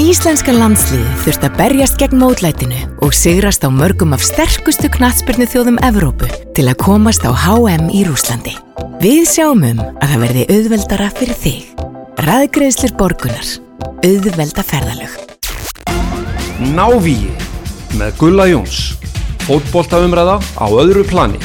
Íslenska landsliði þurft að berjast gegn mótlætinu og sigrast á mörgum af sterkustu knatsbyrnu þjóðum Evrópu til að komast á HM í Rúslandi. Við sjáum um að það verði auðveldara fyrir þig. Ræðgreðslir borgunar. Auðvelda ferðalög. Návíi með Gulla Jóns. Fótboltaumræða á öðru plani.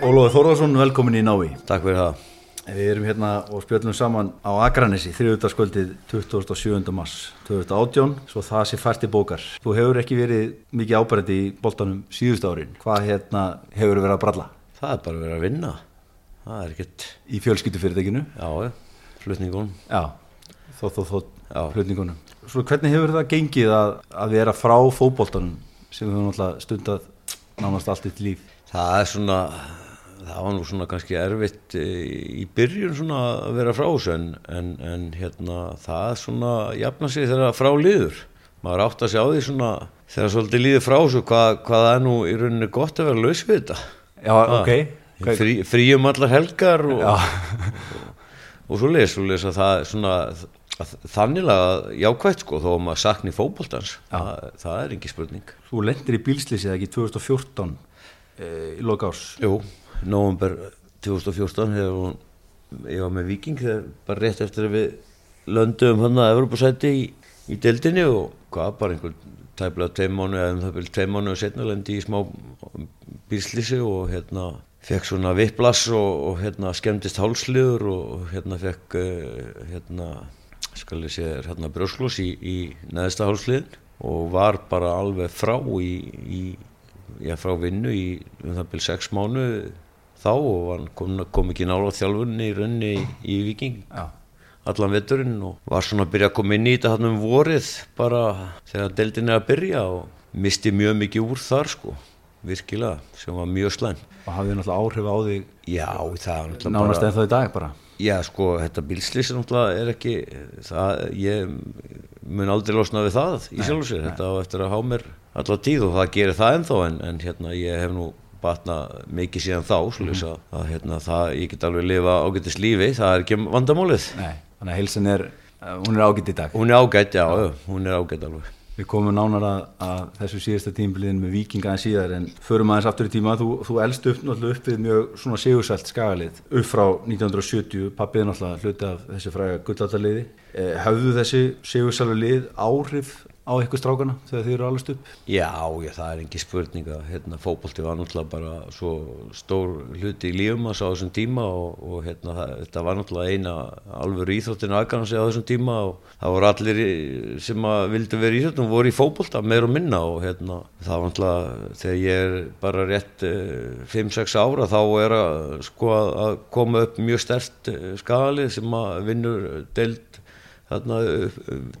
Ólóður Þórðarsson, velkomin í Nói. Takk fyrir það. Við erum hérna og spjöldum saman á Akranesi, þriðutaskvöldið 27. mars 2018, svo það sé fært í bókar. Þú hefur ekki verið mikið ábærandi í boltanum síðust árin. Hvað hérna hefur verið að bralla? Það er bara verið að vinna. Það er ekkert, Í fjölskyldufyrirtækinu? já, flutningun. Já, þó, þó, þó, Já. flutningunum. Svo hvernig hefur það gengið að, að vera frá fótboltanum sem þú náttúrulega stundað nánast allt eitt líf? Það er svona, það var nú svona kannski erfitt eh, í byrjun svona að vera frá þessu en, en, en hérna það svona jafna sig þegar frá líður. Maður átt að sjá því svona þegar svolítið líður frá þessu hvað, hvað það er nú í rauninni gott að vera laus við þetta. Já, ok. Hvað- Frí, fríum allar helgar og, Já. og svo les, svo les að það svona að þannilega jákvægt sko þó að maður sakni fótboltans það, það er ekki spurning Þú lendir í bílslýsið ekki 2014 e, í loka árs. Jú, november 2014 hefur hún ég var með Viking þegar bara rétt eftir að við löndum hann að Evropasæti í, í deildinni og hvað bara einhver tæplega tveim mánu eða um það byrjum tveim mánu og setna lendi í smá bílslýsi og hérna fekk svona vipplas og, og hérna skemmtist hálsliður og hérna fekk uh, hérna skal ég segja hérna brjósklós í, í neðsta hálsliðin og var bara alveg frá í, í já, frá vinnu í um það byrjum sex mánu þá og hann kom, kom ekki nála þjálfunni í rauninni í, í Viking Já. allan veturinn og var svona að byrja að koma inn í þetta hann um vorið bara þegar deildin er að byrja og misti mjög mikið úr þar sko virkilega, sem var mjög slæm og hafði náttúrulega áhrif á þig já, það náttúrulega nánast ennþá í dag bara? Já, sko, þetta bílslýs náttúrulega er ekki það, ég mun aldrei losna við það í sjálf sér, þetta á eftir að há mér alla tíð og það gerir það ennþá en, en hérna, ég hef nú batna mikið síðan þá, svolítið að, að hérna, það, ég get alveg lifa ágættis lífi það er ekki vandamálið. Nei, þannig að heilsin er, uh, hún er ágætt í dag. Hún er ágætt, já, já, hún er ágætt alveg. Við komum nánar að, að þessu síðasta tímbiliðin með vikinga en síðar en förum aðeins aftur í tíma, þú, þú elst upp náttúrulega upp við mjög svona sigursælt skagalið upp frá 1970, pappið náttúrulega hluti af þessi fræga gullallarliði eh, Hafðu þessi sigursælu lið áhrif á ykkur strákana þegar þið eru allast upp? Já, já, það er ekki spurning að hérna, fótbolti var náttúrulega bara svo stór hluti í lífum að sá þessum tíma og, og hérna, það, þetta var náttúrulega eina alveg íþróttinu aðgannsi á þessum tíma og það voru allir sem að vildu vera íþróttum voru í fótbolta meir og minna og hérna, það var náttúrulega þegar ég er bara rétt eh, 5-6 ára þá er að sko að- koma upp mjög stert skalið sem að vinnur deild þarna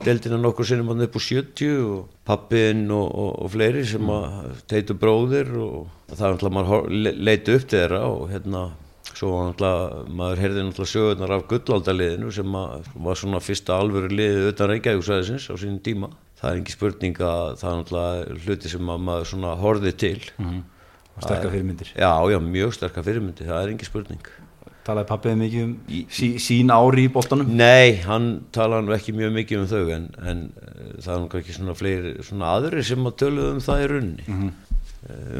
deildina nokkur sinnum upp á 70 og pappiðinn og, og, og fleiri sem að teitu bróðir og það er náttúrulega maður leiti upp til þeirra og hérna svo var náttúrulega, maður heyrði náttúrulega sögurnar af gullaldaliðinu sem að var svona fyrsta alvöru liðið utan Reykjavíksæðisins á sínum tíma. Það er ekki spurning að það er náttúrulega hluti sem að maður svona horfið til. Sterkar fyrirmyndir. Já, já, mjög sterkar fyrirmyndi, það er ekki spurning Talaði pappið mikið um sí, sín ári í boltanum? Nei, hann talaði ekki mjög mikið um þau en, en eh, það er nú ekki svona fleiri svona aðri sem að töluðu um það í runni Mhm.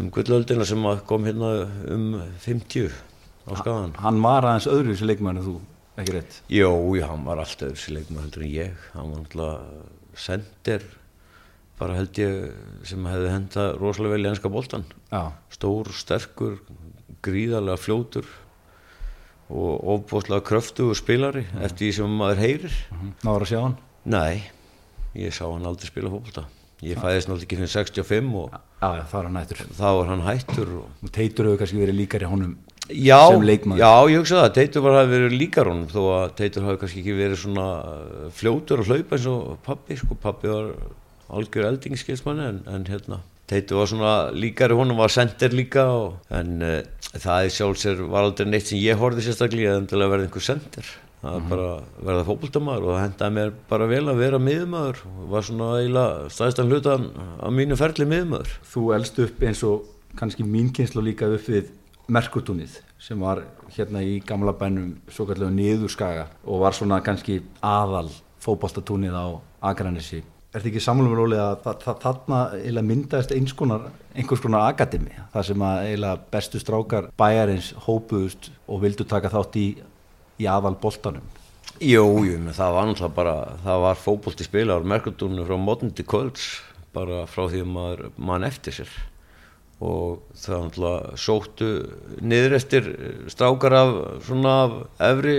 um gullöldina sem kom hérna um 50 á skagan Hann var aðeins öðru leikmann en þú, ekki rétt? Jó, já, hann var alltaf öðru leikmaður heldur en ég hann var alltaf sendir bara held ég sem hefði henda rosalega vel í enska boltan Já, stór, sterkur gríðarlega fljótur og ofbóðslega kröftugur spilari eftir því sem maður heyrir náður að sjá hann? Nei, ég sá hann aldrei spila fótbolta. Ég fæðist náttúrulega ekki fyrir 65 og já, það var hann nættur þá var hann hættur. Og... og Teitur hefur kannski verið líkari honum Já, sem leikmaður já, ég hugsa það. Teitur var að verið líkar honum þó að Teitur hafi kannski ekki verið svona uh, fljótur og hlaupa eins og pappi. Sko, pappi var algjör eldingskilsmanni en, en hérna, Teitur var svona líkari honum, var sender líka og, en uh, það í sjálfsér var aldrei neitt sem ég horfði sérstaklega að endilega verða einhver sender. Það var bara að verða fótboltamaður og það hendaði mér bara vel að vera miðumæður og var svona eiginlega stæðstan hlutan á mínu ferli miðumæður. Þú elst upp eins og kannski mín kynslu líka upp við Merkutúnið sem var hérna í gamla bænum svo kallega niðurskaga og var svona kannski aðal fótboltatúnið á Akranissi Er þetta ekki samlum róli að þa þa þarna eiginlega myndaðist eins konar, einhvers konar akademi, það sem að eiginlega bestu strákar bæjarins hópuðust og vildu taka þátt í, í aðal boltanum? Jú, jú, það var náttúrulega bara, það var fókbólti spilar, merkundunum frá mótni til kvölds, bara frá því að maður mann eftir sér og það var náttúrulega sóttu niður eftir strákar af svona af efri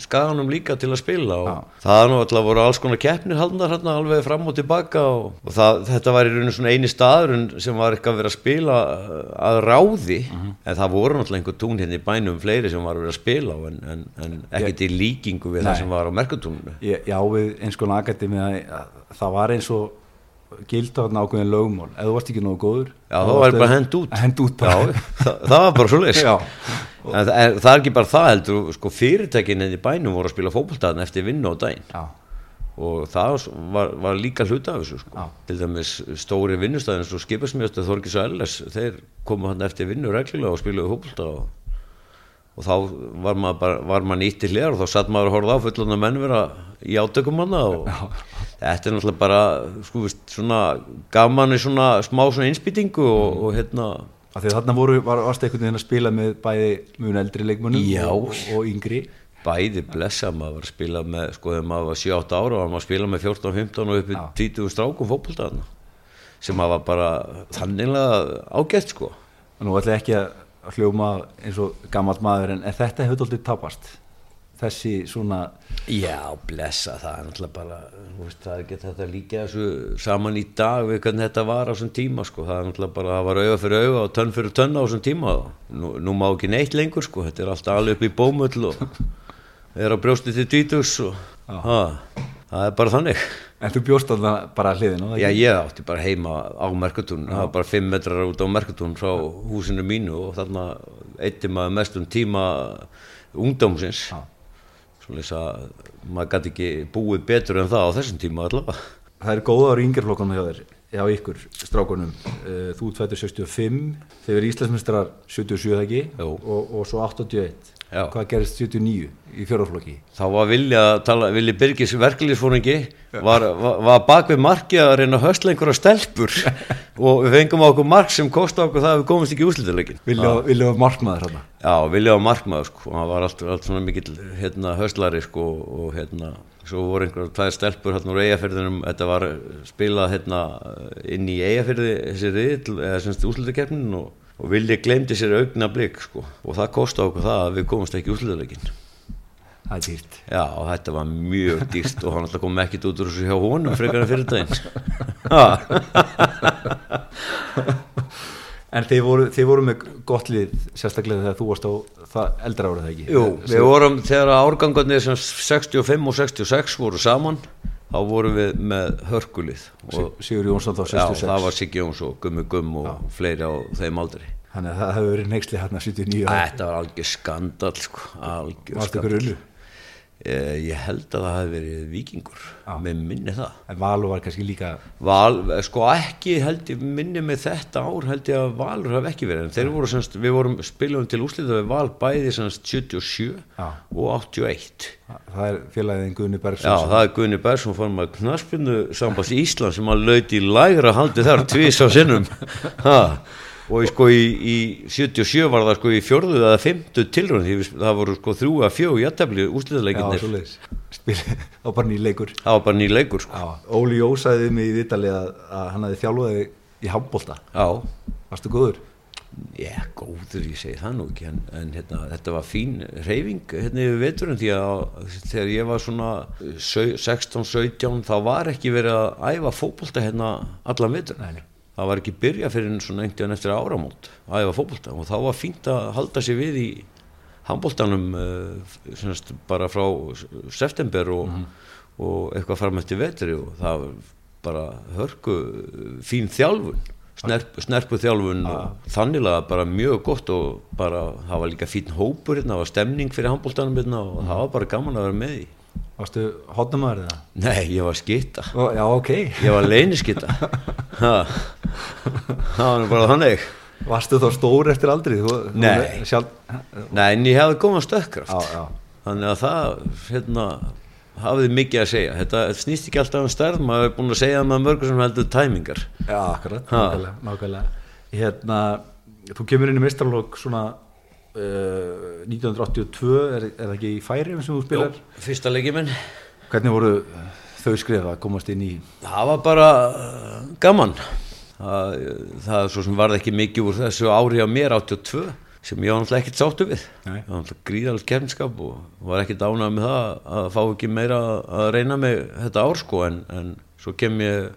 skaganum líka til að spila og Já. það var náttúrulega voru alls konar keppnir haldnar hérna alveg fram og tilbaka og, og það, þetta var í rauninu svona eini staður sem var eitthvað að vera að spila uh, að ráði en það voru náttúrulega einhver tún hérna í bænum fleiri sem var að vera að spila á en, en, en ekkert í líkingu við Nei. það sem var á merkutúninu Ég, já, við eins konar akademi að, að það var eins og gilda þarna ákveðin lögmál, ef þú varst ekki nógu góður Já, þá var bara hend út. Hend út. Bara Já, það, það var bara svo en, það- en það er ekki bara það heldur sko, fyrirtækin enn í bænum voru að spila fótboltaðan eftir vinnu á daginn. Já, og það var, var líka hluta af þessu sko. Til dæmis stóri vinnustæðin svo skipasmjöstu Þorgis og Elles þeir komu hann eftir vinnu reglulega og spilaðu fótbolta og, og þá var maður, bara, var maður nýtt til hlér og þá satt maður að horfa á fullanda menn vera í átökum manna og þetta er náttúrulega bara sko, veist, svona gaman í svona smá svona innspýtingu og, og hérna því að þarna voru, var, varst einhvern veginn að spila með bæði mun eldri leikmönnum og, og yngri? Bæði blessa maður var að spila með sko þegar maður var 7-8 ára var maður að spila með 14-15 og uppi Já. 20 strákum fótboltaðna sem maður var bara þanniglega ágætt sko. Og nú ætla ekki að hljóma eins og gammalt maður en, þetta hefur doldið tapast. Þessi svona já blessa það er náttúrulega bara veist, það er ekki þetta líka saman í dag við hvernig þetta var á þessum tíma sko. Það er náttúrulega bara það var auga fyrir auga og tönn fyrir tönn á þessum tíma. Nú, nú má ekki neitt lengur sko. Þetta er alltaf alveg upp í bómull og er á brjósti til dvítus og ha, það er bara þannig en þú bjóst þarna bara hliðin á það Já, ég átti bara heima á Merkatún, það var bara 5 metrar út á Merkatún frá húsinu mínu og þarna eitti maður mestum tíma ungdómsins. Já. Svoleiðis að maður gæti ekki búið betur en það á þessum tíma allavega. það er góða ári yngjörflokkanum hjá þér hjá ykkur strákunum. Eh, þú fættur 65 þeir verið Íslandsmestrar 77 það ekki? Og, og svo 81 Já. hvað gerist 79 í fjóraflokki Þá var Vilja, tala, Vilji Birgis verkefliðsfóringi var, var, var bak við marki að reyna að höstla einhverja stelpur. Og við fengum á okkur mark sem kosti okkur það að við komumst ekki í úslitileikin. vilja, vilja markmaður hérna Já, Vilja var markmaður sko, hann var allt, allt svona mikill hérna, höstlari sko og hérna, svo voru einhverja tvær stelpur hérna úr eigafyrðinum, þetta var spilað hérna inn í eigafyrði þessi riðil, eða semst úslutakeppnin og, og Vilja glemdi sér augna blik sko og það kosti okkur það að við komumst ekki í úslutaleikin. það er dýrt Já, þetta var mjög dýrt og hann alltaf kom ekkit út úr þessu hjá honum frekar en fyrir daginn. Ha. en þeir voru, þeir voru með gott lið sérstaklega þegar þú varst á það eldra árið það ekki Jú, við vorum, þegar árgangarnir sem 65 og 66 voru saman, þá vorum við með hörkulið og Sigur Jónsson þá já, 66 það var Siggi Jóns og Gummi Gumm og fleiri á þeim aldri. þannig að það hefur verið neyksli hérna 79 Þetta var algjör skandal, sko, algjör skandal. Eh, Ég held að það hefði verið vikingur, með minni það. en Valur var kannski líka Val, sko ekki held ég minni með þetta ár held ég að Valur hafi ekki verið. En þeir voru semst, við vorum spilum til úslita við Val bæði semst 77 Já. og 81 það er félagið Guðni Bergson Já, það er Guðni Bergsson fór maður knaspinu sambands Ísland sem að lauti í lægra haldi þar tvís á sinnum. Ha. Og í, sko í, í 77 var það sko í fjörðu eða fymtu tilrönd því það voru sko þrjú að Já, úslitaleikinnir svoleiðis. Spil, á bara ný leikur. Það var bara ný leikur sko. Óli Jó sagði mig í Vitali að, að hann hefði þjálfaði í handbólta Varstu góður? Já, góður, ég segi það nú ekki en, en hérna, þetta var fín reyfing hérna yfir veturinn því að þegar ég var svona 16-17 þá var ekki verið að æfa fótbolta hérna allan vetur Nei, nei. Það var ekki byrja fyrir svona einhvern eftir áramót að æfa fótbolta og þá var fínt að halda sig við í handboltanum uh, semst, bara frá september og, og eitthvað fram eftir vetri og það var bara hörku fín þjálfun snerp, snerpu þjálfun og þannilega bara mjög gott og bara það var líka fín hópur hérna, það var stemning fyrir handboltanum hérna, og það var bara gaman að vera með í Varstu hotnamaður eða? Nei, ég var skitta Ó, Já, ok ég var leyniskitta Ha. það var bara þannig Varstu þá stór eftir aldrei? Þú, þú- Nei. Sjálf, Nei, en ég hefði góðan stökkkraft Já, já. þannig að það hérna, hafið mikið að segja þetta snýst ekki alltaf um stærð maður er búin að segja með mörgur sem heldur tæmingar Já, akkurat, nákvæmlega, nákvæmlega. Hérna, þú kemur inn í meistarlokk svona uh, 1982, er, er það ekki í færi sem þú spilar? fyrsta leikið minn Hvernig voru þau skrifa að komast inn í það var bara uh, gaman það, það er svo sem varð ekki mikið úr þessu ári á mér 82 sem ég var náttúrulega ekkert sáttu við Nei. ég var náttúrulega gríðalegt kemnskap og var ekkert ánað með það að fá ekki meira að reyna mig þetta ár sko en, en svo kem ég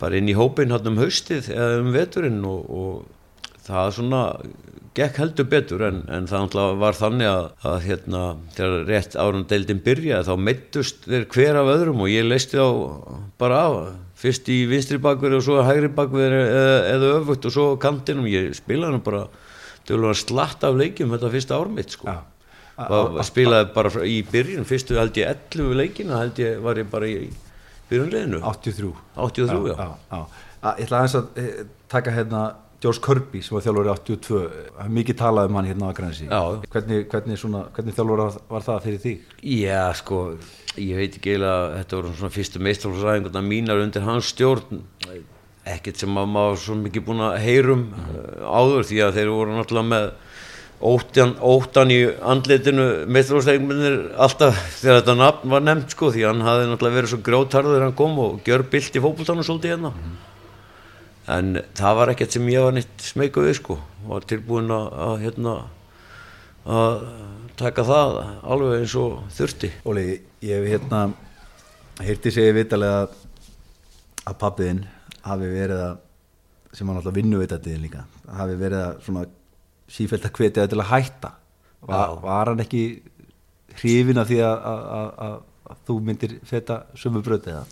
bara inn í hópin hann um haustið eða um veturinn og, og það svona gekk heldur betur en, en það var þannig að, að hérna, þegar rétt árum deildin byrjaði þá meittust þeir hver af öðrum og ég leisti á bara af. Fyrst í vinstri bakverði og svo hægri bakverði eða, eða öfugt og svo kantinum. Ég spilaði nú bara dölur að slatta af leikjum þetta fyrsta ár mitt sko. Og spilaði bara í byrjun fyrstu held ég 11 leikina held ég var ég bara í byrjunleginu 83? 83 já, já, já. Ég ætla aðeins að eh, taka hérna George Kirby sem var þjálfur í 82 Það er mikið talað um hann hérna á Akranesi. Hvernig, hvernig, hvernig þjálfur var það fyrir þig? Já, sko, ég veit ekki eiginlega, þetta voru svona fyrstu meistarflóðsræðinguna mínar undir hans stjórn, ekkert sem maður var svo mikið búin að heyrum uh, áður því að þeir voru náttúrulega með óttan, óttan í andlitinu meistarflóðsræðingunir alltaf þegar þetta nafn var nefnt sko því hann hafði náttúrulega verið svo grótarður þegar hann kom og gjör bilt í fókbóltanum svolítið hérna. En það var ekkert sem ég var neitt smeyku við sko, var tilbúin að, að hérna, að taka það alveg eins og þurfti. Óli, ég hef hérna heyrti segja vitalega að, pappiðinn hafi verið að sem hann alltaf vinnuveitatiðin líka hafi verið að svona sífælt að hvetja það til að hætta. Var, var hann ekki hrifin af því að, að, að, að, að þú myndir feta sömu bröti eða?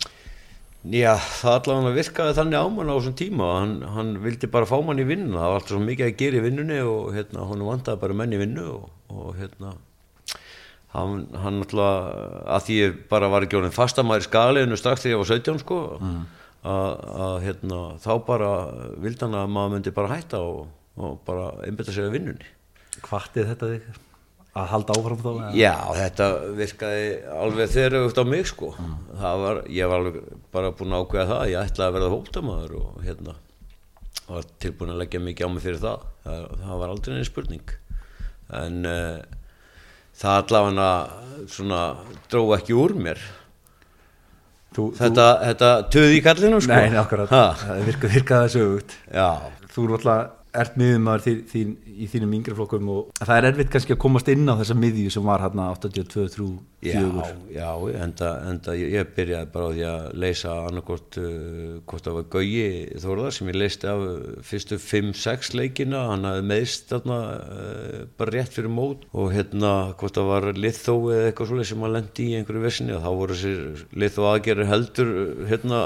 Já, það allavega virkaði þannig á mann á þessum tíma hann, hann vildi bara fá mann í vinnu það var alltaf svo mikið að gera í vinnunni og hérna, hann vantaði bara menn í vinnu og, og hérna hann, hann alltaf að því ég bara var ekki orðin fastamæður í skaliðinu strax þegar ég var 17 sko að, að hérna, þá bara vildi hann að maður myndi bara hætta og, og bara einbytta sér að vinnunni. Hvattið þetta þig að halda áfram þá? eða? Já, þetta virkaði alveg þeirra út á mig sko. Það var, ég var alveg bara búinn að ákveða það, ég ætlaði að verða hóptamaður og hérna var tilbúin að leggja mikið á mig fyrir það. Það, það var aldrei neina spurning. En uh, það allavega svona dró ekki úr mér. Þú, Þetta, þetta töði í kallinu þú, sko. Nei, akkurat, Ha, það virkaði, virkaði þessu aukt Já, Þú eru alltaf ert þín, í þínum yngri flokkum og það er erfitt kannski að komast inn á þessa miðju sem var hérna 82, 3, 4 Já, já, enda, enda ég, ég byrjaði bara á því að leysa annarkort uh, hvort það var Gauji Þórðar sem ég leysti af uh, fyrstu 5-6 leikina, hann hafði meðst þarna uh, bara rétt fyrir mót og hérna hvort það var Lithó eða eitthvað svolítið sem hann lendi í einhverju vissinni og þá voru þessir Lithó aðgerri heldur uh, hérna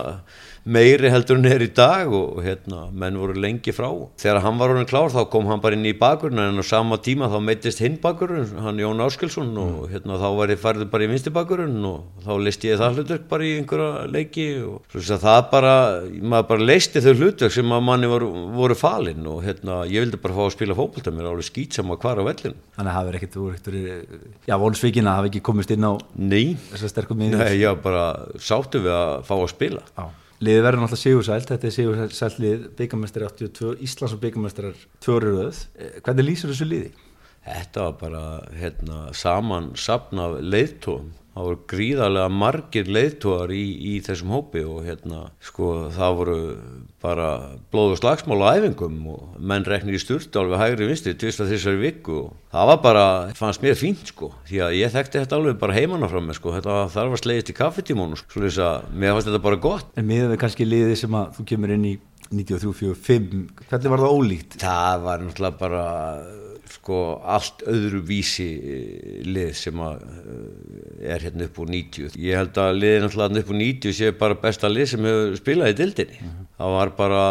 meiri heldur en er í dag og hérna menn voru lengi frá. Þegar hann var orðin klár þá kom hann bara inn í bakurinn en á sama tíma þá meittist hinn bakurinn, hann Jón Áskilsson og hérna þá var ég færður bara í vinsti bakurinn og þá listi ég það hlutverk bara í einhverja leiki og það bara, maður bara leisti þau hlutverk sem að manni voru, voru falin og hérna ég vildi bara fá að spila fótbolta mér alveg skýt sem að hvar á vellinu. Þannig hefur ekkert, þú eru ekkert, já, vonsvíkin að hafa ekki komist inn á Nei. Nei, var bara sáttu við að fá að spila. Já. Liðið verður náttúrulega sigursælt, þetta er sigursælt lið, byggamestari 82, Íslands og byggamestrar tvöruröð. Hvernig lýsir þessu liði? Þetta var bara hérna, saman sapn af leiðtóum. Það voru gríðarlega margir leiðtóar í, í þessum hópi og hérna, sko, það voru bara blóð og slagsmál á æfingum og menn reknir í sturtu alveg hægri vinstri tvist að þessari viku og það var bara, fannst mér fínt sko, því að ég þekkti þetta alveg bara heimanna frá mig sko, þetta var- þar var slegist í kaffetímónu sko, svo þess að mér fannst þetta bara gott. En miðað við kannski liðið sem að þú kemur inn í 93-45, hvernig var það ólíkt? Það var náttúrulega bara sko allt öðru vísi eh, lið sem að eh, er hérna upp úr 90. Ég held að liðið náttúrulega upp úr 90 sé bara besta lið sem hefur spilað í dildinni. Það var bara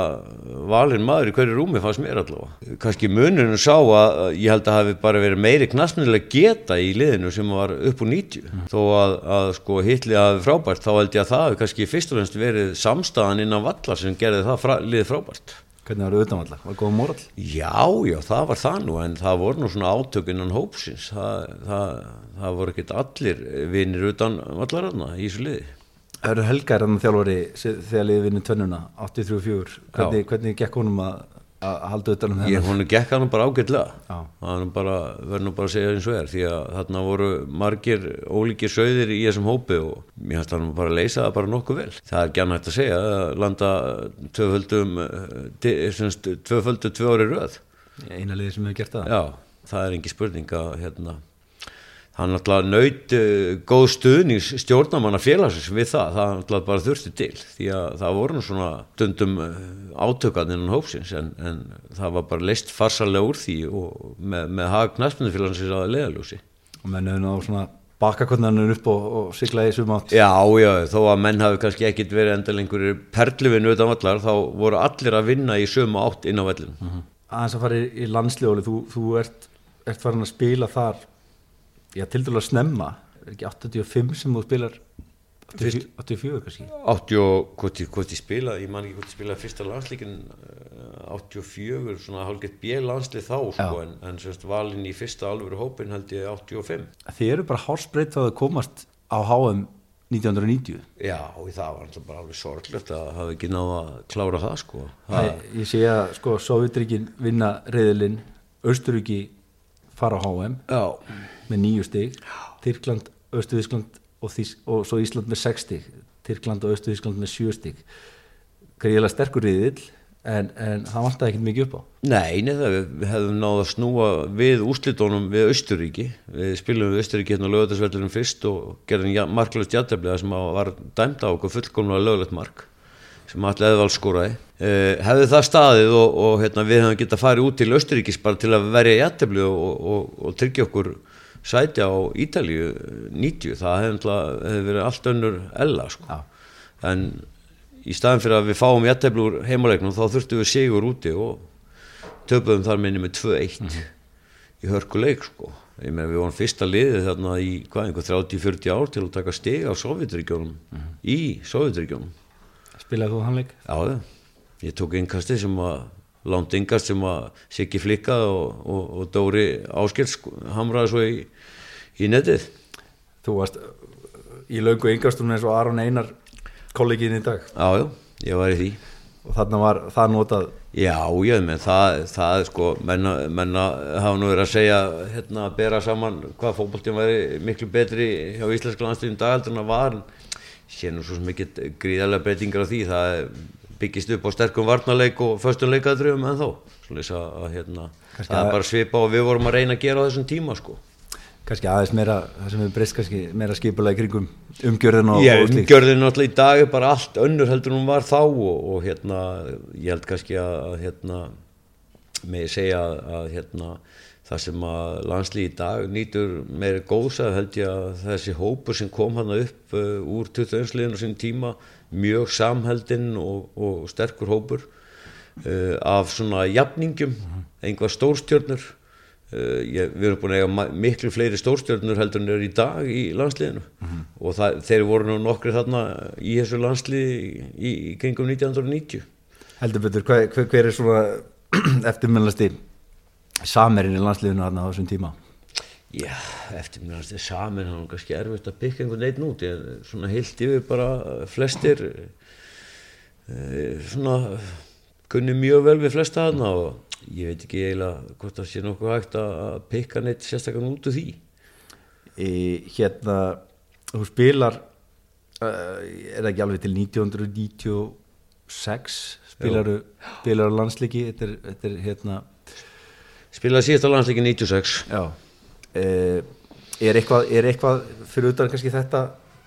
valinn maður í hverju rúmi fannst mér allavega. Kanski munurinn sá að að ég held að hafi bara verið meiri knastnilega geta í liðinu sem var upp úr 90. Þó að, að sko hitlið hafi frábært þá held ég að það hafi kannski fyrst og fremst verið samstæðan innan vallar sem gerði það frá, liðið frábært. Hvernig var það utanvallar? Var góð moral? Já, já, það var það nú en það voru nú svona átökunan hópsins það, það, það voru ekkert allir vinnir utan vallararna í þessu liði Það eru helgar en þjálfari þegar liðið vinnur tvennuna 83-4 hvernig, hvernig gekk honum að, að halda utan um þennan? hún gekk hann bara er nú bara, verður nú bara að segja eins og er því að þarna voru margir ólíkir sögðir í þessum hópi og mér hætti hann bara að leysa það bara nokkuð vel. Það er annað hægt að segja að landa tvöföldum eh, tvöföldu tvö ári röð. Eina liðið sem hefur gert það. Já, það er engi spurning að hérna, hann alltaf naut uh, góð stuðnings stjórnamanna félagsins við það, það alltaf bara þurfti til því að það voru nú svona stundum uh, átökan innan hópsins en, en það var bara leist farsalega úr því og með, með hag knæspunni að leðaljósi. og menn hefur náðu svona bakakotnarnir upp og, og sigla í sum átt Já, já, þó að menn hafi kannski ekkit verið endal einhverjir perluvinu utan vallar þá voru allir að vinna í sömu átt inn á vellinu. aðeins að fara í, í landsljóli þú, þú ert, ert farin að spila þar já, til dælu að snemma er ekki 85 sem þú spilar? 84, 84 kannski? 80 og hvort ég, hvort ég spila ég man ekki hvort ég spila fyrsta landslíkin 84, svona hálfgett bjeg landslið þá sko, en, en semst valinn í fyrsta alvöru hópin held ég 85 þið eru bara hálsbreytt þá að komast á HM 1990 já, og það var alltaf bara alveg sorglegt að hafa ekki náða að klára það sko. Æ, ég sé að sko Sovjetríkin vinna reyðilinn Östuríki fara á HM já, með nýju stig Tyrkland, Östurískland og, og svo Ísland með 6 stig Tyrkland og Östurískland með 7 stig. Greiðilega sterkur reyðil en, en það vantaði ekkert mikið upp á. Nei, neða, við hefðum náða að snúa við úrslitónum við Östuríki við spilum við Östuríki hérna á lögatarsveldurum fyrst og gerðum ja, marklaust jætteflega sem að var dæmda á okkur fullkomlega löglegt mark sem allir eðvald skóraði eh, hefði það staðið og, og hérna, við hefðum getað farið út til Östuríkis bara til að verja jættefli og, og, og, og tryggja okkur sæti á Ítalíu eh, 90, það hefði, verið allt önnur ella sko. Já. en í staðin fyrir að við fáum jættefli úr heimaleiknum þá þurftum við sigur úti og töpuðum þar minni með 2-1 í hörkuleik sko. ég meina við vorum fyrsta liðið þarna í hvað, einhver 30-40 ár til að taka stig á Sovjetregjónum í Sovjetregjónum spilaði þú hannleik? já, já. ég tók innkasti sem að innkast sem að Siggi Flikka og, og, og Dóri Áskels hamraði svo í, í netið. Þú varst í löngu yngastunum eins og Aron Einar kollegin í dag. Já, já, ég var í því. Og þarna var það notað? Já, já, menn það, það sko, menna, menna hafa nú verið að segja, hérna, að bera saman hvað fótboltinn væri miklu betri hjá íslenska landsliðum dagaldur en það var, sé nú svo mikið gríðarlega breytingar á því, það byggist upp á sterkum varnarleik og föstum leikaðröfum en þó, að, hérna, það að- er bara svipa og við vorum að reyna að gera á þessum tíma, sko. kannski aðeins meira, það sem við breyst kannski meira skipulega í kringum umgjörðin og, slíkt. umgjörðin náttúrulega í dag er bara allt önnur heldur en hún var þá og, og hérna, ég held kannski að, hérna, með segja að hérna, það sem að landslið í dag nýtur meiri góðsað held ég að þessi hópur sem kom hann upp uh, úr 21 liðinu sín tíma mjög samheldinn og, og sterkur hópur uh, af svona jafningum, einhvað stórstjörnur Uh, ég, við erum búin að eiga miklu fleiri stórstjörnur heldur en er í dag í landsliðinu. Og það, þeir voru nú nokkri þarna í þessu landsliði í, í kringum 1990 heldur betur, hver, hver, er svona eftirmjölasti samerinn í landsliðinu þarna á þessum tíma? Já, eftir mér að þetta er samin hann er kannski erfitt að byggja einhvern veginn út. Ég, svona heilt yfir bara flestir uh, svona kunni mjög vel við flesta þarna og ég veit ekki eiginlega hvort það sé nokkuð hægt að pikka neitt sérstaklega út úr því. Í, hérna þú spilar uh, er ekki alveg til 1996 spilaru, spilaru landsleiki? Þetta er, þetta er hérna Spilaði síðast á landsleikin 96 já. Uh, er, eitthvað, er eitthvað fyrir utan kannski þetta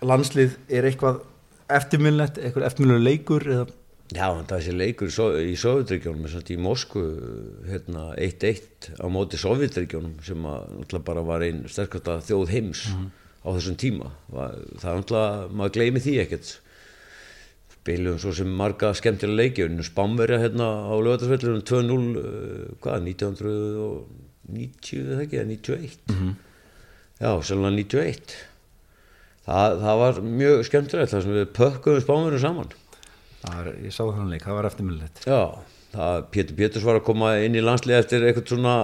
landslið er eitthvað eftirmjölinett, eitthvað eftirmjölinett leikur eða? Já, en þessi leikur í Sov- í Sovjetregjónum í Moskvu hérna, 1-1 á móti Sovjetregjónum sem að, náttúrulega bara var einn sterkasta þjóð heims á þessum tíma. Það er náttúrulega, maður gleymi því ekkert spilum svo sem marga skemmtilega leiki. Unnum Spamverja hérna á lögatarsvellunum 2-0 uh, hvað, 1990 eða ekki, eða 91 já, sérlega 91 það, það var mjög skemmtilegt þar sem við pökkum Spamverjum saman. Það er, ég sá þannig leik, það var eftirmjölinett Já, það, Pétur Péturs var að koma inn í landslið eftir eitthvað svona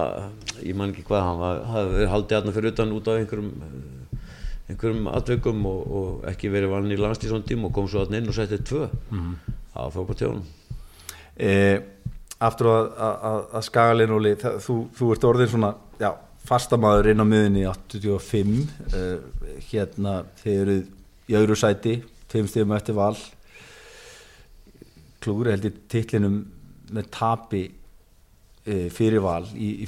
ég man ekki hvað, hann var, hafði haldið aðna fyrir utan út af einhverjum einhverjum atveikum og, og ekki verið vann í tím og kom svo aðna inn og settið tvö mm. á fókbaltjónum e, Aftur að, að, að skagalinn Óli, það- þú, þú ert orðin svona já, fastamæður inn á miðunni 85 e, hérna þeir eru í öðru sæti tveim stíðum eftir val klúri held í titlinum með tapi fyrir val í, í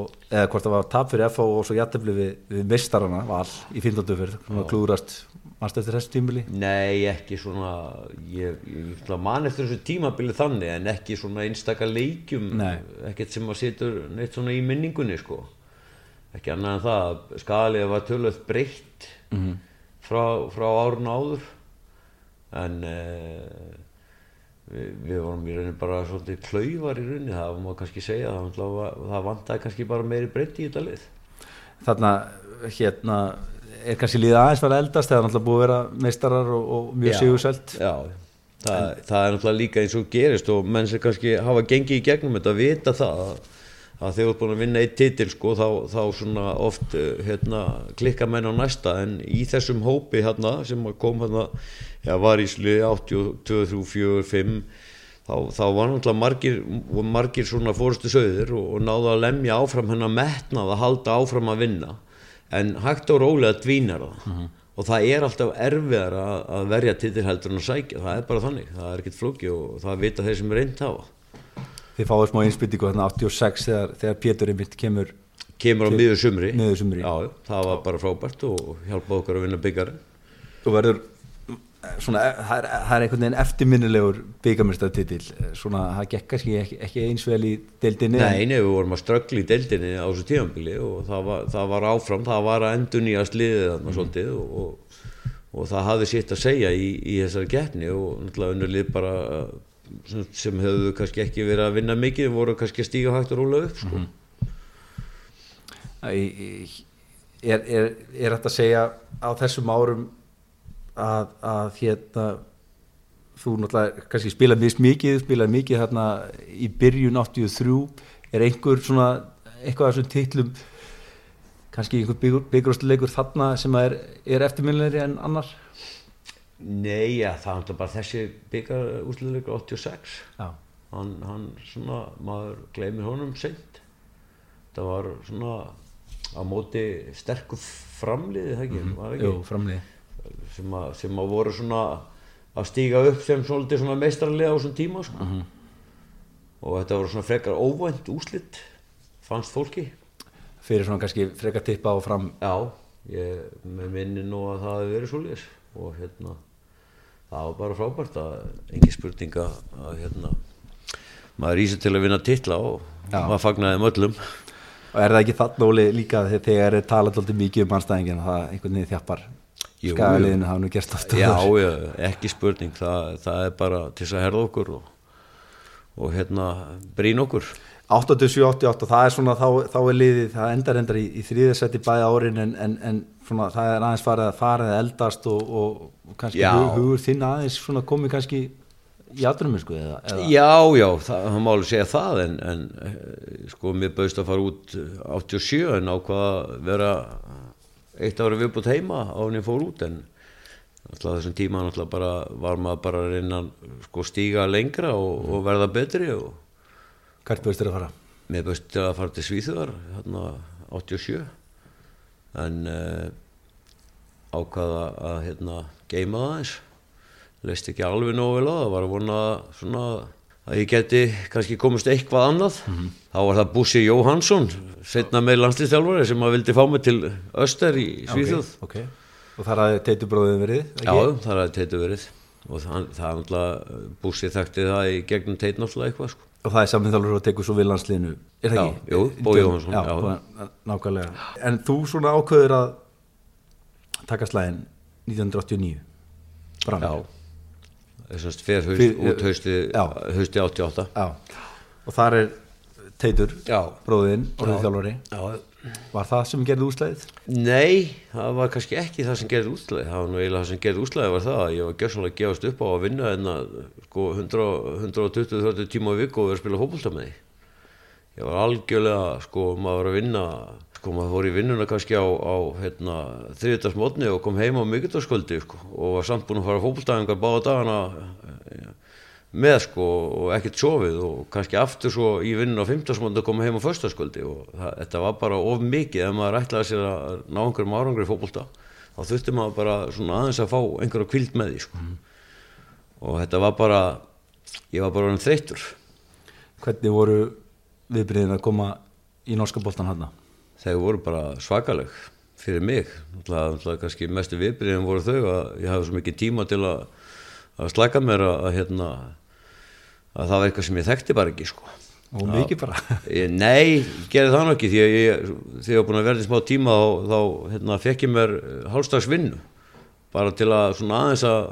og, eða hvort það var tap fyrir FH og svo jættefli við, við mistarana val í fintönduferð klúrast, mannst eftir þessu tímili Nei, ekki svona ég, ég man eftir þessu tímabili þannig en ekki svona einstaka leikjum Nei. ekkert sem að setur neitt svona í minningunni sko. Ekki annað en það skalið var tölvöld breytt Mhm. frá, frá árun áður. En uh, við, við vorum í rauninni bara svolítið klaufar í rauninni það má kannski segja það, það, það vantaði kannski bara meiri breytt í þetta lið. Þarna hérna er kannski líða aðeins vel eldast þegar náttúrulega búið að vera meistarar og, og mjög Já, sigursælt? Já, það, það er náttúrulega líka eins og gerist og menn sem kannski hafa gengið í gegnum þetta vita það að, að þegar þú ert búin að vinna eitt titil sko þá, þá svona oft eh, hérna, klikka menn á næsta. En í þessum hópi hérna sem kom hérna, já var í sli 82, 3, 4, 5 þá, þá var náttúrulega margir, margir svona fórustu sögður og, og náðu að lemja áfram hennar metnað að halda áfram að vinna. En hægt og rólega dvínar það. Og það er alltaf erfiðar að, að verja titil heldur en að sækja, það er bara þannig. Það er ekkert flóki og það vita þeir sem reynd hafa þið fáið smá einspýtingu þarna 86 þegar, þegar Pétur einmitt kemur kemur á miður sumri. Miður sumri. já, það var bara frábært og hjálpaði okkur að vinna byggjarinn og verður svona, það er, það er einhvern veginn eftirminnilegur byggamistatitil svona, það gekk kannski ekki, ekki eins vel í deildinni Nei, nei, við vorum að ströggla í deildinni á þessu tíðanbili og það var, það var áfram, það var að endur nýjast liðið þarna svolítið og, og, og það hafði sitt að segja í, í þessari getni og náttúrulega unnur lið bara sem, höfðu kannski ekki verið að vinna mikið, voru kannski að stíga hægt og rúla upp sko. Æ, í- er, er, er þetta að segja á þessum árum að, að hérna þú náttúrulega kannski spilað mist mikið spilað mikið hérna í byrjun 83 er einhver svona eitthvað af þessum titlum kannski einhver byggrústuleikur þarna sem er, er eftirminnilegri en annar Nei, ja, það náttúrulega bara þessi byggar úsliðleikur 86 Já, hann, hann svona, maður gleymir honum seint. Það var svona á móti sterkur framliði það ekki, var það jú, ekki? framlið sem, að, sem að voru svona að stíga upp sem svolítið svona meistrarlega á þessum tíma sko. og þetta voru svona frekar óvænt úslit fannst fólki. Fyrir svona kannski frekar tippa á fram já, ég með minni nú að það hefði verið svolítið og hérna það var bara frábært að engi spurning að hérna maður ísir til að vinna titla og Já. maður fagnaði möllum og er það ekki þarna Óli líka þegar er talað alltaf mikið um mannstæðingin það einhvern veginn þjappar. Jú, skagaliðinu hafa nú gerst aftur Já, já, ekki spurning, það, það er bara til þess að herða okkur og, og hérna brín okkur. 87-88 það er svona þá, þá er liðið það endar endar í, í þriðarsætti bæði árin en, en, en svona það er aðeins farið að farið að eldast og, og, og kannski Já. hug, hugur þinn aðeins svona komið kannski í aldrunum sko eða, eða Já, já, það, það má alveg segja það en, en eh, sko mér bauðst að fara út 87 en ákvað að vera eitt ári viðbútt heima á hann ég fór út en alltaf þessum tíma náttúrulega bara var maður bara að reyna sko, stíga lengra og, og verða betri og hvert þér að fara? Mér bauðst að fara til Svíþjóðar hérna 87 en uh, ákvaða að hérna geima það eins leist ekki alveg nógu vel á það var að vona svona að ég geti kannski komist eitthvað annað. Þá var það Bussi Jóhansson setna með landslýstjálfari sem að vildi fá mig til Öster í Svíþjóð. okay, okay. og þar hafði teitubróðin verið ekki? Já, það er teitu verið. Og það, það er náttúrulega Bussi þekkti það í gegnum teit náttúrulega eitthvað sko og það er samþjóðalur að tekur svo við landsliðinu. Er það ekki? jú, Bogi Jóhannsson, já, já. nákvæmlega. En þú svona ákveður að taka slæðin 1989 Brann. Já, þess að fyrir haust, Fyrir- út hausti, hausti 88 Já, og þar er Teitur, bróðinn, orðið þjálfari. Já, var það sem gerði úslæðið? Nei, það var kannski ekki það sem gerði úslæði, það var nú eiginlega það sem gerði úslæði var það að ég var gjössanlega að gefast upp á að vinna en að sko 120-130 tíma á viku og vera að spila fókbólta með því. Ég var algjörlega, sko, maður var að vinna, sko, maður fór í vinnuna kannski á, á hérna, þriðdagsmótni og kom heim á mikuldarskvöldi, sko, og var samt búinn að fara fókbóltaðingar báða dagana með sko og ekkert sofið og kannski aftur svo í vinnun á 15. að koma heim á förstaskvöldi og það, þetta var bara of mikið ef maður ætlaði sér að ná einhverjum árangri í fókbólta þá þurfti maður bara svona aðeins að fá einhverja kvild með því sko og þetta var bara ég var bara orðin þreyttur Hvernig voru viðbriðin að koma í norska boltan hann? þeir voru bara svakaleg fyrir mig náttúrulega kannski mestu viðbyrjum voru þau að ég hafði svo mikið tíma til að, að slæka mér að hérna að það var eitthvað sem ég þekkti bara ekki sko. Og mikið bara. Ég, nei, ég gerði það nú ekki því að ég, þegar ég var búin að verða í smá tíma þá, þá hérna, fekk ég mér hálfstags vinnu bara til að svona aðeins að,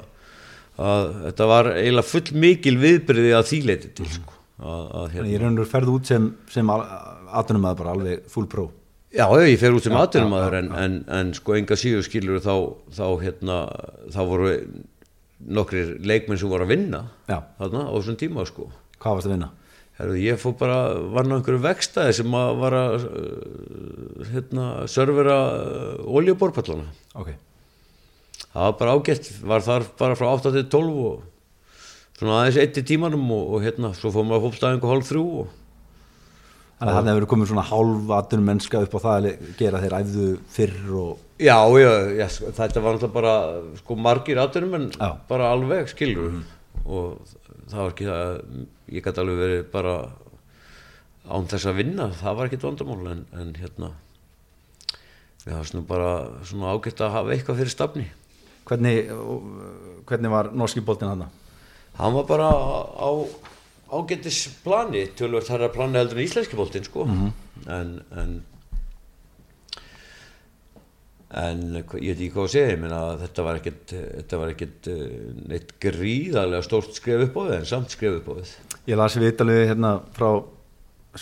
að þetta var eiginlega full mikil viðbyrði að þýleiti til sko. að, að, Þannig ég raunur ferð út sem, sem aðtunum að bara alveg full pro. Já, ég fer út sem aðtunumæður en, en, en sko enga síður skilur þá, þá, hérna, þá voru nokkrir leikmenn sem voru að vinna þarna á þessum tíma sko. Hvað varst að vinna? Herru, ég fór bara, var ná einhverju vekstæði sem að var að uh, hérna, servera uh, oljuborpallana. Ok. Það var bara ágætt, var þar bara frá 8 til 12 og svona aðeins eitt í tímanum og, og hérna, svo fór maður fólkstæðingu hálf þrjú og Þannig að það hefur komið svona hálf aðtunum mennska upp á það að gera þeir æfðu fyrr og... Já, já, já, sko, þetta var náttúrulega bara sko margir aðtunum en Já. bara alveg skilur og það var ekki það, ég gæti alveg verið bara án þess að vinna, það var ekkit vandamál en, en hérna við hafum nú bara svona ágætt að hafa eitthvað fyrir stafni. Hvernig, hvernig var norski boltin hann? Hann var bara á ágættis plani, tölvöld þarra plani heldur en íslenski boltinn sko en, en en ég veit ekki hvað að segja, ég meina þetta var ekkert, þetta var ekkert eh, neitt gríðarlega stórt skref upp á þið en samt skref upp á þið. Ég las viðtalið hérna frá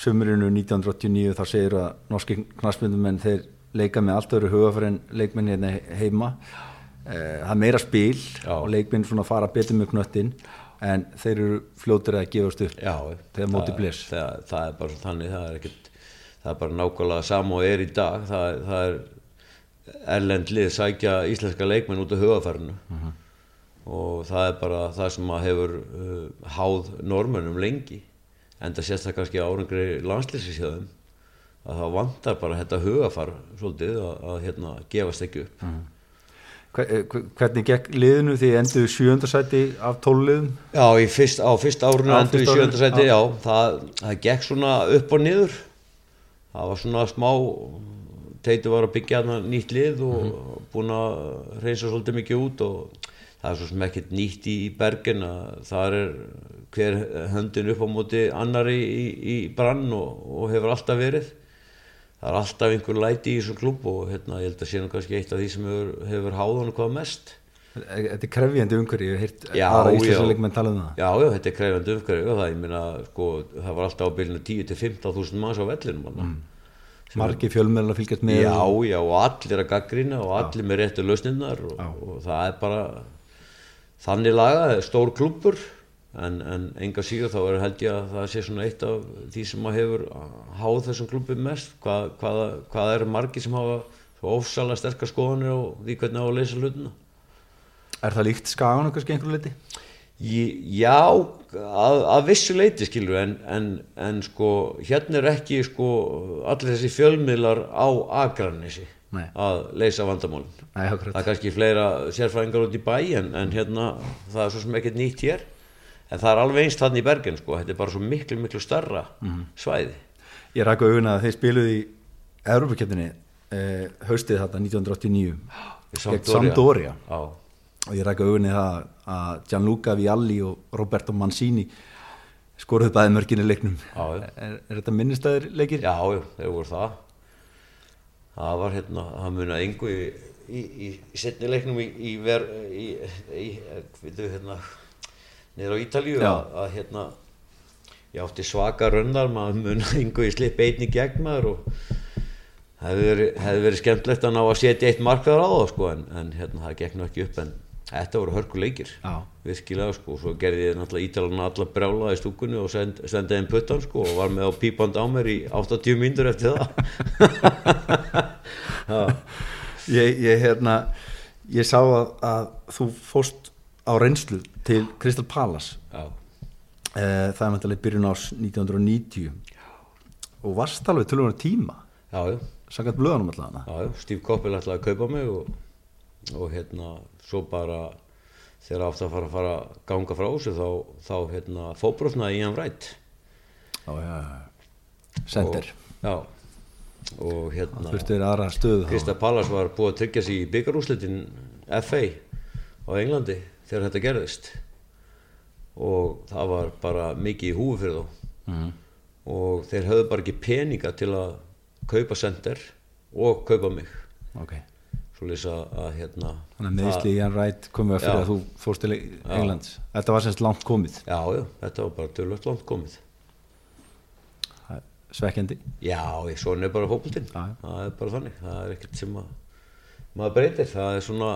sömurinu 1989 þá segir að norski knarsmyndumenn þeir leika með allt öðru hugafær en leikmenn hérna heima Eh, það er meira spil Já. og leikmenn svona fara betur með knöttin en þeir eru fljótur að gefast upp Já, þegar móti blés það, það er bara þannig, það er ekkert það er bara nákvæmlega sama og er í dag það, það er erlend lið sækja íslenska leikmenn út af hugafærinu og það er bara það sem að hefur uh, háð normönum lengi en það sést það kannski árangri landslýsins hjá þeim að það vantar bara þetta hugafar svolítið að, að hérna, gefast ekki upp. Hver- eh, Hvernig gekk liðinu því enduðu sjöundarsæti af tóluliðum Já, fyrst, á fyrst árinu Á endur í fyrsta árinu, sjönda sæti, já. já, það, það gekk svona upp og niður. Það var svona smá, Teitur var að byggja hana nýtt lið og Mhm. búin að reysa svolítið mikið út og það er svo sem ekkert nýtt í, bergin að það er hver höndin upp á móti annari í, í brann og, og hefur alltaf verið. Það er alltaf einhver læti í þessum klúb og hérna, ég held að sé nú kannski eitt af því sem hefur, hefur háð hann hvað mest. Þetta er krefjandi umhverju, ég hef Já, aðra íslenska já. leikmenn tala um það Já, já, þetta er krefjandi umhverju það, sko, það var alltaf á bylunu 10-15.000 manns á vellinum mm. Margi fjölmjölar fylgjast með. Já, já, og allir að gaggrina og allir með réttu lausninnar og, og það er bara þannig lagað, stór klúppur en, en enga síður þá er held ég að það sé svona eitt af því sem að hefur háð þessum klúppi mest. Hvað, hvað, hvað eru margir sem hafa ofsalega sterkar skoðanir og því hvernig á að leysa hlutina? Er það líkt skagan kannski einhverju leiti? Já, að, að vissu leiti skilur en, en, en sko hérna er ekki sko allir þessi fjölmiðlar á Akranesi Nei. að leysa akkurat. Það er kannski fleira sérfræðingar út í bæ en, en hérna það er svo sem ekkert nýtt hér en það er alveg einst þannig í Bergen sko, þetta er bara svo miklu miklu starra Mhm. svæði. Ég rækka augun að þeir spiluðu í Európa-kjöfninni eh, haustið þetta 1989 gegn Sampdoria Já, og ég rækka augunni það að Gianluca Vialli og Roberto Mancini skoruðu bæði mörginni leiknum Já, er, er þetta minnistæðir leikir? Já, já, þeir voru það. Það var hérna, það munið engu í, í, í, í setni leiknum í, í, ver, í, í veitu, hérna, niður á Ítalíu að, að hérna, ég átti svaka rönnar maður mun yngu í slipp einni gegn maður og hefði verið, verið skemmtlegt að ná að setja eitt markverðar á það sko en, en hérna það gekk nú ekki upp en þetta voru hörkuleikir Já. virkilega sko. Og svo gerði ég náttúrulega ítalarna alla brjála í stúkunni og send, sendaði einn puttan sko og var með á pípand á mér í 80 mínútur eftir það. Ég, ég, hérna, ég sá að, að þú fóst á reynslu til Crystal Palace. Já, eh, það er mæntilega byrjun ás 1990 og varst alveg og tíma. Já, já. Sakat blöðanum allavega. Já, já, Steve Koppel ætlaði að kaupa mig og, og hérna, svo bara þegar átt að fara að fara að ganga frá þessu þá, þá hérna, fóbrotnaði Ian Wright já, já, já. Sender og, Já, og hérna þér aðra stöðu þá. Krista Pallas var búið að tryggja sig í byggarúslitin FA á Englandi þegar þetta gerðist og það var bara mikið í húfi fyrir þá Mhm. og þeir höfðu bara ekki peninga til að kaupa sender og kaupa mig ok svo lýsa að hérna þannig að meðsli Ian Wright komið að fyrir Já. að þú fórst til Englands þetta var semst langt komið Já, já, þetta var bara tölvöld langt komið. Svekkjandi Já, ég, svona er bara. Já, já. Það er bara þannig. Það er ekkert sem að maður breytir. Það er svona...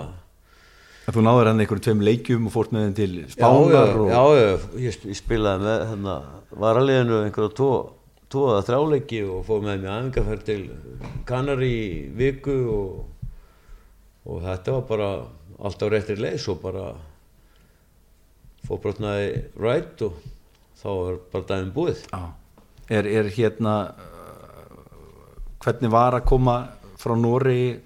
að þú náður hann einhverjum tveim leikjum og fórt með þeim til Já, já, Spánar og já, já, ég, ég spilaði með hérna, varaliðinu einhverja tvo eða þrjáleiki og fóð með mér aðingarferð til Kanari í viku og, og þetta var bara allt á réttir leið svo bara fóbrotnaði rætt og þá var bara daginn búið. Já. er, er hérna uh, hvernig var að koma frá Nóri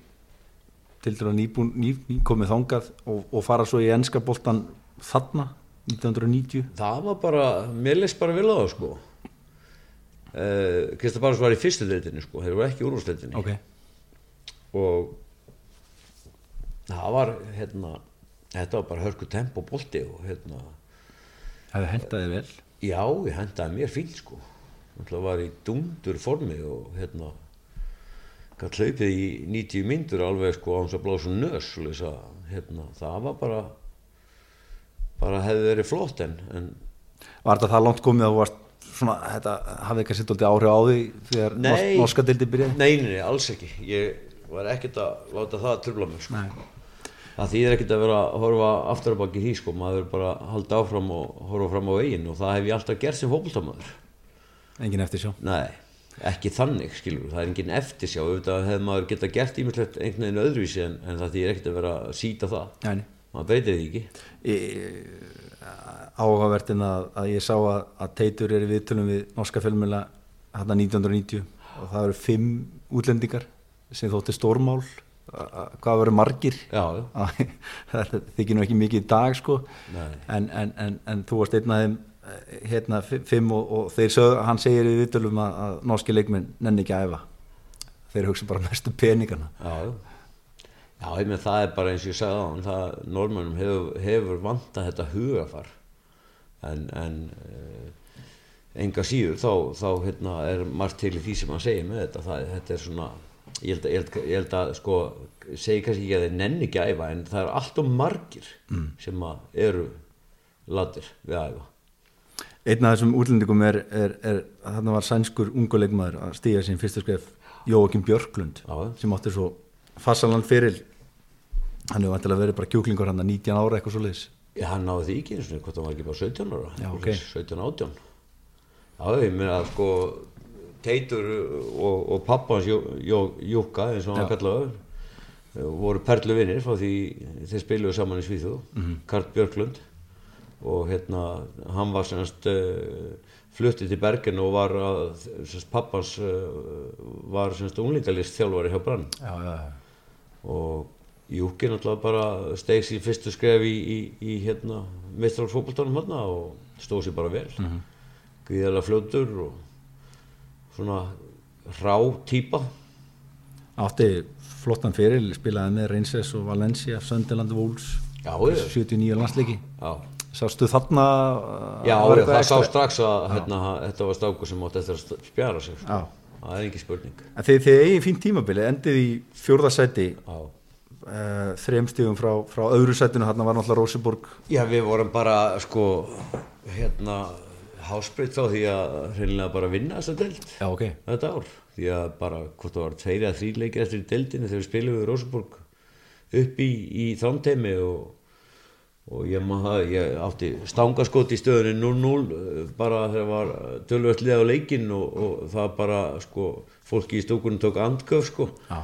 til að nýbúin, ný, nýkomið þangað og, og fara svo í ennska boltan þarna 1990 Það var bara, mér leist bara vel á það sko. Uh, Krista Barnes var í fyrstu deildinni sko, þeir voru ekki í úrvarsdeildinni ok, og það var hérna, þetta var bara hörku tempo bolti og hérna, hefði hentaði vel já, ég hendaði mér fínt sko, það var í dundur formi og hérna gætt hlaupið í 90 myndur alveg sko á hans að blása nös að, hérna, það var bara bara hefði verið flott en, en var þetta það langt komið að þú varst svona, þetta hafði ekki sett áhrif á því þegar norska dildi byrjaði Nei, nei, nei, alls ekki. Ég var ekkert að láta það að trubla mig, sko. Nei. Það þýðir ekkert að vera að horfa aftur á baki því, sko. Maður bara halda áfram og horfa fram á veginn og það hef ég alltaf gert sem fótboltamaður. engin eftir sjá Nei, ekki þannig, skilur. Það er engin eftirsjá. Auðvitað hefði maður geta gert ímyndilegt einhvern veginn öðruvísi en, en það þýðir ekkert að vera að síta það. Nei. Maður breytir því ekki. áhugavert en að, að ég sá að, að Teitur er í viðtölum við norska fjölmjöla hérna 1990 og það eru fimm útlendingar sem þótti stórmál hvað verður margir? Það þykir nú ekki mikið í dag sko. En, en, en, en þú varst einn af þeim eh, hérna fi- fimm og, og þeir sög, hann segir í viðtölum að, að norski leikmenn nenni ekki að æfa. Þeir hugsa bara mestu peningana. Já, já. Ég með það er bara eins og ég sagði á hann, það normannum hefur, hefur vantað þetta hugafar. En, en uh, enga síður þá, þá hérna, er margt til því sem hann segir með þetta, það, þetta er svona, ég held að, ég held, ég held að sko, segi kannski ekki að þeir nenni ekki að æfa en það er allt og margir sem að eru latir við að æfa. Einn af þessum útlendingum er, er, er þarna var sænskur unguleikmaður að stíga sín fyrsta skref Jóakim Björklund Já. sem átti svo fassaland fyrir hann hefur vantilega verið bara kjúklingur hann að 19 ára eitthvað svo leiðis Já, hann náði því ekki eins og hvort hann var ekki bara 17 ára Já, ok. 17, 18 Já, ég meina að sko Teitur og, og pappans Júka, eins og hann kallaður voru perlu vinnir frá því þeir spiluðu saman í Svíþú Mhm. Karl Björklund og hérna hann var semast uh, fluttið til Bergen og var að, semast pappans uh, var semast unglingalist þjálfari hjá Brann já, já, já. og Júki náttúrulega bara steig sér fyrstu skref í, í, í hérna mestrarfókbaltanum hérna og stóð sér bara vel mm -hmm. gríðarlega fljótur og svona rá típa. Átti flottan fyrir spilaði með Reynsess og Valencia Já, já. 79 landsleiki. Sástu þarna já var það sá strax að hérna, þetta var stáku sem átti eftir að spjara sig sko. Það er ekki spurning. En þið, þið eigin fín tímabili endið í fjórðasæti já. uh, þremstíðum frá, frá öðru sætinu hann var náttúrulega Róseborg já, við vorum bara sko hérna hásbreytt þá því að reynilega bara vinna þessa deild Já, ok. þetta ár því að bara hvort það var tveir eða þrý leikir eftir í deildinu þegar við spilum við Rosenborg upp í, í þrámteimi og, og ég það ég átti stangaskot í stöðunni 0-0 eh, bara þegar var tölvöld lið á leikin og, og það bara sko fólki í stúkunum tók andgöf sko Já.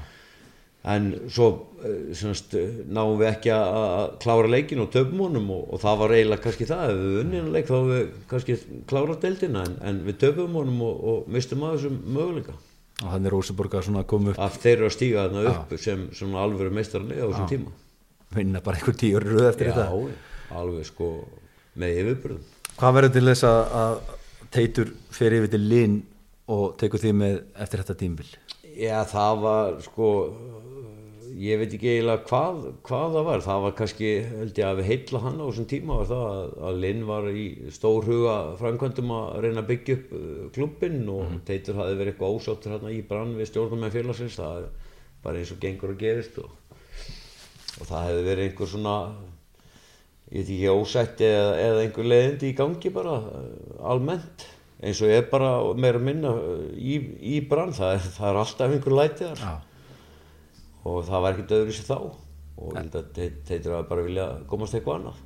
En svo eh, semst, náum við ekki að klára leikin og töfum honum og, og það var eiginlega kannski það. Ef við unnið leik þá við kannski klárað deildina en, en við töfum honum og, og mistum að þessum möguleika. Og þannig er Róseborg að koma upp, að þeir eru að stíga þarna upp sem svona alvöru meistarlega á þessum tíma. Vinna bara einhver tíu röð eftir þetta. já, alveg sko með yfirbyrðum Hvað verður til þess að, að Teitur fer yfir til Linn og tekur því með eftir þetta tímbil? Já, það var sko, ég veit ekki eiginlega hvað, hvað það var. Það var kannski, held ég að við heitla hann á þessum tíma var það að, að Linn var í stór huga framkvæmdum að reyna að byggja upp klubbinn og Teitur hafði verið eitthvað ósáttur hérna í brann við stjórnum með félagsins. Það er bara eins og gengur að gerist og, og það hefði verið einhver svona, ég veit ekki, ósætti eða, eða einhver leiðindi í gangi bara eh, almennt eins og ég bara meira minna eh, í, í brann, það er, það er alltaf einhver læti þar Já. Og það var ekkert öðru sér þá. Og ég held að þeir, að bara vilja komast eitthvað annað.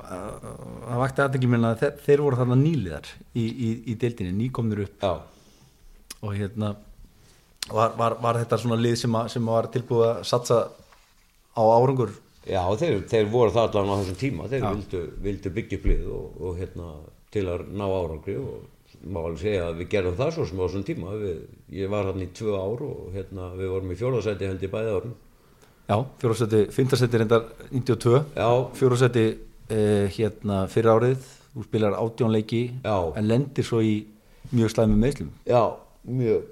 Það vakti aðtekli minna að þeir, voru þarna nýliðar í, í, í deildinni, nýkomnir upp. Já, og hérna var, var, var þetta svona lið sem, að, sem var tilbúið að satsa á árangur? Já þeir, þeir voru það allan á þessum tíma, þeir vildu, vildu byggja upp lið og, og hérna til að ná árangri og alveg segja að við gerðum það svo sem á þessum tíma. Við, ég var hann í tvö ár og hérna við vorum í fjórðarsæti held í bæði árum Já, fjóraðsæti, fintarsæti reyndar 92 Já, fjóraðsæti eh, hérna fyrir árið. Þú spilar átjónleiki Já. en lendir svo í mjög slæmi meðslum já, mjög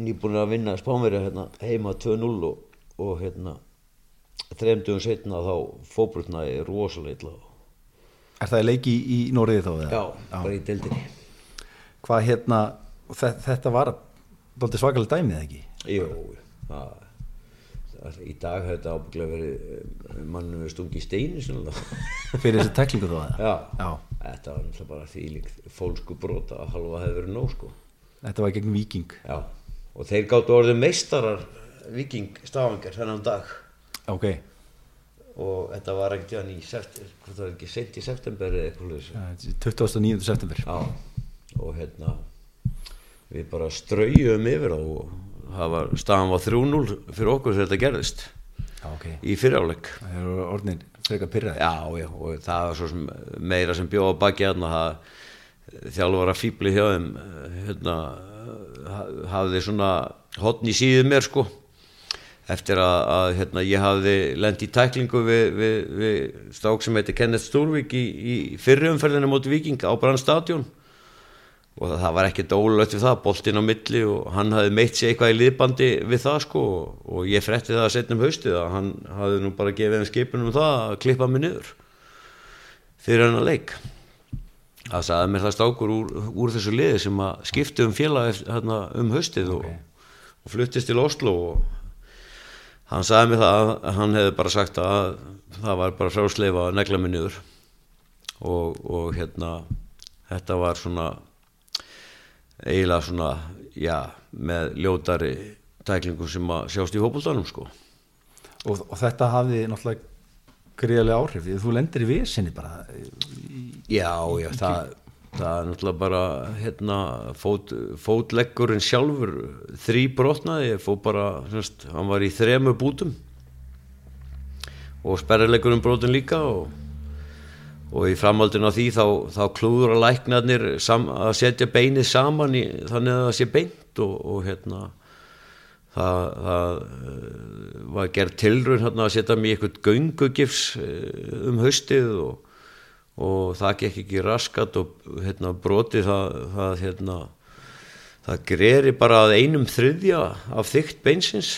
nýbúin að vinna spánverja hérna, heima 2-0 og, og hérna þreymdugum setna þá fóbrutnaði rosalega Er það leiki í, í Nóriði þá? eða? Já, bara í deildinni Hvað hérna, þetta var svakalega dæmið ekki? Jú, það, það, í dag hefði þetta ábygglega verið eh, mannum við stungi sennilega. Fyrir þessi teklingu þá? Já, Já. þetta var náttúrulega bara þýling fólksku brota að halva hefði verið nóg sko. Þetta var gegn Víking Já, og þeir gáttu orðið meistarar viking stafangar þennan dag Ok, og þetta var ekkert í september, hvað það var ekki sent í september eða eitthvað leys. 29. september Já, og hérna við bara strauðum yfir og var, staðan var 3-0 fyrir okkur þegar þetta gerðist. Já, ok. Í fyriráleik. Það eru orðnir frekar pyrraði Já, já, og það var svo sem meira sem bjóða baki hérna það þjálfara fýbli hjá þeim hérna ha- hafði svona hotn í síðu mér sko. Eftir að, að hérna, ég hafði lent í tæklingu við, við, við sták sem heitir Kenneth Stúrvík í, í fyrriumferðinu móti Víking á Brannstadjón og það var ekkert ólögt við það, boltinn á milli og hann hafði meitt sér eitthvað í liðbandi við það sko. Og, ég fretti það að setja um haustið að hann hafði nú bara gefið þeim skipun um það að klippa mig niður fyrir hennar leik. Það sagði mér það stákur úr, úr þessu liði sem að skipti um félag eftir- hérna, um haustið og, og fluttist til Oslo og hann sagði mér það að hann hefði bara sagt að það var bara frásleifa að negla mig niður. Og, og hérna þetta var svona eiginlega svona já, með ljótari tæklingum sem að sjást í hópuldanum sko. Og, og þetta hafði náttúrulega greiðlega áhrif. Því að þú lendir í vesinni bara Já, já, það, það er náttúrulega bara hérna, fót, fótleggurinn sjálfur þrý brotnaði, ég fó bara, semst, hann var í þremu bútum. Og sperrileggurinn brotin líka og, og í framhaldinu á því þá, þá klúður að læknarnir sam, að setja beinið saman í, þannig að það sé beint og, og hérna það, það eh, var gerð tilrun hérna, að setja í eitthvað göngugifs eh, um haustið og og það gekk ekki raskat og hérna, broti það, það, hérna, það greri bara að einum þriðja af þygt beinsins.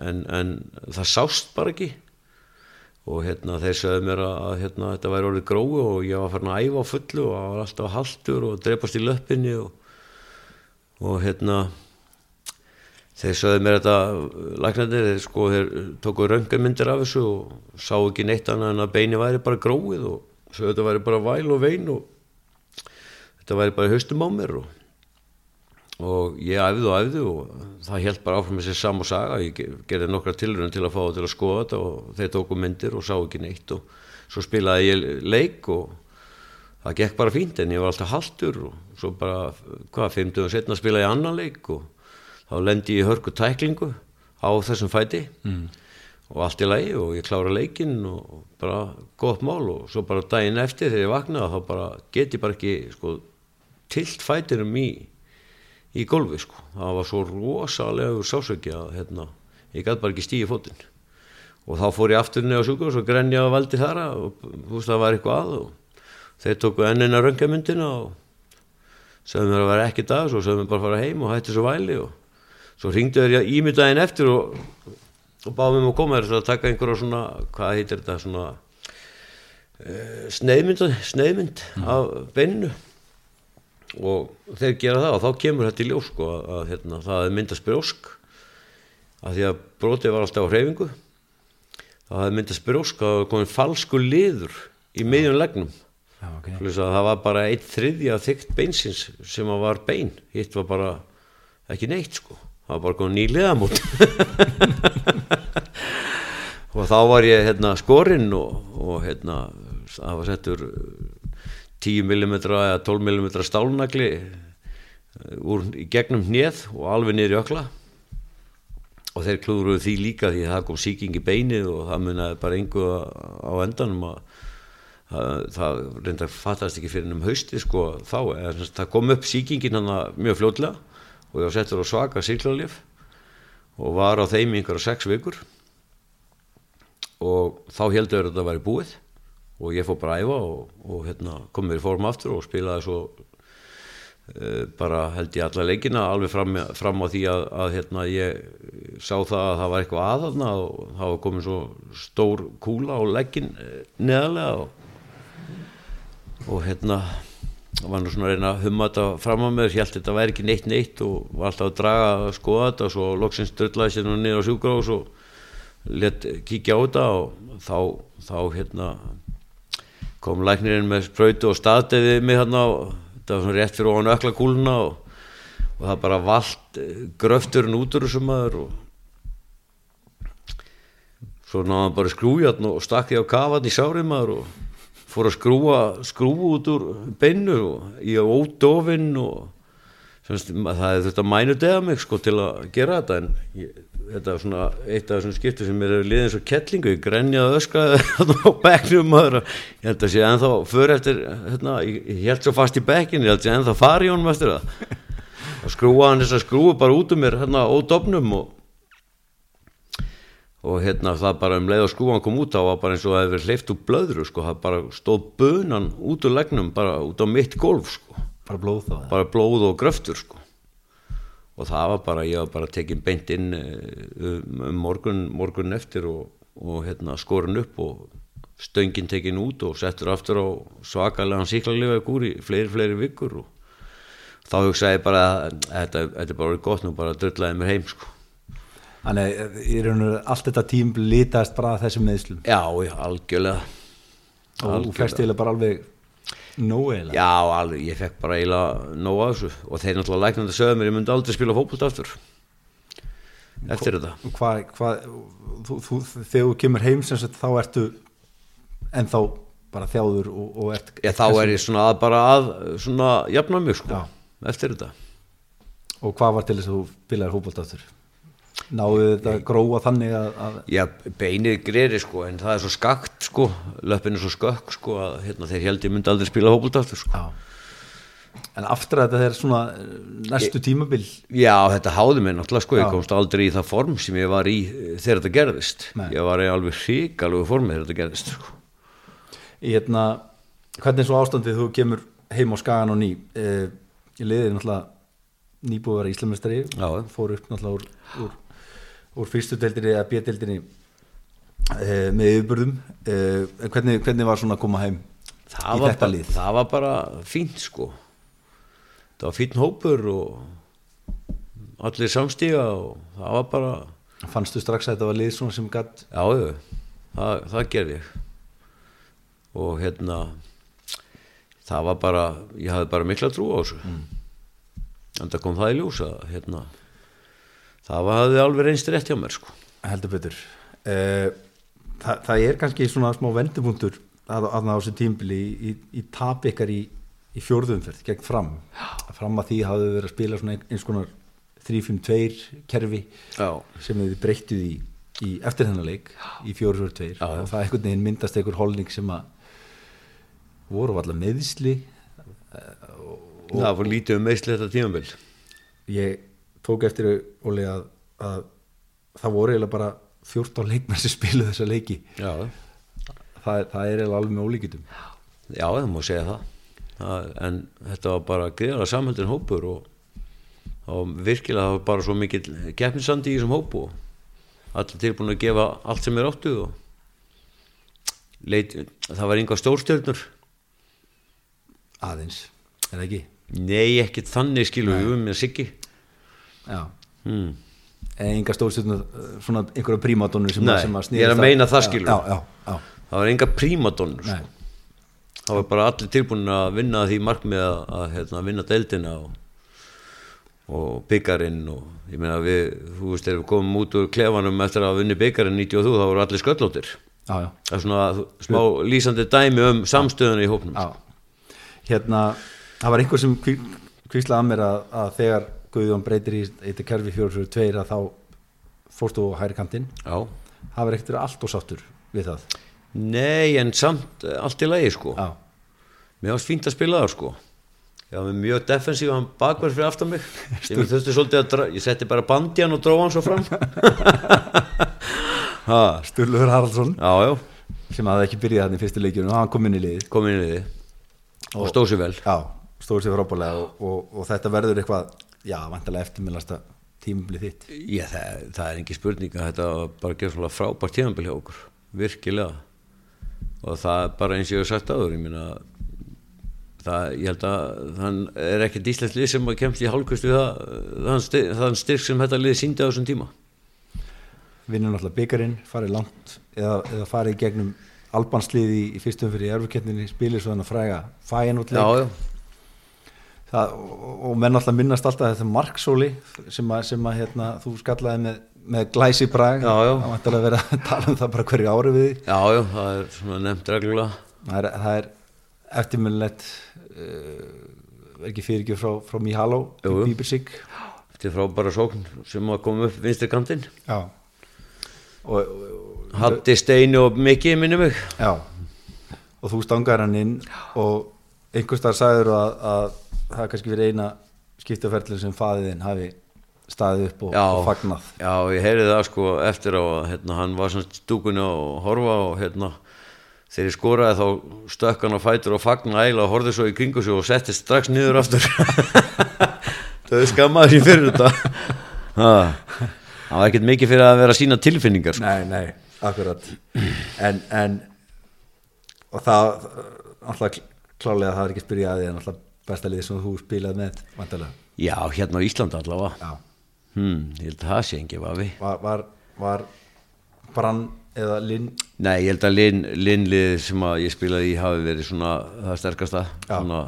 En, en það sást bara ekki og hérna, þeir sögðu mér að, hérna, þetta væri orðið grói og ég var farin að æfa fullu og var alltaf haltur og drepast í löppinni og, og hérna þeir sögðu mér þetta læknarnir, þeir sko þeir tóku röngamyndir af þessu og sá ekki neitt annað en að beini væri bara gróið og svo þetta væri bara væl og vein og þetta væri bara haustum á mér og, og ég æfði og æfði og það held bara áfram með sér sam og saga ég ge- gerði nokkra tilröðin til að fá það til að skoða þetta og þeir tóku myndir og sá ekki neitt og svo spilaði ég leik og það gekk bara fínt en ég var alltaf haltur og svo bara, hvað, 50 og setna spilaði ég annan leik og þá lendi ég hörku tæklingu á þessum fæti mm. og allt í lagi og ég klára leikinn og bara gott mál og svo bara daginn eftir þegar ég vaknaði þá bara get ég bara ekki sko, tilt fætinum í í golfi sko, það var svo rosalega sásöki að hérna, ég gæti bara ekki stíði fótinn. Og þá fór ég aftur neða sjúkur og svo grenja að valdi þara og þú veist það var eitthvað að og þeir tóku ennina röngamyndina og sögum mér að vera ekki dag svo sögum mér bara að fara heim og hætti svo væli og svo ringdu þeir í mig daginn eftir og, og báðum mér að koma þér að taka einhverja svona, hvað heitir þetta svona uh, sneiðmynd, sneiðmynd af beininu og þeir gera það og þá kemur þetta í ljós sko að, að hérna, það myndast brjósk að því að brotið var alltaf á hreyfingu. Það myndast brjósk að komin falsku liður í miðjum legnum. Já, ok. Svoleiðis að það var bara einn þriðja þykkt beinsins sem var bein. Hitt var bara ekki neitt sko. Það var bara komin ný liðamót. Og þá var ég hérna skorinn og, og hérna það var settur 10 mm eða 12 mm stálnagli eh, úr gegnum hnið og alveg niður í ökla. Og þeir klúðruðu því líka því að það kom sýking í beinið og það munaði bara engu á endanum að það, reyndar fattast ekki fyrir um hausti sko þá, sagt, það kom upp sýkingin hann mjög fljótlega og ég settur á svaka síklarlif og var á þeim í einhverja sex vikur. Og þá heldur þetta að væri búið og ég fór bara að æfa og, og hérna, kom mér í form aftur og spilaði svo uh, bara held ég alla leikina alveg fram, fram á því að, að hérna, ég sá það að það var eitthvað aðalna og það var komin svo stór kúla á leggin neðarlega og, og hérna var nú svona að reyna að humma þetta fram á mér, ég held þetta væri ekki neitt neitt og var alltaf að draga að skoða þetta og svo loksins dröllaði sér nú niður á sjúkrós og let kíkja á þetta og þá, þá hérna kom læknirinn með sprautu og staðdeði mig hérna og þetta var svona rétt fyrir ofan ökla kúluna og, og það bara vald gröfturinn út úr þessum maður og svo náðum hann bara skrújatn og stakk því á kafan í sárið maður og fór að skrúa skrúa út úr beinu og í ódofinn og semst, það er þetta mænu dega mig sko til að gera þetta en ég, þetta er svona eitt af þessum skiptum sem er liðið eins og kettlingu, ég grenjaði öskraði á bekknum maður. Ég held að sé ennþá för eftir hérna, ég, held svo fast í bekkin, ég held að sé ennþá fari honum eftir það. Og skrúa hann þess að skrúa bara út um mér hérna ódofnum og og hérna það bara um leið og skrúan kom út þá var bara eins og það hefur hleyft úr blöðru sko, það bara stóð bunan út úr legnum bara út á mitt golf sko. Bara blóð bara blóð og gröftur sko og það var bara, ég var bara tekin beint inn eh, um um morgun, morgun eftir og, og hérna skorun upp og stöngin tekin út og settur aftur á svakalega síklarlega gúr í fleiri, fleiri vikur og þá hugsaði ég bara að þetta, þetta er bara gott nú bara dröllaði mér heim sko. Þannig í raun og veru allt þetta tím litast bara að þessum meðslum já, já, algjörlega. Og þú fæst eiginlega bara alveg nóg eiginlega. Já, alveg, ég fekk bara eiginlega nóg af þessu. Og þeir náttúrulega læknandi sögðu mér ég myndi aldrei spila fótbolt aftur. Eftir þetta. Og Hvað, hvað, þú, þú, þegar þú kemur heim sem sagt þá ertu ennþá bara þjáður og, og ert Já, þá er ég svona að bara að svona jafna mig sko. Já. eftir þetta. Og hvað var til þess að þú spilaðir fótbolt aftur náðu þetta gróa þannig að, að Já, beinið greri sko en það er svo skakt sko löppin er svo skökk sko að hérna, þeir held ég myndi aldrei spila fótbolt aftur sko já. en aftur þetta er svona eh, næstu tímabil Já, þetta háði mig náttúrulega sko, Já. ég komst aldrei í það form sem ég var í eh, þegar þetta gerðist Nei. ég var í alveg hrikalegu formi þegar þetta gerðist sko í hérna, hvernig er svo ástandið þú kemur heim á skagan og ný eh, ég liði náttúrulega nýbúið að vera íslamestari Já. fór upp náttúrulega úr, úr, úr fyrstu deildinni eða bjödeildinni eh, með yfirburðum. Eh, en hvernig, hvernig var svona að koma heim það í þetta lið? það var bara fínt sko. Það var fín hópur og allir samstíga og það var bara fannstu strax að þetta var lið svona sem gatt já, já, það, það gerði ég. Og hérna það var bara, ég hafði bara mikla trú á þessu. Mm. en það kom það í ljós að hérna, það hafði alveg reynst rétt hjá mér sko. heldur betur. Uh, það, það er kannski svona smá vendupunktur að, að á þessu tímbili í, í, í tap ykkar í, í fjórðumferð gegn fram. Fram að því hafðu verið að spila svona eins konar 3-5-2 kerfi Já. sem þið breyttuð í, í eftir þennan leik í 4-4-2 og það einhvern veginn myndast einhver holning sem að voru allar meðisli það fór lítið um meðsli þetta tímabill ég tók eftir Óli að, að það voru eiginlega bara 14 leikmenn sem spiluð þessa leiki. Já, það, það er eiginlega alveg með ólíkitum já, það má segja það, það en þetta var bara greiðara samhældin hópur og, og virkilega það var bara svo mikil keppninsandi í þessum hópu og allir tilbúin að gefa allt sem er áttu og leit, það var yngar stórstjörnur. Aðeins, er það ekki? nei, ekkert þannig skilu við um með Siggi hmm. en enga stórstjórnur svona einhverja prímadónur sem, að- sem að ég er að meina það, skilur. Já, já, já, það var enga prímadonnur nei, sko. það var bara allir tilbúin að vinna því markmið að, að hérna, vinna deildina og, og byggarinn og ég meina við, þú veist, þegar við komum út úr klefanum eftir að vinni byggarinn 92 þá voru allir sköllóttir. Það er svona smá lýsandi dæmi um samstöðuna í hópnum. Já. Hérna, það var einhver sem kvíslaði að mér að, að þegar Guðjón breytir í þetta kerfi 442 að þá fórstu á hæri kantinn. Já, það var ekkert allt og sáttur við það? Nei en samt eh, allt í lagi sko. Já, mér varst fínt að spila það sko. Með mjög defensívan bakverð fyrir aftan mig. Ég þurfti svolítið að ég setti bara bandi hann og dróð hann svo fram. Ha, Sturluður Haraldsson. Já, já. Sem hafði ekki byrjað hann í fyrstu leikjunum og hann kom inn í liðið. Kom inn í því og stóð sér vel. Já, stóður sér frábælega og, og, og þetta verður eitthvað, já, vantarlega eftirminnlasta tímabilið þitt. Já, það, það er ekki spurning að þetta bara gerð svona frábært tímanbíl hjá okkur virkilega. Og það er bara eins og ég hef sagt áður ég meina það, ég held að þann er ekkert íslenskt lið sem að kemst í hálfkvist við það, þann, styrk, sem þetta lið síndi á þessum tíma. Vinnur náttúrulega byggarinn, farið langt eða, eða farið gegnum albansliði í, fyrstum fyrir í erfuketninni spilir svo hann að fræga já, það, og, menn alltaf minnast alltaf þetta marksóli sem að, sem að hérna, þú skallaði með, með glæsi brag. Það vantar að vera að tala um það bara hverju ári við því já, já, það er svona nefnt reglulega. Það er, það er eftirminnlegt uh, ekki fyrirgjöf frá, frá jú. Bíbersík er frábæra sókn sem að koma upp vinstri kantinn. Já. Og, og, Hatti Steini og Mikki minni mig. Já, og þú stangar hann inn og einhvers þar sagður að, að það er kannski verið eina skiptaferðlun sem faðiðinn hafi staðið upp og, og fagnað. Já, ég heyri það sko eftir á að hérna, hann var svona stúkunni að horfa og hérna þegar ég skoraði þá stökk hann á fætur og fagna ægla og horfði svo í kringu sig og settist strax niður aftur það er skammaður í fyrir þetta það var ekkert mikið fyrir að vera sína tilfinningar sko. Nei, nei, akkurat. En, en og það, alltaf klálega það er ekki að spyrja að því en alltaf besta liðið sem þú spilað með, vantarlega. Já, hérna á Íslanda allavega. Hmm, ég held að það sé engi vafi. Var, var, var brann eða linn, Nei, ég held að lin, linlið sem ég spilaði í hafi verið svona það sterkasta svona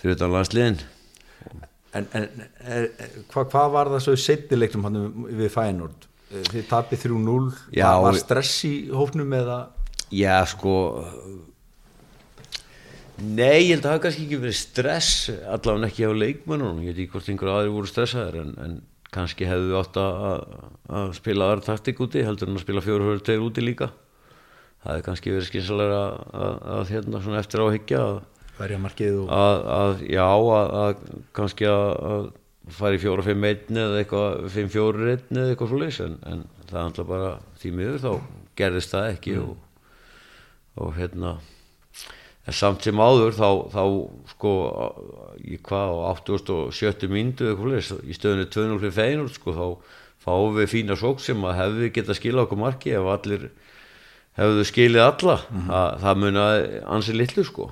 fyrir utan landsliðin. En, en er, hvað hva var það svo setni leiknum hann við Fænord? Þið tapið 3-0, Já, var, stress í hófnum eða? Já, sko Nei, ég held að það hafi kannski ekki verið stress allavega ekki á leikmönnunum. Ég veit ekki hvort einhver aðri voru stressaðir en, en kannski hefðu átt að, spila aðra taktik úti heldur en að spila fjóru höfður tegir úti líka. Það hefði kannski verið skynsalega að, hérna svona eftir á að hyggja að, Verja markið og... að, að já, að, að kannski að, fara í fjóra, fimm, einn eða eitthvað, fimm, fjóru, einn eða eitthvað svo leys en, en það er alltaf bara því miður þá gerðist það ekki og, og hérna en samt sem áður þá, þá sko í hvað á 87. myndu eitthvað svo leys í stöðunni 2-0 fyrir feinur sko þá fáum við fína sók sem að hefði geta skila okkur marki ef allir hefðu skilið alla það, það munaði ansi litlu sko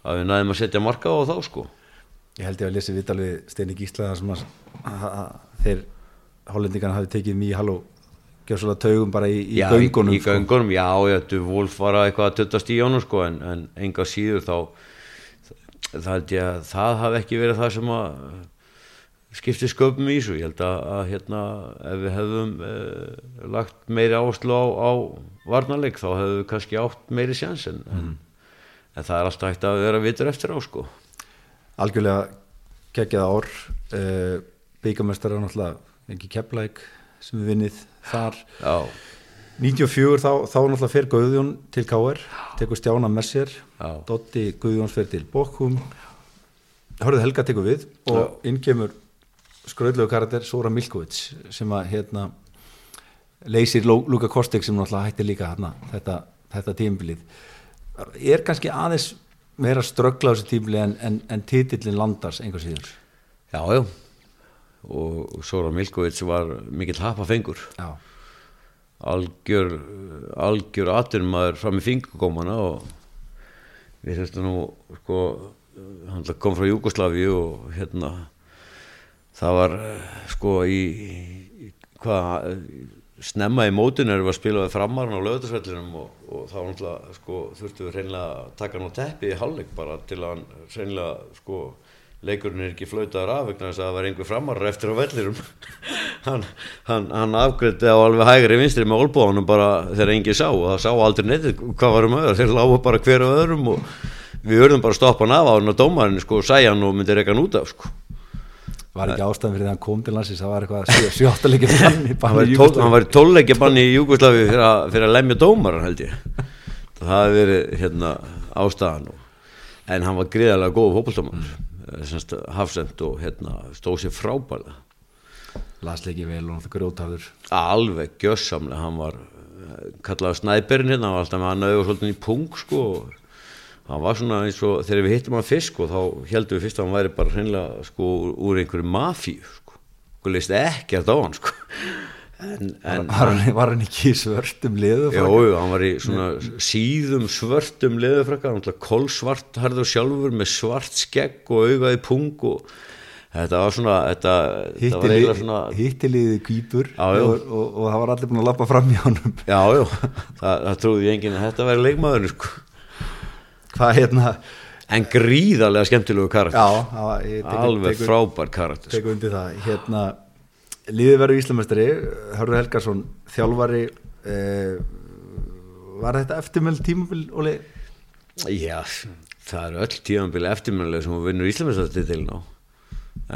að við næðum að setja marka á þá sko Ég held ég að lesi vital við Steini Gísla þar sem að, að, að þeir hollendingarna hafi tekið mjög halló gjör svolítið taugum bara í, í já, göngunum í, í göngunum, já, þú Wolf var að eitthvað að tuttast í honum sko en, en enga síður þá það held ég að það hafi ekki verið það sem að skipti sköpum í þessu. Ég held að, að hérna ef við hefðum eh, lagt meiri áherslu á, á varnarleik þá hefðum við kannski átt meiri sjans en, en, en það er alltaf hægt að vera vitur eftir á sko. Algjörlega geggjað ár. Uh, byggamestari er náttúrulega ekki kepplæk sem við vinnið þar já, 94 þá, þá náttúrulega fer Guðjón til K.R. tekur Stjána með sér. Dotti Guðjóns fer til Bokkum. Hörðu Helga tekur við og inn kemur skröðlegu karakter Sora Milkovits sem að hérna leysir Luka Kostek sem náttúrulega hætti líka hérna, þetta, þetta tímbilið er kannski aðeins meira ströggla á þessu tímbilið en, en, en titillin landars einhver síður? Já, já og Sora Milkovits var mikill hapafengur Já, algjör algjör atvinnumæður fram í fingurgómana og við þurftum nú sko, hann kom frá Júgoslavíu og hérna það var sko í, í hvað snemma í mótinu erum við að spila við framarinn á lögðarsvellinum og, og þá náttúrulega sko, þurftum við hreinlega að taka hann á teppi í halvleik bara til að hann hreinlega sko leikurinn er ekki flautaður af vegna þess að það var einhver framarar eftir á vellirum hann, hann, hann afgriði á alveg hægri vinstri með olbúanum bara þegar enginn sá og það sá aldrei neitt hvað varum öður, þeir lágu bara hver af öðrum og við verðum bara að stoppa hann af á hann og dómarinn sko sæja hann og myndi reyka hann út af sko. Var ekki ástæðan fyrir því að hann kom til landsins? Það var eitthvað hann var í tól- hann var í tólleikja banni í að- fyrir að lemja dómaran held ég. Það og, hann fótboltamann semst hafsend og hérna stóð sér frábælega lasleiki vel og náttúrulega grjótarður alveg gjössamlega hann var eh, kallaði snæperinn hérna hann var alltaf með hann auðvitað svolítið í pung sko. Og hann var svona eins og þegar við hittum hann fyrst sko þá heldum við fyrst að hann væri bara hreinlega sko úr einhverju mafíu sko. Og leist ekki að á hann sko en, en var, hann, var hann ekki í svörtum Jó, jú, hann var í svona síðum svörtum leðufrakka, kolsvart harður sjálfur með svart skegg og augaði pung og þetta var svona, þetta, þetta var svona, hittiliði kýpur Já, já. og, og, og það var allir búin að lappa fram í honum já, já, það, það trúði enginn að þetta væri leikmaðurinn, sko. hvað hérna En gríðarlega skemmtilegu karakter, já, tek- alveg tek- frábær karakter, sko. tek undir það hérna, liðið verður Íslamestari Hörður Helgarsson, þjálfari eh, var þetta eftirmjöld tímabil Óli? Já, það eru öll tímanbili eftirmjölulega sem vinnur Íslamistatitilin á,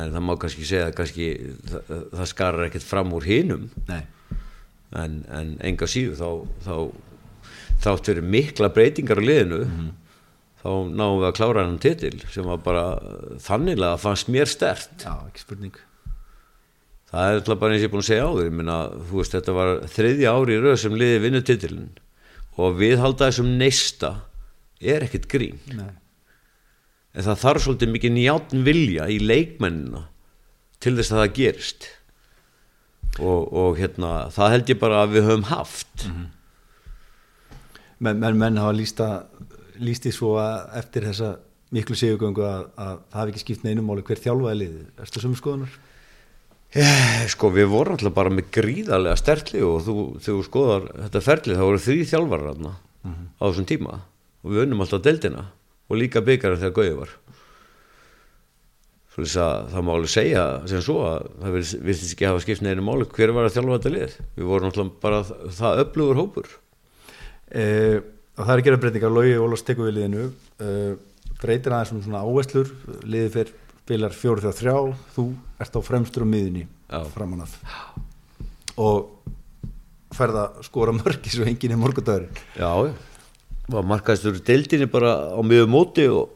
en það má kannski segja að kannski, það, það skarar ekkert fram úr hinum, Nei. En, en enga síðu þá, þá þátt fyrir mikla breytingar á liðinu þá náum við að klára hann titil sem var bara þannilega fannst mér stert Já, ekki spurning það er alltaf bara eins ég er búin að segja á því minna, þú veist þetta var þriðja ári í röð sem liði vinnu titilin og við halda þessum neista er ekkert grín. Nei. en það þarf svolítið mikið njátn vilja í leikmennina til þess að það gerist. Og, og hérna það held ég bara að við höfum haft. Menn, menn, menn hafa lísta lísti svo að eftir þessa miklu sigugöngu að, að það hafi ekki skipt neinum máli hver þjálfaði liðið. Erstu sömu skoðunar? Eh, Sko við vorum alltaf bara með gríðarlega stertli og þú, þú skoðar þetta ferli þá voru þrý þjálfarar þarna á þessum tíma og við unnum alltaf deildina og líka byggarinn þegar Gauði var. Svo þess að það má alveg segja sem svo að það virðist ekki hafa skipt neina máli hver var að þjálfa þetta lið. Við vorum alltaf bara það, öflugur hópur. Eh, og það er að gera breytingar. Lógi Ólafs tekur við liðinu. Eh, breytir aðeins um svona áherslur. Liðið fyrir spilar fjóru þrjá þrjá þú ert á fremstur á miðunni Já. framan af. Og ferð að skora mörki svo enginn er morgundagurinn. Já, var markaðistur deildinni bara á miður móti og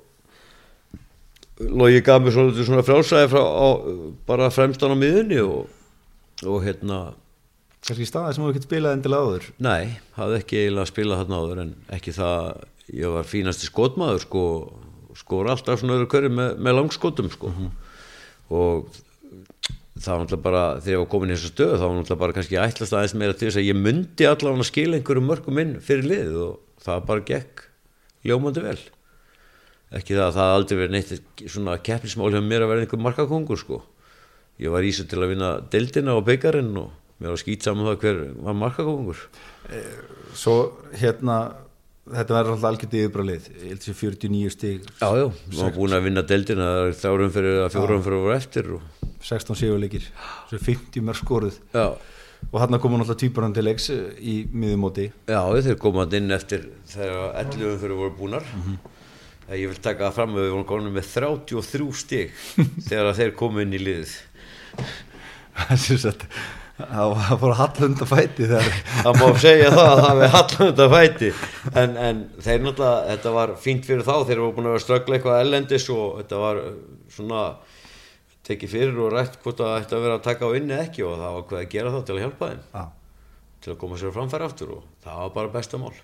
Logi gaf mér svona, frjálsæði frá, á, bara fremstan á miðunni og, og hérna kannski staði sem þú ekkert spilaði endilega áður? Nei, hafði ekki eiginlega spilað þarna áður en ekki það, ég var fínasti skotmaður sko, skor alltaf svona öðru hverju með, með langskotum sko. Og það var náttúrulega bara, þegar ég var komin í þessu stöð þá var náttúrulega bara kannski ætlast aðeins meira til þess að ég myndi allavega að skila einhverjum mörgum inn fyrir liðið og það bara gekk ljómandi vel. Ekki það að það aldrei verið neitt svona keppnismál hjá mér að vera einhver markakongur sko. Ég var í þessu til að vinna deildina og byggarinn og mér var skýt saman um það hver var markakongur svo hérna þetta verður alltaf held þessi 49 stig. Já, já, við varum búin að vinna deildina það er þárum fyrir að fjórum fyrir að voru eftir og, 16 sigurleikir, þessi 50 mörg skoruð. Já, og hann komum alltaf týpurann til leiks eh, í miðumóti já, þeir komað inn eftir þegar 11 fyrir voru búnar. Ég vil taka það fram að við vorum komin með 33 stig þegar að þeir komu inn í liðið. Það var fór að hallunda fæti þegar það má segja það að það við hallam þetta fæti. En, en þeir náttúrulega þetta var fínt fyrir þá, þeir voru búin að ströggla eitthvað ellendis og þetta var uh, svona tekið fyrir og rætt hvort það ætti að vera að taka á inni ekki og það var hvað að gera þá til að hjálpa þeim. Já. til að koma sér að framfæra aftur og það var bara besta mál.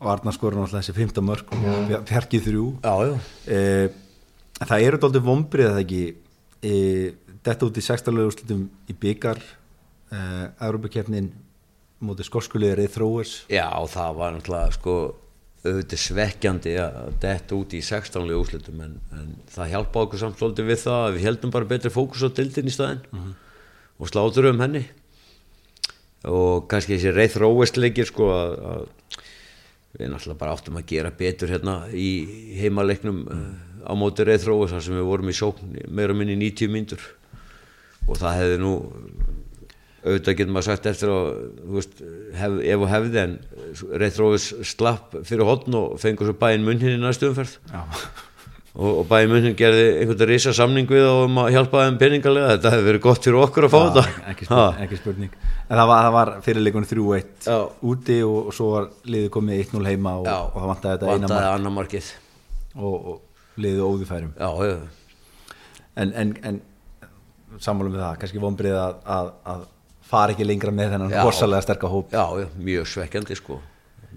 Skorur náttúrulega þessi 15 mörg og fjarkið þrjú. Já, já. Eh, það eru doldið vombrið að það ekki? Eh, detta út í sextalega úrslutum í byggar eh, Európa-kjarnin mótið skorskulegir eða þróers Já, það var náttúrulega sko auðvitað svekkjandi að detta út í 16. úrslutum en, en það hjálpa okkur samt svolítið við það að við heldum bara betri fókus á dildin í staðinn og slátur um henni og kannski þessi reið þróestleikir sko að, að við náttúrulega bara áttum að gera betur hérna í heimaleiknum mm. á móti reið þróest þar sem við vorum í sókn meira minni 90 myndur og það hefði nú auðvitað getur maður sagt eftir að veist, hef, ef og hefði en Reithrófis slapp fyrir hotn og fengur svo bæinn munn hinn í næstu umferð. Og, og bæinn munn hinn gerði einhvern risa samning við og um að hjálpa þeim peningalega. Þetta hefði verið gott fyrir okkur að fá þetta. ekki, spurning, ekki spurning. En það var, var fyrirleikunni 3-1 Já. úti og, og svo var liðið komið 1-0 heima og, og það vantaði þetta eina markið. Og, og liðið óðufærum já, já, en, en, en sammálum við það, kannski vombrið að, að, að fara ekki lengra með þennan Já. rosalega sterka hóp. Já, já, mjög svekkjandi sko.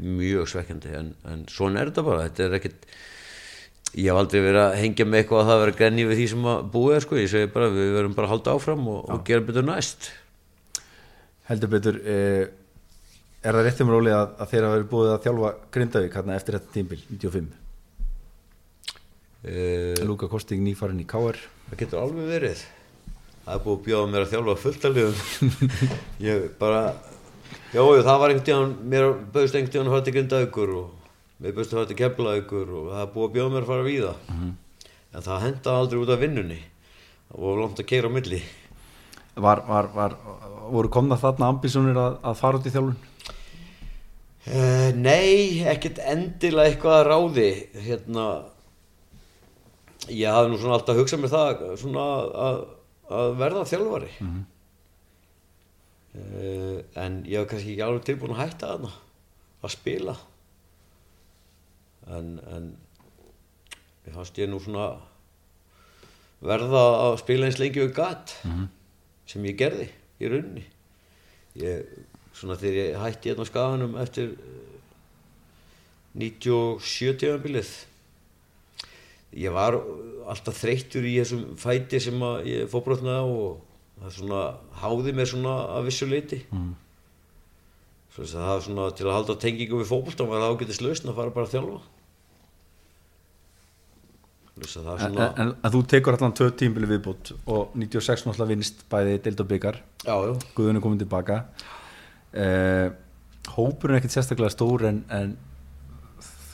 Mjög svekkjandi en, en svona er þetta bara, þetta er ekkit ég hef aldrei verið að hengja með eitthvað að það vera grenni við því sem að búið er sko, ég segi bara við verum bara að halda áfram og, og gera betur næst. Heldur betur eh, er það réttum róli að, að þeirra verið búið að þjálfa Grindavík hérna eftir þetta tímbil 95, uh, Lúka Kosting nýfarin í KR Það getur alveg verið. Það er búið að bjóða mér að þjálfa fullt að liðum. ég bara, já, jú, það var einhvern tíðan, mér bauðst einhvern tíðan að fara til Grindavíkur og mér bauðst að fara til Keflavíkur og það er búið að bjóða mér að fara víða. En það henda aldrei út af vinnunni. Það var langt að keira á milli. var, var, var, voru komna þarna ambisjónir að, að fara út í þjálfun Uh, nei, ekkert endilega eitthvað að ráði. Hérna, ég hafði nú svona alltaf hugsað mér það svona að, að verða þjálfari. Uh, en ég var kannski ekki alveg tilbúin að hætta þarna að spila. En, en ég fannst ég nú svona verða að spila eins lengi og gatt sem ég gerði í rauninni. Ég, svona þegar ég hætti hérna á skaganum eftir eh, 97 tíðanbilið ég var alltaf þreyttur í þessum fæti sem ég fóbrotnaði á og það svona háði mér svona að vissu leiti mm. svo að það svona til að halda tengingu við fótboltan var það ágætis lausn að fara bara að þjálfa. Það en, svona en, en þú tekur allan tvö tímbili viðbútt og 96 náttúrulega vinnst bæði deild og byggar Guðun er komin tilbaka. Uh, hópurinn er ekkert sérstaklega stór en, en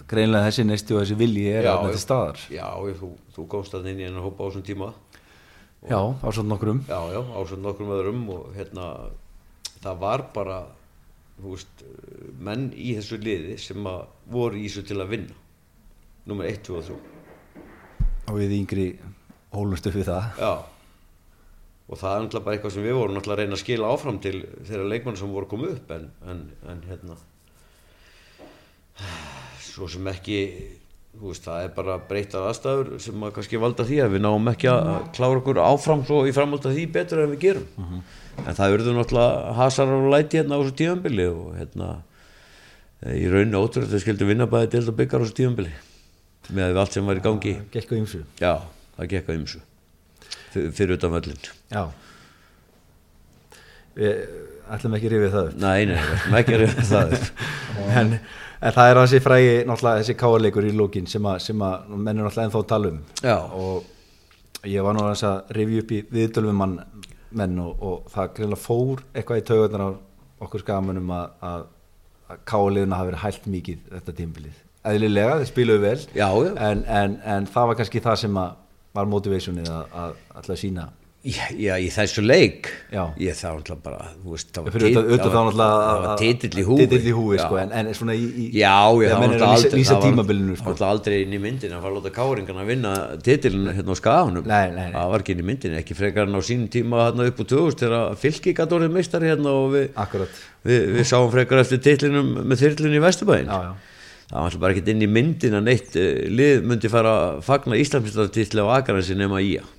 greinlega þessi neisti og þessi vilji er að þetta staðar já, ég, þú, þú komst að inn í hennar hópa á þessum tíma já, á svona nokkrum Já, já, ásönd nokkrum öðrum og hérna, það var bara, þú veist, menn í þessu liði sem að voru í þessu til að vinna. Númer 1, 2 og 3. og við yngri hólumst upp við það Já. Og það er náttúrulega bara eitthvað sem við vorum náttúrulega að reyna að skila áfram til þeirra leikmann sem voru komið upp en, en, en hérna, svo sem ekki, veist, það er bara breytar aðstæður sem að kannski valda því að við náum ekki að klára okkur áfram svo í framhald af því betur en við gerum. En það verður náttúrulega hasar og læti hérna á þessu tíðanbili og hérna í rauninu ótrúið að við skildum vinna bæði deild og byggar á þessu tíðanbili með allt sem var í gangi. gekk á ymsu Já, það gekk á ymsu fyrir utan völlin. já við ætlum ekki að rifið það upp Nei, nei, við ætlum ekki að reyna það upp. en, en það er þessi frægi náttúrulega þessi káarleikur í lókin sem að, að menn er náttúrulega ennþá tala um Já. og ég var nú aðeins að rifja upp í viðtölum mann menn og, og það greinlega fór eitthvað í taugarnar á okkur skamunum að, að, að káliðina hafi verið hælt mikið þetta tímbilið eðlilega, þeir spiluðu vel Já. En, en, en það var kannski það sem að var motivationið að alltaf sína Já, í þessu leik Já. ég var náttúrulega bara þú veist, það var, þá titill í húi titill í húi sko, en, en svona í, í Já, þegar það það var- það sko. aldrei inn í myndin að fara að láta káringan að vinna titilin hérna á nei. það var ekki inn í myndin, ekki frekar en á sínum tíma hérna upp úr 2000 þegar fylki gæti orðið meistari hérna og við, við, við sáum frekar eftir titlinum með þyrlun í já. það var alltaf bara ekki inn í myndin að neitt eh, lið myndi fara að fagna Íslandsmyndstartitli á Akaransi nema í að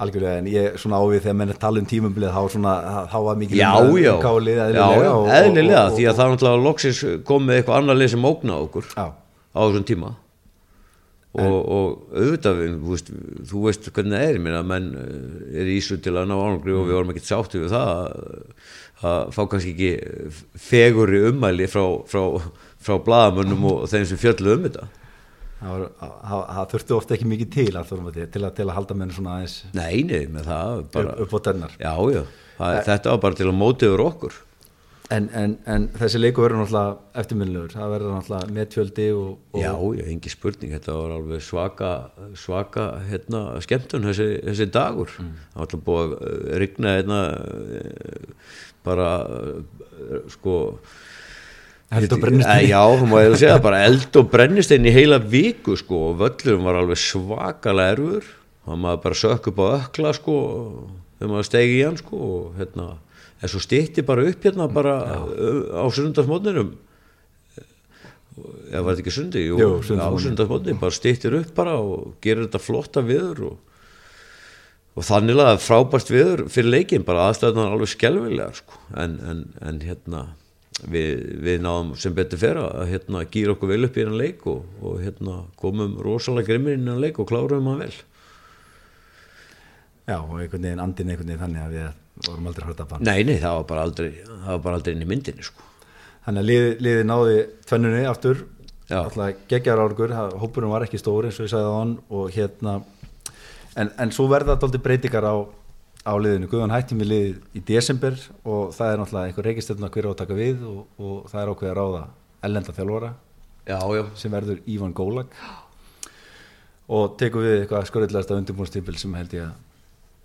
algjörlega, en ég svona ávið þegar menn tala um tímabilið þá svona, þá var mikið Já, um já, kálið já, eðlilega já, og- eðlilega því að það náttúrulega loksins komið eitthvað annar lið sem ógna okkur Já. á þessum tíma. Og, og auðvitað veist, þú veist hvernig það er meina, menn eh, er í Ísu til að ná ánangri og við vorum ekkert sáttu við það að, fá kannski ekki feguri ummæli frá, frá, frá blaðamönnum og þeim sem fjöllu um þetta það, það, það þurfti ofta ekki mikið til að, til, að, til að halda menn svona aðeins Nei, nei, með það bara, upp, upp á tennar Já, já, það, þetta var bara til að móti yfir okkur. En, en, en þessi leiku verður náttúrulega eftirminnilegur, það verður náttúrulega metfjöldi og, og Já, já, engi spurning, þetta var alveg svaka, svaka hérna, skemmtun þessi, þessi dagur. Mm. Það var alltaf búið að rigna hérna, uh, bara, uh, sko, Eld og brennistein. Já, þú maður segja bara eld og brennistein í heila viku, sko, og völlurum var alveg svakalega erfur. Það maður bara sökk upp á ökla, sko, þegar maður stegi í hann, sko, og hérna, en svo stýtti bara upp hérna bara uh, á sundarsmótnirum eða var þetta ekki sundi Jú, Jú, á sundarsmótni, bara stýttir upp bara og gerir þetta flotta viður og, og þannig að frábært viður fyrir leikin, bara aðstæðan alveg skelvilega sko. en, en, en hérna við, við náðum sem betur fyrir að hérna gýra okkur vel upp í hennan leik og, og hérna komum rosalega grimmir inn í hennan leik og klárum hann vel. Já, og einhvern veginn andin einhvern veginn þannig að við vorum aldrei hrætt að bann. Nei, nei, það var bara aldrei, var bara aldrei inn í myndinni sko. þannig að liði, liði náði tvennunni aftur. Alltaf geggjar árgur, hópurinn var ekki stóri eins og ég sagði á hann og hérna en, en svo verða þetta aldrei breytingar á, á liðinu, Guðan hætti með lið í desember og það er náttúrulega einhver á að taka við og, og það er ákveð að ráða ellenda já, sem verður Ívan Gólag og tekur við eitthvað skorðilegasta undirbúinstimpil sem held ég að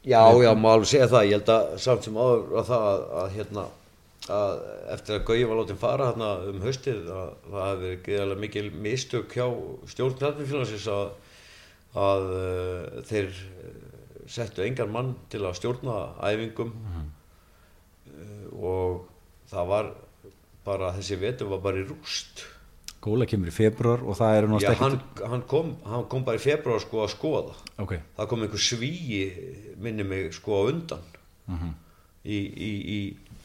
Já, já, má alveg segja það, ég held að samt sem áður að það að, að hérna að eftir að Gauði var látið fara hérna um haustið að það hefði verið greiðarlega mikil mistök hjá stjórn knallmjöfélagsins að, að uh, þeir eh, settu engan mann til að stjórna æfingum. Uh, og það var bara þessi vetur var bara í rúst. Gólag kemur í februar og það eru Já, hann, hann, kom, hann kom bara í februar sko að skoða. Ok, það kom einhver svíi minni mig sko á undan. Í, í, í,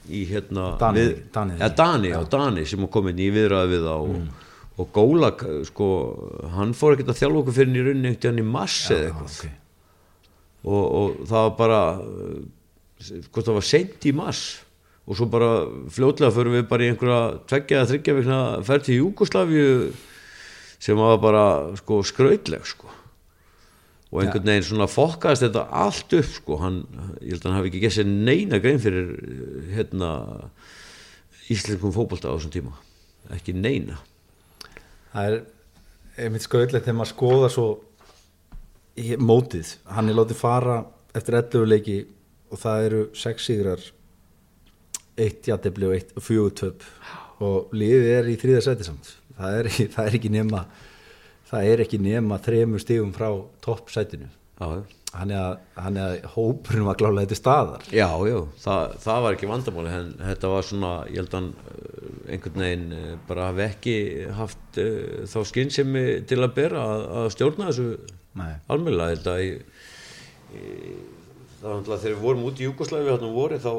í hérna Dani- við, Dani. ja, Dani, já, Dani sem kom inn í viðræði við það og, og Gólag sko, hann fór ekkert að þjálfa okkur fyrir í rauninni einhvern veginn í mars eða eitthvað. ok og, og það var bara uh, hvort það var seint í mars. Og svo bara fljótlega fyrir við bara í einhverja tveggja eða þryggja vikna ferð til Júkoslavíu sem var bara sko skrautleg sko. Og einhvern veginn svona fokkaðist þetta allt upp sko. Hann, ég held að hann hafi ekki gessið neina grein fyrir uh, hérna íslenskum fótbolta á þessum tíma. Ekki neina. Það er einmitt skröðlegt þegar maður skoða svo mótið, hann er látið fara eftir 11 leiki og það eru 6 sigrar eitt jættibli og eitt fjögutöp og liðið er í þrýða seti samt. Það er, það er ekki nema það er ekki nema þremur stigum frá topp setinu hann er að, hópurinn var klálega þetta staðar. Já, já, það, það var ekki vandamáli en þetta var svona, ég held að uh, einhvern veginn uh, bara hafi ekki haft uh, þá skynsemi til að bera að, að stjórna þessu Held að í, í, það var náttúrulega þegar við vorum út í Júkoslavi hérna um voru þá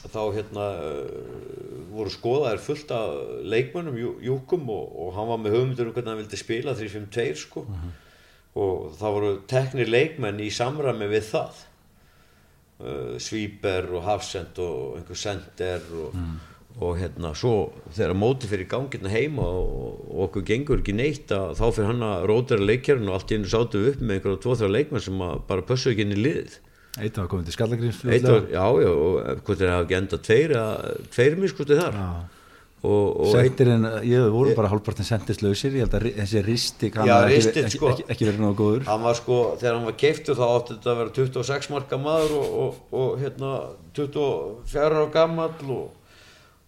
þá hérna uh, voru skoðaðir fullt af leikmönnum Jú- Júkum og, og hann var með hugmyndur um hvernig hann vildi spila 3-5-2 sko. Og það voru teknir leikmenn í samræmi við það. Uh, Svíber og Hafsend og einhver Sender og, og hérna svo þegar móti fyrir gangirna heima og, og okkur gengur ekki neitt að þá fyrir hann að rótera leikjarinn og allt í hennu sátu við upp með einhverja tvo-þrjá leikmenn sem bara pössu ekki inn í liðið eitt var komið til var, já, já, og hvort þeir hafa ekki enda tveir, tveir miskustið þar Já. og, og Settirinn, ég voru bara hálfpartin sendislausir, ég held að þessi risti kann Já, að ekki, ekki, sko. ekki, ekki verið náðu góður. hann var sko, þegar hann var keiftur þá átti þetta að vera 26 marka maður og, og, og hérna 24 ára gammal og,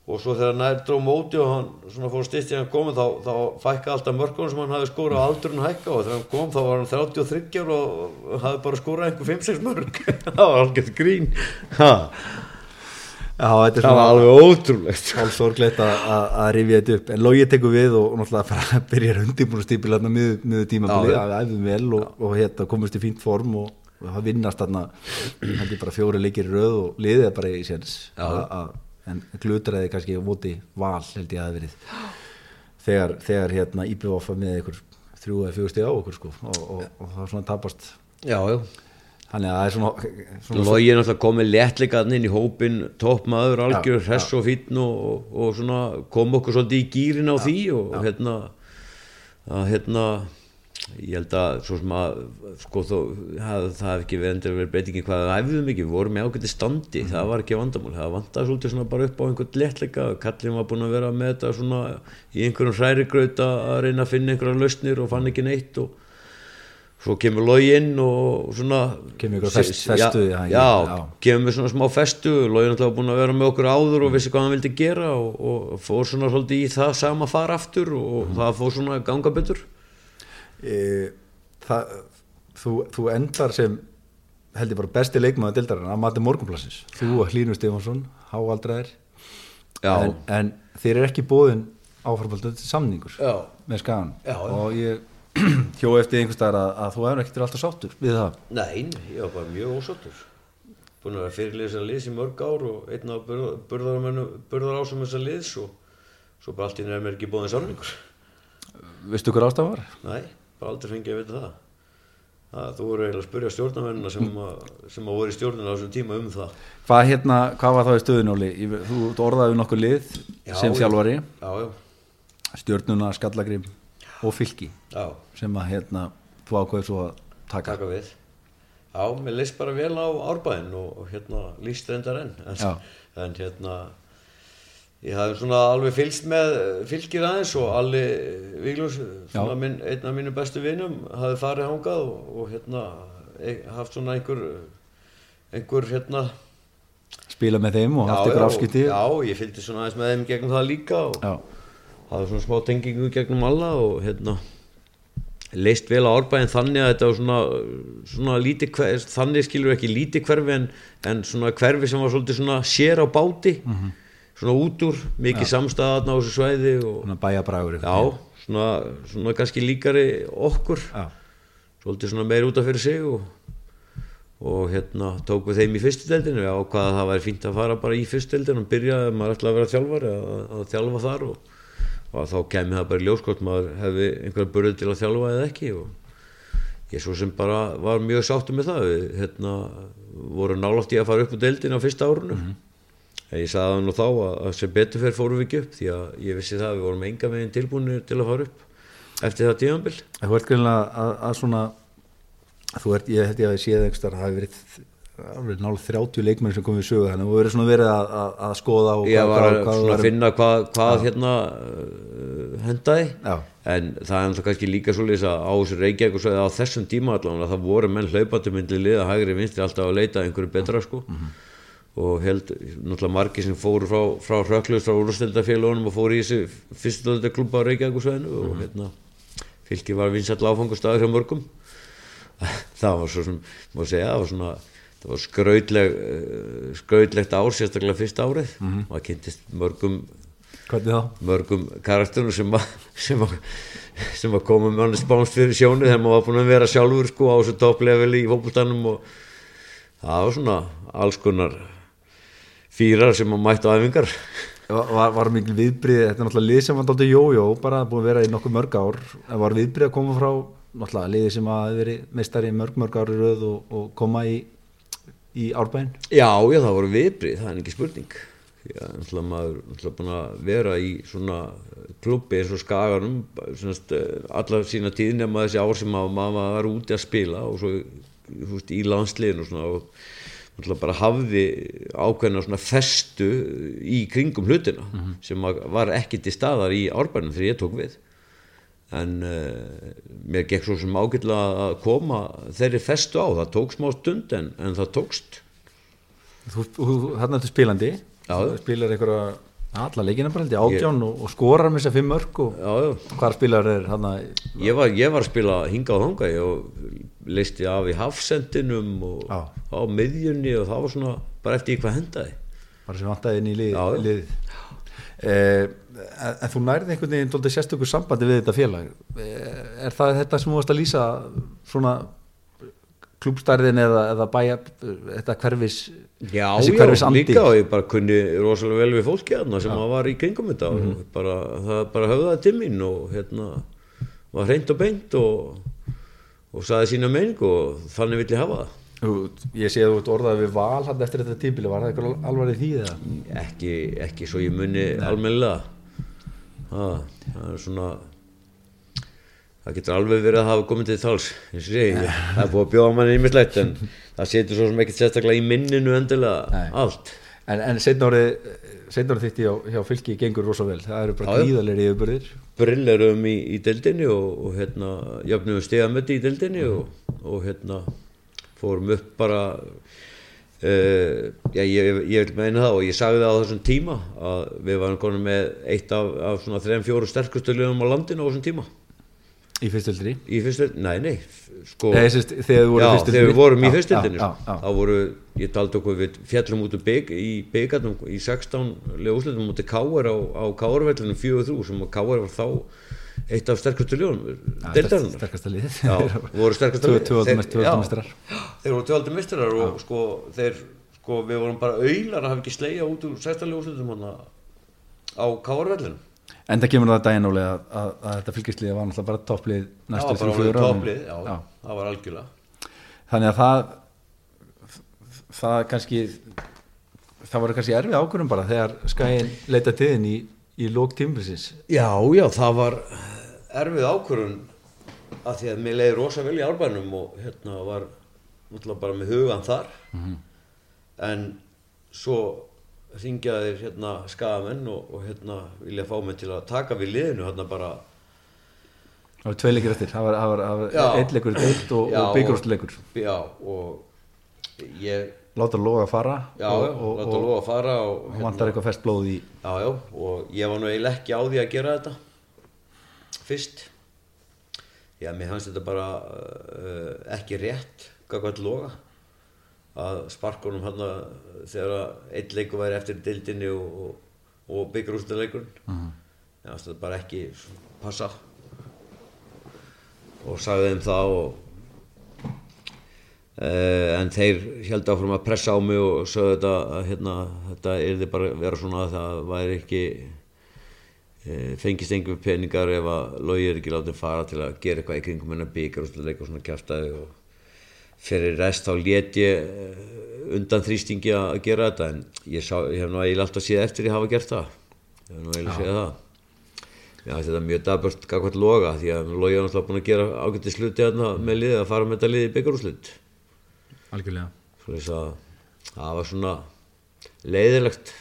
og svo þegar nær dró móti og hann svona fór styrst í hann komið þá, þá fækka alltaf mörkunum sem hann hafði skórað og aldurinn hækka. Og þegar hann kom þá var hann 33 ára og hafði bara skórað einhver 5-6 mörg það var algjörð grín. Ha, Já, það var alveg ótrúlegt. hálf sorglegt að, rifja þetta upp. En Lógi tekur við og, og náttúrulega fara að byrja undirbúinustýpil hérna miður, miður já. að æfum vel og, og hérna komist í fínt form og, það vinnast þarna, fjóri leikir röð og liðið bara í séns. Að- En glutræði kannski móti val held ég að það verið. Þegar, þegar hérna var með ykkur þrjú eða fjögur stig á okkur sko og, og, og það var svona tapast. já, já Þannig að það er svona, svona Lógi er náttúrulega komið léttleikaðn inn í hópin toppmaður, algjör, Já, hress og fítn og, og, svona kom okkur svolítið í gýrin á því og hérna að hérna ég held að svo sem að sko þó, það, það hef ekki verið endur verið breytingi hvað það æfðum ekki, við vorum í ágæti standi. Það var ekki vandamál, það vantaði svolítið svona bara upp á einhvern léttleika, kallin var búin að vera með þetta svona í einhverjum hrærigraut að reyna að finna einhverja lausnir og fann ekki neitt og svo kemur logi inn og svona Kemur ykkur fest- festu, já, já, já, kemur með svona smá festu. Logi er náttúrulega búin að vera með okkur áður og vissi hvað hann vildi gera og, og fór svona svolítið í það sama fara aftur og Mhm. það fór svona ganga betur það, þú, þú endar sem held ég bara besti leikmaður dildarinn að mati morgunplassins þú og Hlínur Stefansson, háaldraðir Já. en, en þeir eru ekki bóðin áframfaldið til samningur Já. með skagan Já, já. og ég hjó eftir einhvers staðar að, að þú hefur ekkert alltaf sáttur við það Nein, ég var bara mjög ósáttur búin að vera fyrirlið þessar liðs í mörg ár og einn af burðar ásum þessar liðs og svo bara allt í nefnir ekki bóðin samningur veistu hver ástæð var? Nei, bara aldrei fengið að vita það. Það, þú voru eiginlega að spyrja stjórnarmennina sem, að, sem að voru í stjórnina á þessum tíma um það. Hvað, hérna, hvað var það í stöðunóli? Þú orðaði við nokkur lið Já, sem já. þjálfari. Já, já, stjórnuna, skallagrim og fylki já, sem að hérna, þú ákveður svo að taka. Taka við. Já, mér leist bara vel á árbæðin og, og hérna líst reyndar enn. En, en hérna ég hafði svona alveg fylgst með fylgir aðeins og Alli Víglús, svona Já. minn, einn af mínu bestu vinum hafði farið hangað og, og hérna e, haft svona einhver einhver hérna spila með þeim og haft ykkur afskipti Já, ég fylgdi svona aðeins með þeim gegnum það líka og Já. hafði svona smá tengingu gegnum alla og hérna leist vel á árbæðin þannig að þetta var svona, svona lítið hverfi, þannig skilur ekki lítið hverfi en, en svona hverfi sem var svolítið svona sér á báti svona út úr, mikið samstæðan á þessu svæði og Svona bæjabrægur já, svona, svona kannski líkari okkur. Já. svolítið svona meir út af fyrir sig og, og hérna tók við þeim í fyrstu deildinu og ákvaða að það væri fínt að fara bara í fyrstu deildinu og byrja ef maður ætlaði að vera þjálfari að, að þjálfa þar og, og þá kemur það bara í ljós hvort maður hefði einhverja burði til að þjálfa eða ekki og ég svo sem bara var mjög sáttu með það. Við hérna, voru nálátt í að fara upp á deildinu á fyrsta árunu en ég sagði það nú þá að, að sem betur fyrir fórum við ekki upp því að ég vissi það að við vorum enga veginn tilbúinir til að fara upp eftir það tíðanbill Þú ert greinlega að, að svona þú ert, ég held ég að ég séð einhvers þar það hafi verið, nálega 30 leikmenn sem komið í sögu þannig og verið svona verið að, að, að skoða og ég var að hvað svona var- finna hvað, hvað hérna uh, hendaði. Já. en það er náttúrulega kannski líka svolítið að á þessu Reykjavík og svo á þessum tíma allavega það voru menn hlaupandi myndli liða hægri vinstri alltaf að leita að einhverju betra sko og held náttúrulega margir sem fóru frá, frá Hrökklust frá úrstældafélagunum og fóru í þessu fyrstölda klubba á Reykjavík og og hérna fylki var vinsall áfangustæður hjá mörgum. Það var svo sem má segja, það var svona það var skrautleg eh, skrautlegt ár sérstaklega fyrsta árið. Maður kynntist mörgum mörgum karakterum sem að sem að, sem að koma með hann spánst fyrir sjónu þegar maður var búin að vera sjálfur sko á þessu toppleveli í fókbúltanum og það var svona alls konar fýrar sem maður mætti á æfingar. Var, var, mikil viðbrið, þetta er náttúrulega lið sem var dálítið jójó, bara búin að vera í nokkuð mörg ár. Var viðbrið að koma frá náttúrulega liði sem að verið meistari mörg mörg ári röð og, og koma í, í árbæinn? Já, já, það voru viðbrið, það er ekki spurning. Að náttúrulega maður náttúrulega búin að vera í svona klubbi eins og skaganum semast, alla sína tíð nema þessi ár sem að maður var úti að spila og svo veist, í landsliðinu og svona og náttúrulega bara hafði ákveðna svona festu í kringum hlutina sem að var ekki til staðar í árbænum þegar ég tók við. En uh, mér gekk svo sem ágætlega að koma þeirri festu á, það tók smá stund en, en það tókst. Þú, þú, þarna ertu spilandi. Já. Þú spilar einhverja alla leikina bara held ég, átján og, og skorar með þess að fimm mörg og já, já. hvar spilar er hann Ég var, ég var að spila hinga og þanga ég leisti af í hafsendinum og Já. á miðjunni og það var svona bara eftir hvað hendaði bara sem vantaði inn í lið, Já, já. liðið eh, en, þú nærði einhvern veginn dóldi sérstökur sambandi við þetta félag eh, er það þetta sem þú varst að lýsa svona klúbstærðin eða, eða bæja þetta hverfis Já, já, líka og ég bara kunni rosalega vel við fólki þarna sem að var í kringum þetta Mhm. og bara, það bara höfðaði til mín og hérna var hreint og beint og, og saði sína meining og þannig vill ég hafa það. Ég sé að þú ert orðað við val hann eftir þetta tíbili, var það eitthvað alvarið því eða? ekki, ekki svo ég muni almennilega. Það, er svona það getur alveg verið að hafa komið til þáls það er búið að bjóða manni ímislegt en það setur svo sem ekkert sérstaklega í minninu endilega Nei. allt. En, en seinna árið seinna árið þitt hjá, hjá fylki gengur rosa vel. Það eru bara gríðalegri yfirbörðir brillerum í, í deildinni og, og hérna, jöfnum stigamötti í deildinni og, og hérna fórum upp bara uh, já, ég, ég vil meina það og ég sagði það á þessum tíma að við varum konum með eitt af, af svona þrejum fjóru sterkustu liðum á landinu á þessum tíma í fyrstöldri í fyrstu, nei, nei sko, Nei, sérst, þegar þið voru já, í fyrstu þegar við deildinni? vorum í já, já, þá voru, ég taldi okkur við fjallum út úr bygg, í byggarnum í 16 lega úslitum mútið Káar á, á Káarvellinu 4-3 sem Káar var þá eitt af sterkustu ljónum sterkasta Já, voru sterkasta lið. Þeir- voru tvöldu mistrar og sko, þeir, sko, við vorum bara auðlar að hafa ekki slegja út úr 16 ljóslitum hana á Káarvellinu en það kemur það daginn álega að, að, að þetta fylgisliði var náttúrulega bara topplið næstu fjögur árin. topplið, já, Já. það var algjörlega þannig að það það kannski það voru kannski erfið ákvörðum bara þegar skæin leita til þinn í, í lók tímbilsins Já, já, það var erfið ákvörun að því að mér leiði rosa vel í árbænum og hérna var náttúrulega bara með hugan þar en svo ringjaði þeir hérna skagamenn og, og hérna vilja fá mig til að taka við liðinu hérna bara. Það var tvei leikir eftir, það var, var, var eitt leikur eitt og, og byggjurústleikur já, og ég láta loga að fara já, og, láta og, lofa að fara og, og vantar eitthvað fest blóð í Já, já, og ég var nú eiginlega ekki á því að gera þetta fyrst. Já, mér fannst þetta bara uh, ekki rétt gagvært loga að sparkunum hann þegar að einn leikur væri eftir dildinni og, og, og byggjurústuleikurinn uh -huh. fannst þetta bara ekki passa og sagði þeim það og Uh, en þeir held áfram að pressa á mig og sögðu þetta að hérna, þetta yrði bara að vera svona að það væri ekki uh, fengist einhver peningar ef að logi er ekki látið fara til að gera eitthvað í kringum hennar byggar og leika svona kjæftæði og fyrir rest þá let ég uh, undan þrýstingi að gera þetta en ég, sá, ég hef nú eiginlega alltaf séð eftir ég hafa gert það. Ég hef nú eiginlega séð það. Já, þetta er mjög daburt gagvært loga því að logi er náttúrulega búin að gera ágætti sluti með liðið að fara með þetta liðið í byggarúslut algjörlega. Svo að það var svona leiðilegt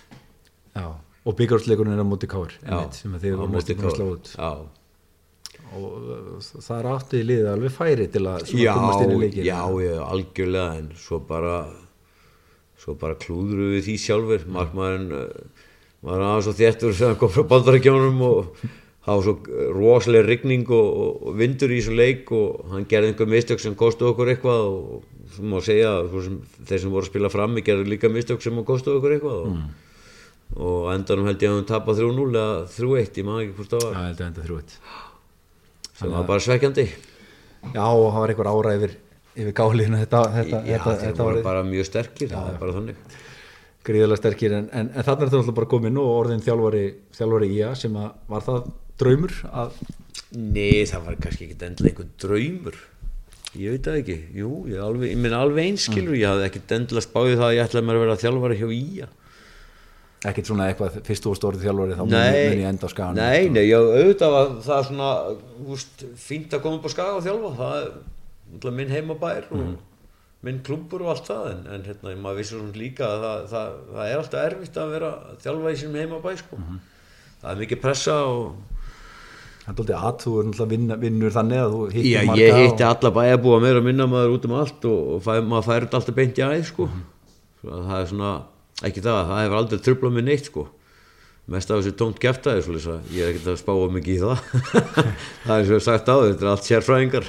já. og byggjurústleikurinn er á móti káur Já, á móti út. Já, og það er áttið liðið alveg færi til að já, komast inn í leikin já, já, algjörlega en svo bara svo bara klúðru við því sjálfur markmaðurinn uh, var aðeins svo þéttur sem kom frá bandarækjónum og það var svo rosalega rigning og, og, og vindur í þessu leik og hann gerði einhver mistök sem kostu okkur eitthvað og svo má segja svo sem, þeir sem voru að spila frammi gerði líka mistök sem kostu okkur eitthvað og, og á endanum held ég að hann tapa 3-0 eða 3-1, ég maður ekki hvort það var. Já, held að enda þrjúið sem var bara svekkjandi. Já, og það var einhver ára yfir, yfir gáliðinu þetta, þetta, Já, þetta, þeir þetta voru bara mjög sterkir, það er bara þannig. Gríðarlega sterkir en, en, en þarna er þetta alltaf bara komin og orðin þjálfari, þjálfari í að sem að var það draumur að Nei, það var kannski ekki endilega einhver draumur. Ég veit það ekki. Jú, ég, alveg, ég minn alveg einskilur Ég hafði ekki endilega spáðið það að ég ætlaði mér að vera þjálfari hjá Ía ekkert svona eitthvað fyrst og stórið þjálfari þá mun ég enda á skagan nei, nei, já, auðvitað var það svona úst, fínt að koma upp á skaga og þjálfa. Það er minn heimabær og, minn klubbur og allt það en, en hérna, maður vissur svona líka að það, það, það er alltaf erfitt að vera þjálfa í sínum heimabæ sko. það er mikið pressa og Það er doldið að þú er náttúrulega vinna, vinnur þannig að þú hittir Já, marga ég hitti og... alla bæjarbúa meira að minna maður út um allt og, og fæ, maður þetta alltaf beint í æð sko. Svo að það er svona, ekki það, það hefur aldrei trublað með neitt sko. Mest af þessu tónt svo lýsa, ég er ekkert að spáa mikið í það. það er hef sagt á þetta er allt sérfræðingar.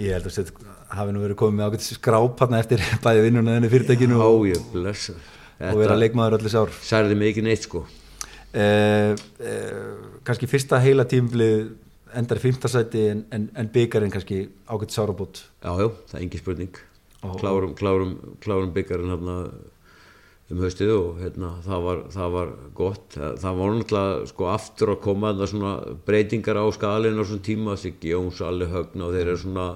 Ég held að þetta hafi nú verið komið með ágætt skráp hann eftir bæði vinnuna þenni fyrirtækinu Já, og, og vera leikmaður öllu sár. Særði mig ekki neitt sko. Eh, eh, kannski fyrsta heila tímflið endar í fimmtasæti en, en, en byggarinn kannski ágætt sárabót. Já, já, það er engin spurning. Klárum, klárum, klárum byggarinn hérna um haustið og hérna, það, var, það var gott. Það, það var náttúrulega sko aftur að koma þarna svona breytingar á skalinn á svona tíma, Siggi Jóns, Alli Högna og þeir eru svona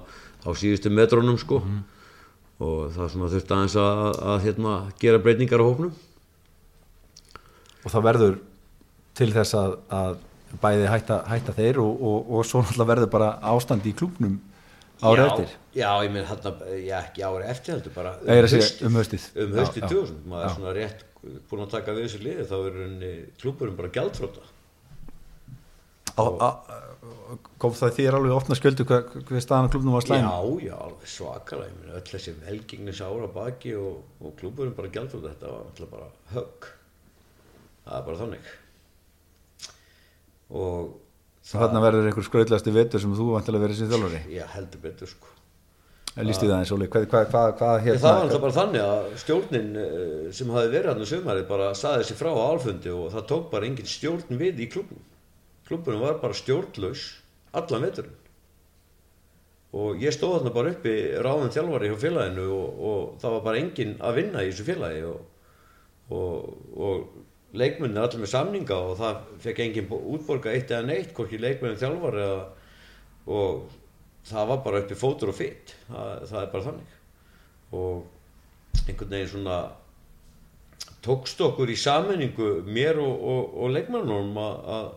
á síðustu metrónum sko og það svona þurfti aðeins að, að hérna, gera breytingar á hópnum. og það verður til þess að, að bæði hætta, hætta þeir og, og, og svo náttúrulega verður bara ástand í klúbnum árið eftir. Já, ég meina hérna, já ekki ári eftir heldur bara að um haustið. um Já, haustið já. 2000, maður er svona rétt búin að taka við þessu liði, þá er klúburinn bara á, kom það þér alveg opna skjöldu hvað, hvað staðan klubnum var slæm? Já, já, alveg svakalega, ég meina öll þessi velgengnis ára baki og, og klúburinn bara gjaldfróta, þetta var alltaf bara högg. Það er bara þannig. Og Þannig verður einhver skröðlasti vetur sem þú vantilega verið sem þjálfari. ég heldur betur sko. Í það eins og hvað, hvað, hvað, hvað Ég, hérna? það var alltaf bara þannig að stjórnin eh, sem hafi verið hann sumarið bara saði sér frá á alfundi og það tók bara engin stjórn við í klubnum. Klubunum var bara stjórnlaus allan veturinn. Og ég stóð þarna bara uppi ráðan þjálfari hjá félaginu og, og það var bara engin að vinna í þessu félagi og, og, og leikmennin er allir með samninga og það fekk engin bó- útborga eitt eða neitt, hvorki leikmennin þjálfari eða, og það var bara uppi fótur og fyrt, það, það er bara þannig. Og einhvern veginn svona tókst okkur í sammenningu mér og, og, og leikmannunum að-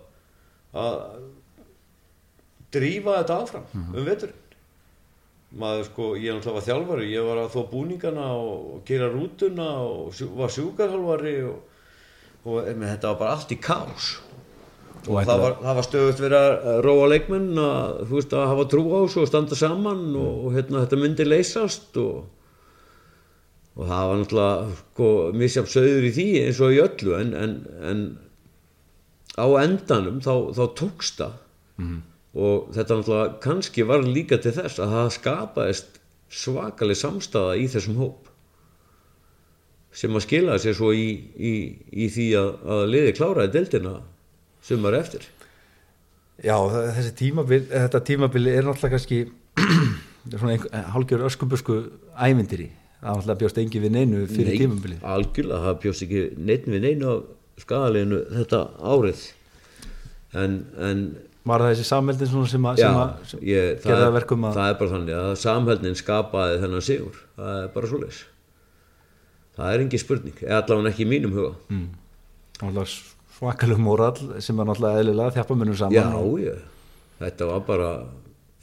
drífa þetta áfram um veturinn. Maður sko, ég náttúrulega var þjálfari ég var að þó búningana og, gera rútuna og var sjúkarhálfari og, og emi, þetta var bara allt í kás og, Og það, var, það var stöðut verið að róa leikmenn að, þú veist, að hafa trú á þessu og standa saman og, og hérna, þetta myndi leysast og og það var náttúrulega sko, misjafn söður í því eins og í öllu en, en, en á endanum þá, þá tókst það. Og þetta náttúrulega kannski var líka til þess að það skapaðist svakalig samstaða í þessum hóp sem að skila sér svo í, í, í því að, að liði kláraði deildina sumar eftir Já, það- tímabil, þetta tímabil er náttúrulega kannski hálgjör öskubusku ævindiri. Það var náttúrulega bjóst engi við neinu fyrir tímabilið. algjörlega, það bjóst ekki neitt við neinu af skadaleginu þetta árið en, en Var það þessi sammeldin svona sem, að- sem, að- það, það er- verkum að... það er bara þannig að samhældnin skapaði þennan sigur það er bara svoleiðis það er engin spurning, eða allavega ekki í mínum huga Mm. náttúrulega svakalug mórall sem var náttúrulega eðlilega þjapamennum saman. já, ég, þetta var bara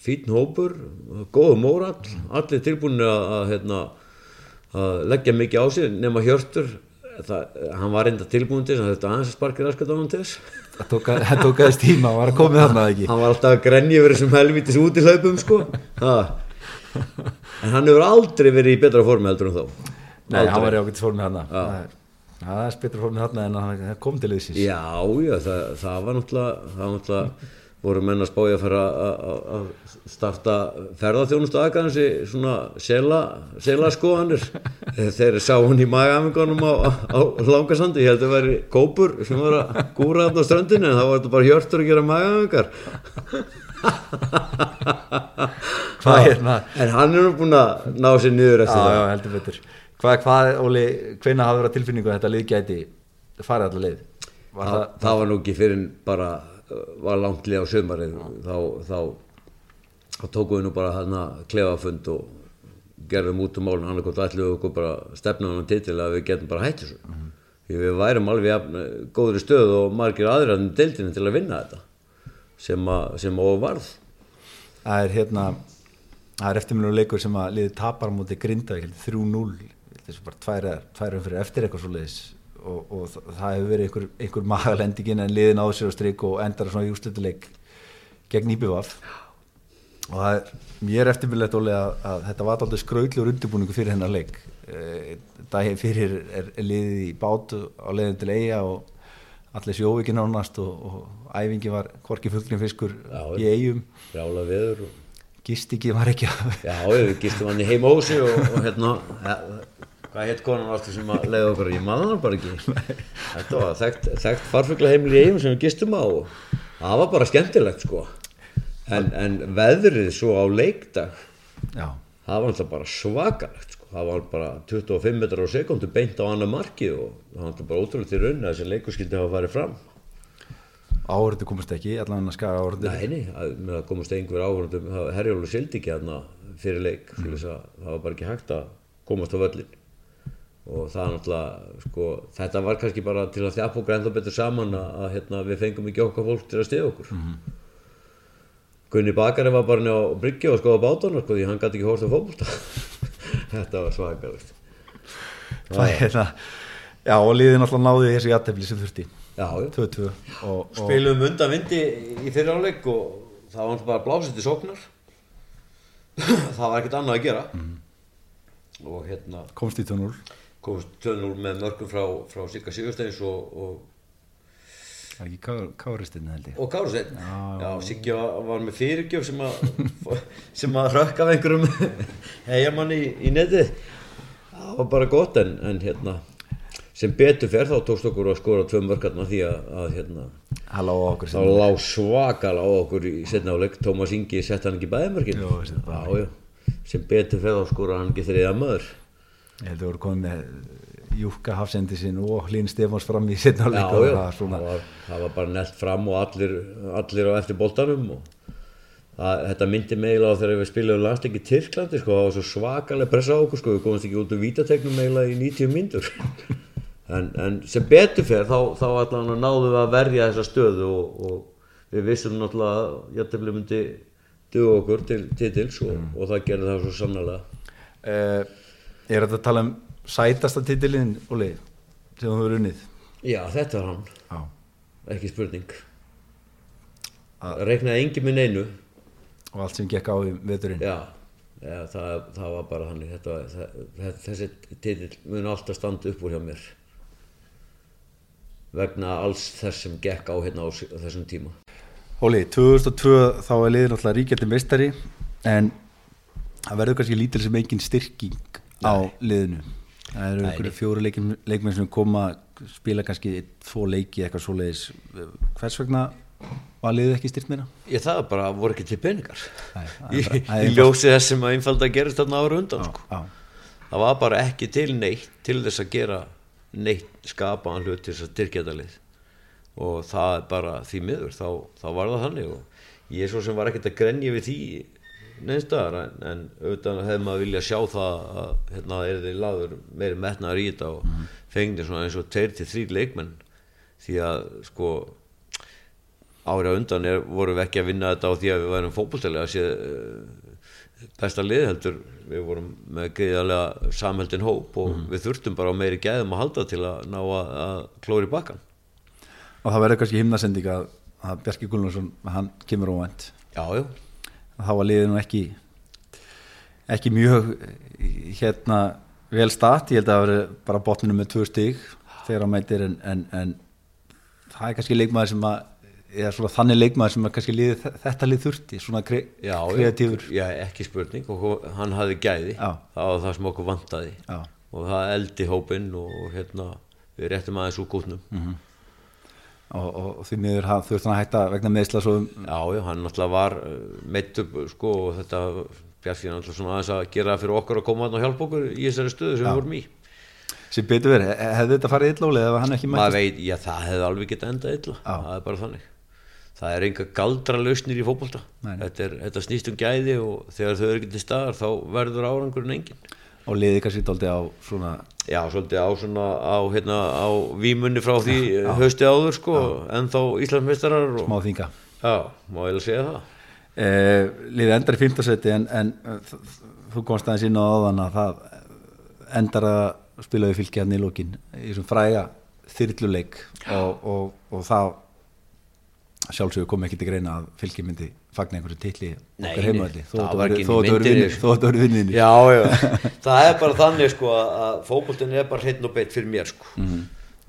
fínn hópur, góð mórall allir tilbúinir að, að, hérna, að leggja mikið á sig nema Hjörtur það, hann var reynda tilbúin til þess að þetta aðeins að sparka raskat á hann til þess Það tók, aðeins tíma, hann var að komið þarna ekki. hann var alltaf að grenja verið sem helvítis út í hlaupum sko ha. en hann hefur aldrei verið í betra formi heldur en þá Nei, hann var í ágættis formið þarna. Það er- Það spytur formið þarna en hann kom til þessins. já, já, það, það var náttúrulega það var náttúrulega voru menn að spája að fara að- starta ferðarþjónustu aðgæðansi svona sela, sela skoðanir þeir sá hann í magamingunum á, á langasandi, ég held að veri kópur sem var að gúra þarna á ströndinu en þá var þetta bara hjörtur að gera magamingar Hvað er það? en hann er nú búinn að ná sér niður Já, eftir það já, heldur betur. Hvað, hvað, Óli, hvenna hafði verið tilfinningu að þetta lið gæti farið allar leið? Var það, það, það var nú ekki fyrir bara uh, var langt lið á sömarið þá, þá, þá tókum við nú bara hérna klefafund og gerðum út um málun annarkot ætlum við okkur bara stefna hann titil að við getum bara hætt þessu. Því við værum alveg jafn, eh, góðri stöð og margir aðrir en deildinu til að vinna þetta sem að, sem að varð. Það er hérna, það er eftirminnulegur leikur sem að liði tapar held ég, 3-0 þessu bara tvær tværum fyrir eftir eitthvað svo leiðis og, og það hefur verið einhver, einhver magalendingin en liðin á sér á strik og endar svona í úrslituleik gegn Íbjöfaf og það er mér eftirminnilegt Óli að, að þetta var alltaf skraulur undirbúningu fyrir hennar leik. E, daginn fyrir er, er liðið í bátu á leiðin til eiga og allir sjóvíkin ánast og, og æfingi var hvorki fullin fiskur Já, í eigum Rála veður og gist ekki var ekki að Já, við gistum hann í heima ósi og, og hérna, ja, hvað hétt konan varstu sem að leiða okkur, ég maður hann bara ekki. Þetta var þekkt, þekkt farfugla heimil í eigum sem við gistum á og það var bara skemmtilegt sko. En, en veðrið svo á leikdag, já, það var alltaf bara svakalegt sko. Það var bara 25 metrar á sekundu beint á annar markið og það var alltaf bara ótrúlega til raun að þessi leikur skildi hafa farið fram. áhörðu komast ekki allan að skara áhörðu Nei, nei, að, með að komast einhver áhverjum Herjólu sildi ekki aðna fyrir leik mm. að það var bara ekki hægt að komast á völlin og það er náttúrulega sko, þetta var kannski bara til að þjapa okkur ennþá betur saman að, að hérna, við fengum ekki okkar fólk til að stiða okkur. Mm. Gunni Bakari var bara á bryggja og skoða bátana sko, því hann gæti ekki hórt á fókbólta þetta var svakalegt. Það er það já og liðin alltaf náði þessi aðtefli sem þurfti. Já, já. 2-2 og, og Spilum undan vindi í fyrir áleik og það var náttúrulega bara blásið til sóknar. Það var ekkert annað að gera. Og hérna komst í 2-0 komst 2-0 með mörgum frá, frá Sigga Sigursteins og, og, það er ekki káristinn held ég? Og Kárusteinn Já, já. já, Siggi var, með fyrirgjöf sem að sem að rökk af einhverjum heijamann í, í netið. Það var bara gott en, en hérna sem betur fer þá tókst okkur að skora tvö mörgarna því að, að hérna sem lág svakal á okkur í setna áleik Tómas Ingi sett hann ekki já. sem betur fer þá skora hann ekki þriða maður ég held að voru komið með Júka Hafsendi sinn og Lín Stefáns fram í setna já, leik og já, það svona það, var, það var bara nelt fram og allir, allir á eftir boltanum og það, þetta myndi meila á þegar við spilum landsleik í Tyrklandi sko, það var svo svakalega pressa á okkur sko, við komumst ekki út úr vítategnum meila í 90 mínútur. En, en sem betur fer þá, þá allan náðum við að verja þessa stöðu og, og við vissum náttúrulega að jættefli myndi duga okkur til titils og, og það gerði það svo sannlega uh, er þetta að tala um sætasta titilinn Óli sem þú hefur unnið? Já, þetta var hann, já. ekki spurning. Að- Reiknaði engi minn einu og allt sem gekk á í veturinn. Já, já það, það var bara hann það, þessi titill mun alltaf standa upp úr hjá mér. Vegna alls þess sem gekk á hérna á þessum tíma. Óli, 2002 þá er liðin alltaf ríkjandi meistari en það verður kannski lítil sem engin styrking á liðinu. Það eru einhverju leikin, leikmenn sem koma spila kannski tvo leiki eitthvað svoleiðis. Hvers vegna var liðið ekki styrt meira? Ég það bara voru ekki til peningar. Það það einfalt. ljósi þess sem að einfalda gerist þarna ára undan sko. Já, það var bara ekki til neitt til þess að gera neitt skapaðan hlut til þess að styrkja þetta lið. Og það er bara því miður þá, þá var það þannig og ég svo sem var ekkert að grenja við því neinstaðar en, en auðvitað hefði maður vilja sjá það að hérna er þið laður meiri metnaður í þetta og mm. fengni svona eins og tveir til þrý leikmenn. Því að sko árið á undan er, vorum við ekki að vinna þetta á því að við værum fótbollstælega að sé eh, besta lið heldur. Við vorum með greiðarlega samheldin hóp og við þurftum bara meiri gæðum að halda til að ná að, að klóri bakkan og það verður kannski himnasending að, að Bjarki Gullarsson, hann kemur óvænt. Já, já, þá var liðið nú ekki ekki mjög hérna vel statt, ég held að það veri bara botninu með tvö stig þegar hann mætir en, en, en það er kannski leikmaður sem að eða svona þannig leikmaður sem að kannski liðið þetta lið þurfti, svona kre, já, kreatífur. Já, ekki spurning. Og hann hafði gæði. Já. það var það sem okkur vantaði. Já. og það eldi hópinn og hérna við réttum aðeins úr gútnum Mhm. og, og, og því miður hann þurfti hann að hætta vegna meðsla svo um Já, já, hann náttúrulega var meitt upp, sko, og þetta Bjarki náttúrulega svona aðeins að gera fyrir okkur að koma og hjálpa okkur í þessari stöðu sem við vorum í. sem betur verið, He- hefði þetta farið illa eða hann ekki Maður mætt veit, já, það hefði alveg getað endað illa, Já. það er bara þannig. Það er enga galdra lausnir í nei. Þetta, þetta snýst um gæði og þegar þau eru ekki til staðar þá verður árangurinn engin. Og liðið kannski dálítið á svona Já, svolítið á svona, á, hérna, á vímunni frá því hausti áður, sko, en þá Íslandsmeistarar og, smá þinga já, má eiginlega segja það. eh, liðið endar í fymtasæti en, en uh, þú komst aðeins inn á áðan að það endar að spila við fylgjaðni í lókin í þessum fræga þyrluleik. Og, og, og það sjálfsögur kom ekki til greina að fylgjum myndi fagna einhverju titli Nei, okkar heimöðli þó það að var þetta ekki voru- þó að í þetta voru myndinni, vinnir- sko. vinninni Já, já, það er bara þannig sko að, fókbóltin er bara hreitn og beitt fyrir mér sko.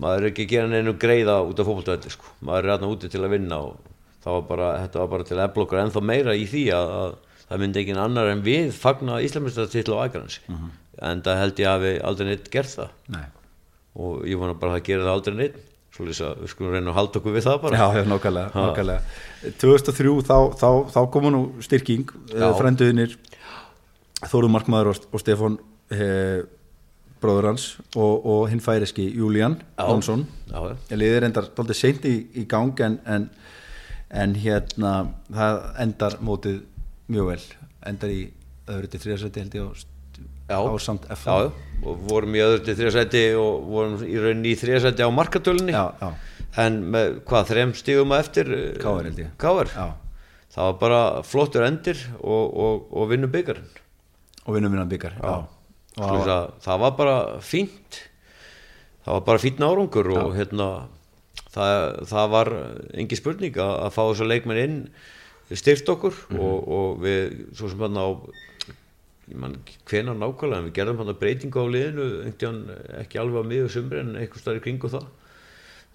Maður er ekki að gera neinu greiða út af fókbóltöðli sko. Maður er hérna úti til að vinna og það var bara, þetta var bara til að efla okkur ennþá meira í því að, að það myndi ekki annar en við fagna Íslamistartill á ægransi en það held ég að við aldrei neitt gert það. Nei. og ég vona bara að það gera það aldrei neitt svo lýsa, við skulum reyna að halda okkur við það bara Já, já, nákvæmlega, nákvæmlega. 2003 þá, þá, þá komu nú styrking Já. frenduðinir Þóruð Markmaður og, og Stefán eh, bróður hans og, og hinn færiski Júlían. Jónsson liðir endar doldið seint í, í gang en, en, en hérna það endar mótið mjög vel endar í öðru til þriðarsæti held ég á, Já. á samt F Já, já, og vorum í öðru til þriðasæti og vorum í rauninni í þriðasæti á markatölunni já, já, en með hvað, þrem stígum að eftir KR held ég. Já. það var bara flottur endir og, og, og vinnum byggarinn og vinnum vinnan já. Að það var bara fínt það var bara fínt árangur og hérna það, það var engi spurning að, að fá þessa leikmenn inn styrt okkur Mhm. og, og við svo sem hann á ég man hvenar nákvæmlega en við gerðum hann breytingu á liðinu veginn ekki alveg á miður sumri en eitthvað starf í kringu það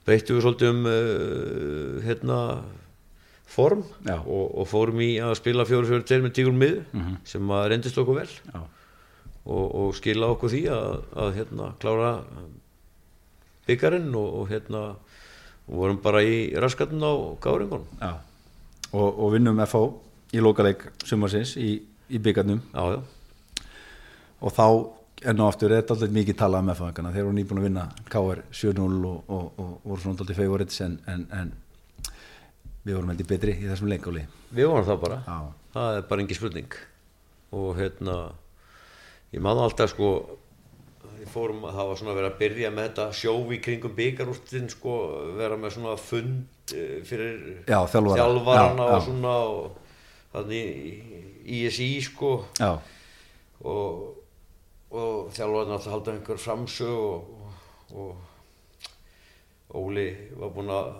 breyttum við svolítið um uh, hérna form og, og fórum í að spila 4-4-2 með tígur miðu Mhm. sem að reyndist okkur vel já. og, og skila okkur því að, að hérna, klára byggarinn og, og hérna vorum bara í raskatinn á gáringunum. Og, og vinnum FH í lokaleik sumarsins í, í byggarnum já, já, og þá enn og aftur er þetta alltaf mikið talað um FH-ingana þeir voru nýbúin að vinna KR 7-0 og, og, og voru svona alltaf favorites en, en, en við vorum heldur betri í þessum leikáli við vorum það bara. Já. það er bara engi spurning. Og hérna ég man alltaf sko fórum, það var svona að vera að byrja með þetta sjófi kringum byggarústin sko, vera með svona fund eh, fyrir Já, þjálfara. þjálfarana Já, og svona og þannig ISI sko. Já, og, og þjálfarinn alltaf halda einhver framsög og, og, og Óli var búinn að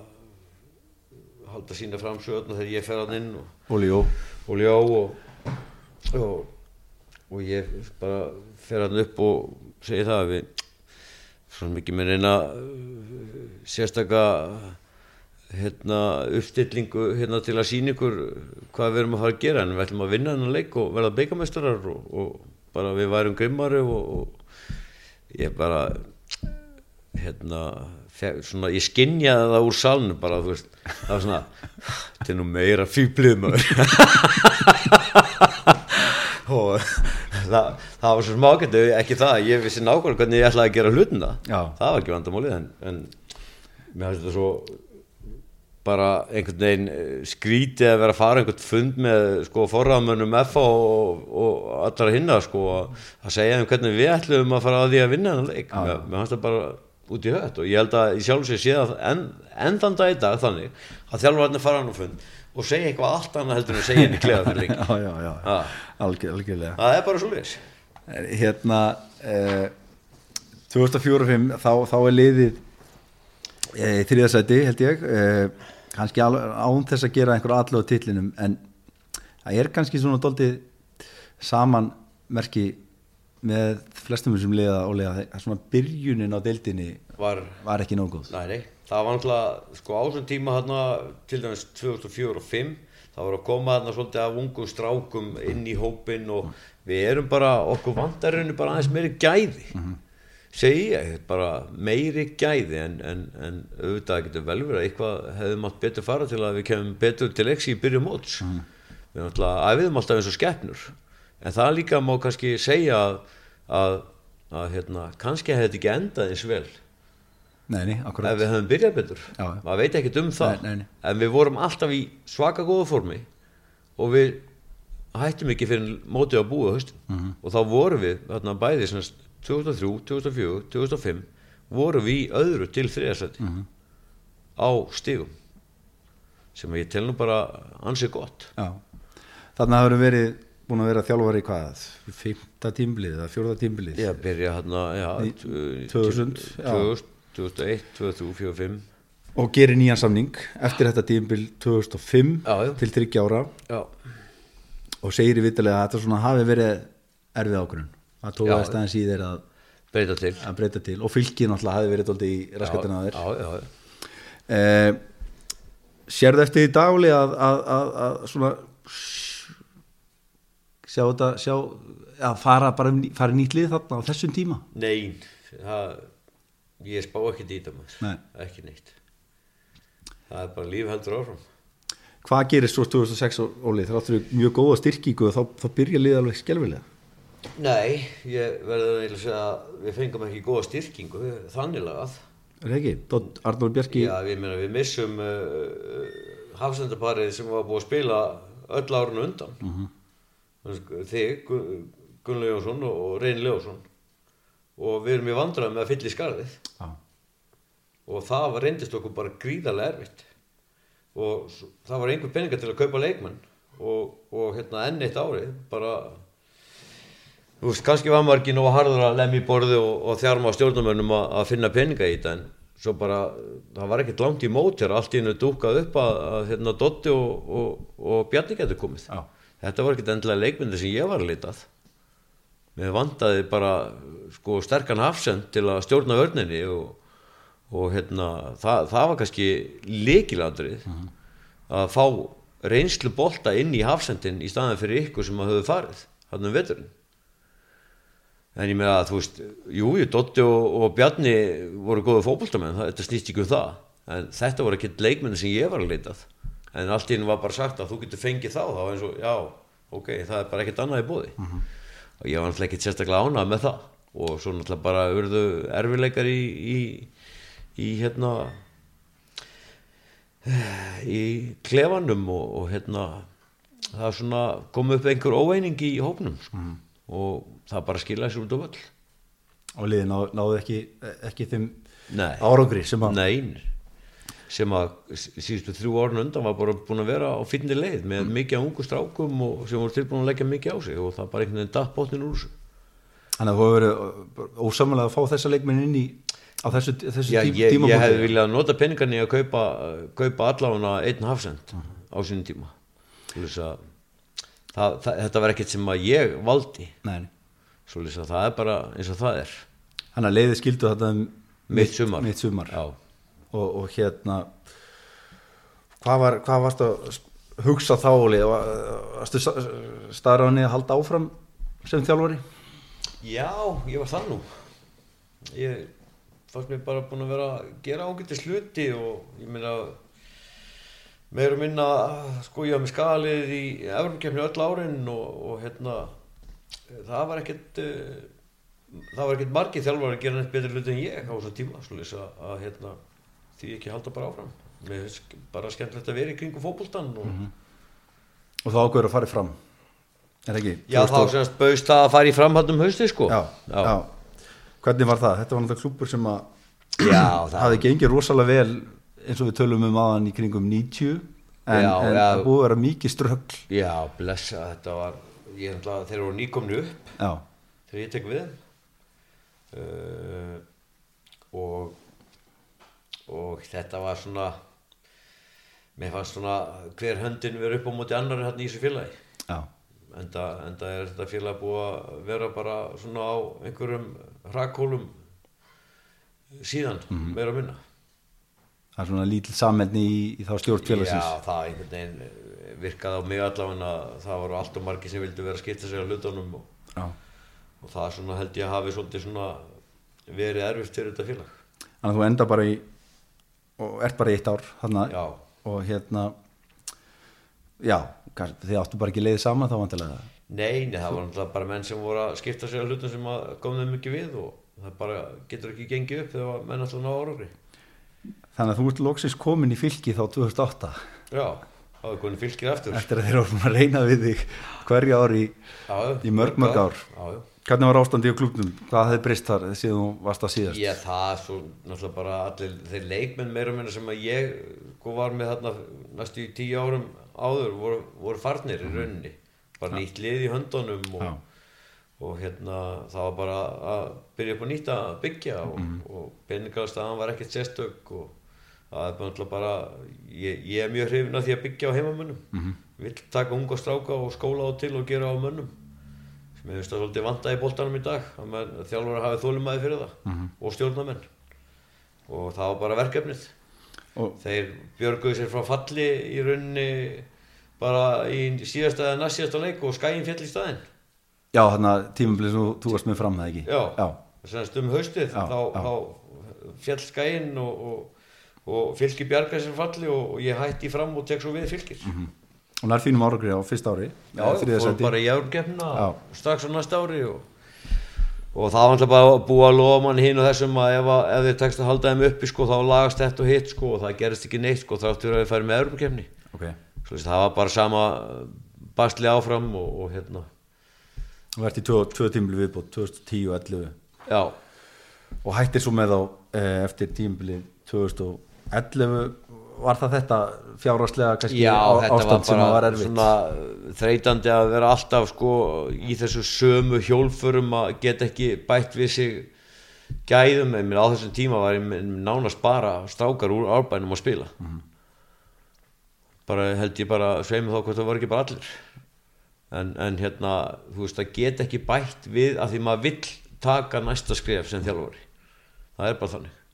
halda sína framsög þegar ég fer hann inn Óli Jó. Og ljá og, og, ég bara fer hann upp og segi það að við svona mikið með reyna sérstaka hérna uppstillingu hérna til að sína ykkur hvað við erum að fara að gera en við ætlum að vinna hennan leik og verða beigamestrar og, og bara við værum grimmari og, og ég bara hérna svona, ég skinjaði það úr salnu bara þú veist, það var svona þetta er nú meira fýblið maður og það, það var svo smákvæmdu ekki það, ég vissi nákvæmlega hvernig ég ætlaði að gera hlutina Já. það var ekki vandamálið en, en mér finnst þetta svo bara einhvern veginn eh, skrítið að vera að fara einhvern fund með sko forraðmönnum F og, og allra hinna sko að segja þeim hvernig við ætlum að fara að því að vinna hennar leik. Mér, mér fannst það bara út í hött og ég held að í sjálf sér sé að enn, enn þann dag í dag þannig að þjálfarnir fara hann á fund og segja eitthvað allt annað heldur en að segja henni klefa fyrir leik Já, já, já, Ha. Algjör, algjörlega. Það er bara svo leis Hérna eh, 2004-05 þá, þá er liðið eh, þriðasæti held ég. Eh, kannski án þess að gera einhver allu á titlinum en það er kannski svona doldið samanmerki með flestum þessum liða og liða það er svona byrjunin á deildinni var var ekki nóg góð. Nei, nei, það var náttúrulega sko á þessum tíma hérna til dæmis 2004 og 5 það var að koma hérna svolítið af ungum strákum inn í hópin og við erum bara, okkur vandarinu bara aðeins meiri gæði segi ég, bara meiri gæði en, en, en auðvitað getur vel verið að eitthvað hefði mátt betur fara til að við kemum betur til leiksi í byrjum móts. Við náttúrulega æfiðum alltaf eins og skeppnur en það líka má kannski segja að, að, að hérna, kannski hefði þetta ekki endað eins vel. Nei, nei, ef akkurat við höfum byrjað betur. Já. maður veit ekkert um það. Nei, nei, en við vorum alltaf í svaka góða formi og við hættum ekki fyrir mótið að búa höst Mhm. og þá vorum við þarna bæði sem sagt, 2003, 2004, 2005 vorum við í öðru til þriðarsæti Mhm. á stigum sem ég tel nú bara ansið gott Já, Þannig að það eru verið búin að vera þjálfari í hvað? Fymta tímblið eða fjórða tímblið? Já, byrja hérna, já, Ní- tv- 2000, já. 2000, 2001, 2003, 2005 Og gerir nýjan samning eftir þetta tímbil 2005 Já, já. til 30 ára Já, og segir í vitilega að þetta hafi verið erfið ágrunn. Aðeins aðeins í þeir að, breyta til. að breyta til. Og fylgið náttúrulega hafi verið dóldi í raskatina já Eh, sérðu eftir því dagli að, að, að, að svona sjá þetta sjá, að fara bara um fara í nýtt lið þarna á þessum tíma? Nei, það, ég spá ekki dýta maður, Nei. ekki neitt. Það er bara líf heldur áfram. Hvað gerir svo 2006 Óli? Þráttur mjög góða styrkingu og þá, þá byrja lið alveg skelfilega Nei, ég verður eiginlega að segja að við fengum ekki góða styrkingu, þannig lagað er það ekki? Dott Arnór Bjarki Já, við, meina, við missum uh, hafsendaparið sem var búið að spila öll árun undan Mhm. -hmm. þig, Gu- Gunnar Jónsson og, Reyn Ljósson og við erum í vandrað með að fylla í skarðið Já. og það var reyndist okkur bara gríðarlega erfitt og það var einhver peningar til að kaupa leikmenn og, og hérna enn eitt árið bara þú veist, kannski var maður ekki nóg harður að lemja í borði og, og þjárma á stjórnumönnum að, að finna peninga í þetta en svo bara, það var ekkert langt í mót hér, allt í hennu dúkað upp að, að hérna Dotti og, og, og Bjarni getur komið. Já. þetta var ekkert endilega leikmyndi sem ég var að litað. Mér vandaði bara sko sterkan hafsend til að stjórna vörninni og, og hérna það, það var kannski líkilandrið að fá reynslu bolta inn í hafsendin í staðan fyrir ykkur sem að höfðu farið hann um veturinn en ég með að þú veist jú, jú, Dotti og, og Bjarni voru góða fótboltamenn, það- þetta snýst ekki um það. En þetta voru ekkert leikmenni sem ég var að leitað en allt í hennu var bara sagt að þú getur fengið þá, þá var eins og, já, ok það er bara ekkert annað í bóði og ég var náttúrulega ekkert sérstaklega ánað með það. Og svo náttúrulega bara urðu erfileikar í, í, í hérna í klefanum og, og hérna það er svona komið upp einhver óeining í hópnum sko. og það bara skilja sér út á völl. Og liðin ná, náðu ekki, ekki þeim Nei. árangri sem að Nein sem að síðustu þrjú árun undan var bara búin að vera á finni leið með mikið af ungu strákum og sem voru tilbúin að leggja mikið á sig og það bara einhvern veginn datt bóttin úr þessu. Þannig að þú hefur verið ósamlega að fá þessa leikmenn inn í á þessu, þessu Já, tí, ég, ég hefði viljað nota peningarni að kaupa, kaupa allavega einn hafsend á sínum tíma. Að það, það, þetta var ekkert sem að ég valdi. Nei, nei. Svoleiðis að það er bara eins og það er þannig að leiði skildu þetta um mitt sumar, mitt sumar. Og, og hérna hvað var hvað varst að hugsa þá? Var- varstu staðráðinni að halda áfram sem þjálfari Já, ég var það nú Ég fannst mér bara búin að vera að gera ágættis hluti og ég meina meira og minna sko ég með skalið í Evropakefni öll árin og, og hérna það var ekkert uh, það var ekkert margir þjálfar að gera neitt betri hluti en ég á þessum tíma svoleiðis að, að hérna því ekki halda bara áfram mér finnst bara skemmtilegt að vera í kringum fótboltan og og þá ákveður að fara fram er það ekki? já þá semst bauðst það að fara í framhaldum hausti sko já, já. hvernig var það? þetta var náttúrulega klúpur sem að Já, það- hafði gengið rosalega vel eins og við tölum um aðan í kringum 90 en, Já, en já. það búið að vera mikið ströggl Já, blessa, þetta var, ég ætla að þeir voru nýkomni upp. Já, þegar ég tek við uh, og, og þetta var svona, mér fannst svona hver höndin verið upp á móti annar hérna í þessu félagi. Enda, enda er þetta félag búið að vera bara svona á einhverjum hrakkólum síðan, meira að minna. það er svona lítil sammenni í, í þá stjórn félagsins. Já, það einhvern veginn virkaði á mig allavega að það voru allt og margir sem vildu vera að skipta sig á hlutunum og, og það svona held ég að hafi svolítið svona verið erfitt fyrir þetta félag. þannig að þú enda bara í og ert bara í eitt ár Já. og hérna já, kannski, þið áttu bara ekki leiðið saman þá vantilega Nei, nei, það var náttúrulega bara menn sem voru að skipta sig á hlutum sem kom þeim ekki við og það bara getur ekki gengið upp þegar menn alltaf ná árangri. þannig að þú ert loksins komin í fylki þá 2008 Já, það var konið fylgir aftur. eftir að þeir búin að reyna við þig hverja ár í, í mörg mörg ár. Já, já. hvernig var ástandi í klubnum, hvað hefði breyst þar síðan þú varst að síðast? Já, það er svo náttúrulega bara allir þeir leikmenn meira og minna sem að ég sko var með þarna næstu í tíu árum áður voru, voru farnir í rauninni. Bara nýtt lið í höndunum og, og hérna það var bara að byrja upp á nýtt að byggja og, Mhm. og peningalstaðan var ekkert sérstök og það er bara, ég, ég er mjög hrifin af því að byggja á heimamönnum mm. -hmm. vill taka unga stráka og skóla á til og gera á mönnum sem ég finnst það svolítið vanda í boltanum í dag að þjálfur hafið þólumæði fyrir það Mhm. og stjórnamenn og það var bara verkefnið og þeir björguðu sér frá falli í rauninni bara í síðasta eða næst síðasta leik og skæin fjall í staðinn já, þarna tímabilið sem þú- þú varst með fram það ekki já, já, semst um haustið Já, þá, já. þá fjall skæin og, og, og fylgir bjarga sér falli og ég hætti fram og tek svo við fylgir mm -hmm. og nær fínum áragrið á fyrsta ári já, fór bara í árgefna strax á næsta ári og, og það var alltaf bara að búa loman hinn og þessum að ef, ef þið tekst að halda þeim uppi sko, þá lagast þetta og hitt sko, og það gerist ekki neitt sko, þáttur að við færum með árgefni okay. það var bara sama bastli áfram og, og hérna Það vært í tvö, tvö tímli viðbót 2010 og 2011 já. og hættir svo með á eh, eftir tímli 2000 11 var það þetta fjárháslega kannski Já, ástand sem var erfitt? þreytandi að vera alltaf sko, í þessu sömu hjólfurum að geta ekki bætt við sig gæðum, en mér á þessum tíma var ég nánast bara strákar úr árbænum að spila. Mm -hmm. bara held ég bara sveimur þá hvort það var ekki bara allir. En, en hérna, þú veist að geta ekki bætt við að því maður vill taka næsta skrif sem þjálfur það er bara þannig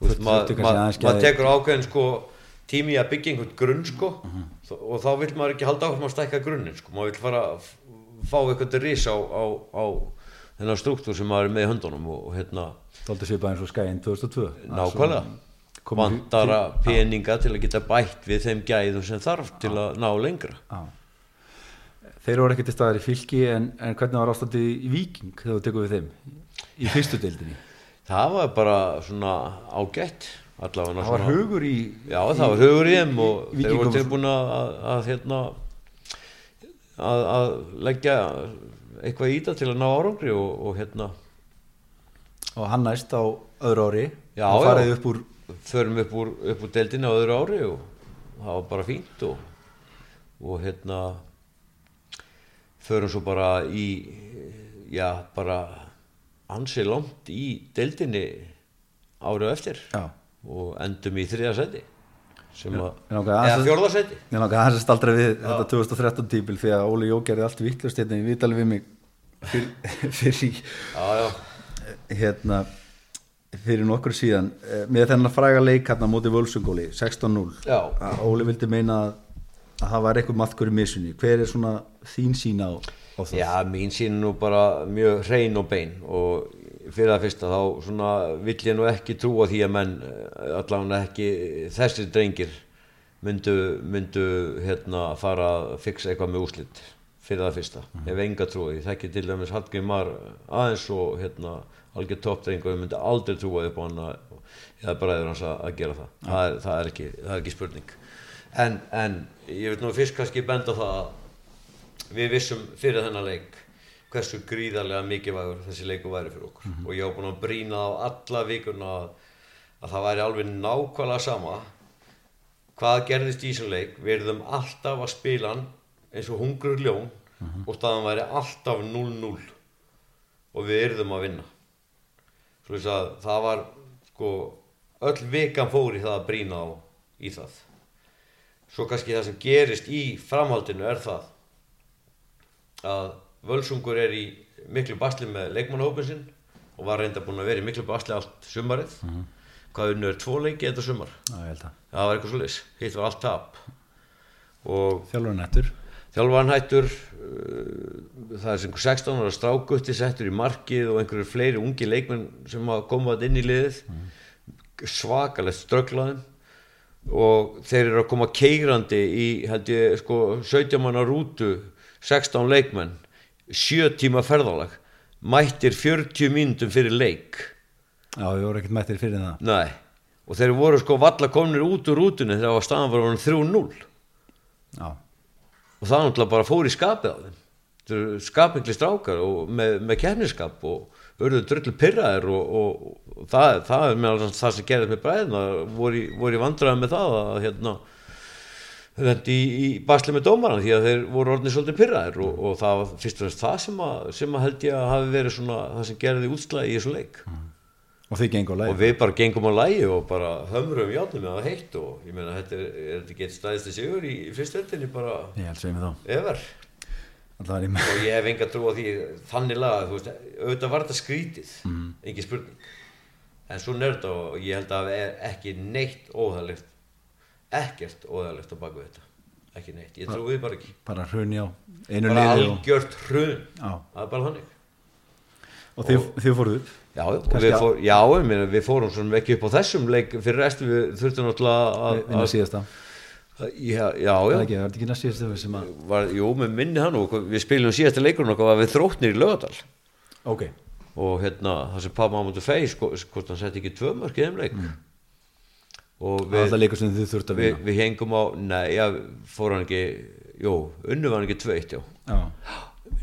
maður mað gæði- tekur ákveðin sko tími í að byggja einhvern grunn sko. Þó- og þá vill maður ekki halda áfram að stækka grunnin sko, maður vill fara að fá eitthvað ris á, á, á þennan struktúr sem maður er með í höndunum og, og hérna Dóldi svipað eins og skæinn 2002 nákvæmlega. vandara peninga til að geta bætt við þeim gæðum sem þarf til að ná lengra. Já. Þeir voru ekki til staðar í fylki en, en hvernig var ástandið í Víking þegar þú tekur við þeim í fyrstu deildinni það var bara svona ágætt allavega Það var svona, hugur í já það var hugur í þeim og í þeir voru tilbúin að, að, að hérna að, að leggja eitthvað í það til að ná árangri og, og hérna og hann næst á öðru ári. Já, og farið upp úr förum upp úr, upp úr deildinni á öðru ári og það var bara fínt og, og hérna förum svo bara í já bara ansi langt í deildinni árið eftir Já. og endum í þriða seti eða að- fjórða seti langaði aðeins að staldra við þetta 2013 tíbil því að Óli Jó gerði allt vittlust hérna í vitali við mig fyrir, já, já, hérna, fyrir nokkur síðan eh, með þennan fræga leik hérna móti Völsungóli 16-0 Já. að Óli vildi meina að, að það var eitthvað maðkur í missunni hver er svona þín sín á, það? Já mín sín nú bara mjög hrein og bein og fyrir það fyrsta þá svona vill ég nú ekki trúa því að menn eh, allavega ekki þessir drengir myndu, myndu hérna fara að fixa eitthvað með úslit fyrir það fyrsta, ég hef enga trúið ég þekki til dæmis Hallgrim Mar aðeins og hérna algjör toppdrengur myndi aldrei trúa upp á hann eða bræður hans að, að gera það. Það er, það, er ekki, það er ekki spurning. En, en ég vil nú fyrst kannski benda það að við vissum fyrir þennan leik hversu gríðarlega mikilvægur þessi leiku væri fyrir okkur. Og ég var búinn að brína á alla vikuna að, að það væri alveg nákvæmlega sama hvað gerðist í þessum leik. Við erum alltaf að spila eins og hungrur ljón og staðan væri alltaf 0-0 og við erum að vinna. Svo þess að það var sko öll vikan fór í það að brína á í það. Svo kannski það sem gerist í framhaldinu er það að Völsungur er í miklu basli með leikmannahópin sinn og var reynda búinn að vera í miklu basli allt sumarið. Hvað unnu er tvo leiki þetta sumar? Að. Það var eitthvað svo hitt var allt tap. Og Þjálfur nettur þjálfan hættur uh, það er sem einhver 16 ára strákutti settur í markið og einhverju fleiri ungi leikmenn sem að koma inn í liðið. Svakalegt strögglaðum og þeir eru að koma keigrandi í held ég sko 17 manna rútu 16 leikmenn 7 tíma ferðalag mættir 40 mínútum fyrir leik. Já, ég voru ekkert mættir fyrir það. Nei og þeir voru sko valla komnir út úr rútunni þegar það var staðan var orðin 3-0 Já, og það náttúrulega bara fór í skapið á þeim. Þetta eru skapingli strákar og með, með kefniskap og auðvitað drullu pyrraðir og, og, og það, það er meðal það sem gerðist með bræðina voru í, í vandræðum með það að hérna í, í basli með dómaran því að þeir voru orðinir svolítið pyrraðir og, og það var fyrst og fremst það sem að, sem að held ég að hafi verið svona það sem gerði útslagi í þessu leik. Og gengur og leið við bara gengum á lægi og bara hömrum játnum með það heitt og ég meina þetta er, er þetta gett stæðist sigur í, í fyrstöldinni bara? Ég held sem ég og ég hef enga trú á því þannig laga, þú veist, auðvitað var þetta skrítið engin spurning. En svo þetta og ég held að það er ekki neitt óþægilegt ekkert óþægilegt á baku þetta. Ekki neitt, ég trúi því bara ekki. bara hrunni á einu bara liði og, algjört hrun. Já. það er bara þannig. Og þið, þið fóruð upp Já, og við, fór, já meina, við fórum svona ekki upp á þessum leik fyrir restu við þurftum náttúrulega að, vinna síðasta. Já, já, já ekki, það er ekki næst síðasta sem að var, jú, með minni hann og við spilum síðasta leikurinn okkar var við þróttnir í lögadal ok, og hérna það sem Pabba Mamundur Fey sko, hvort hann setti ekki tvö mörk í þeim leik. Og við, það leikur sem þið þurft að við, vinna við hengum á nei, já, fór hann ekki jú, unnu var hann ekki tveitt, já já,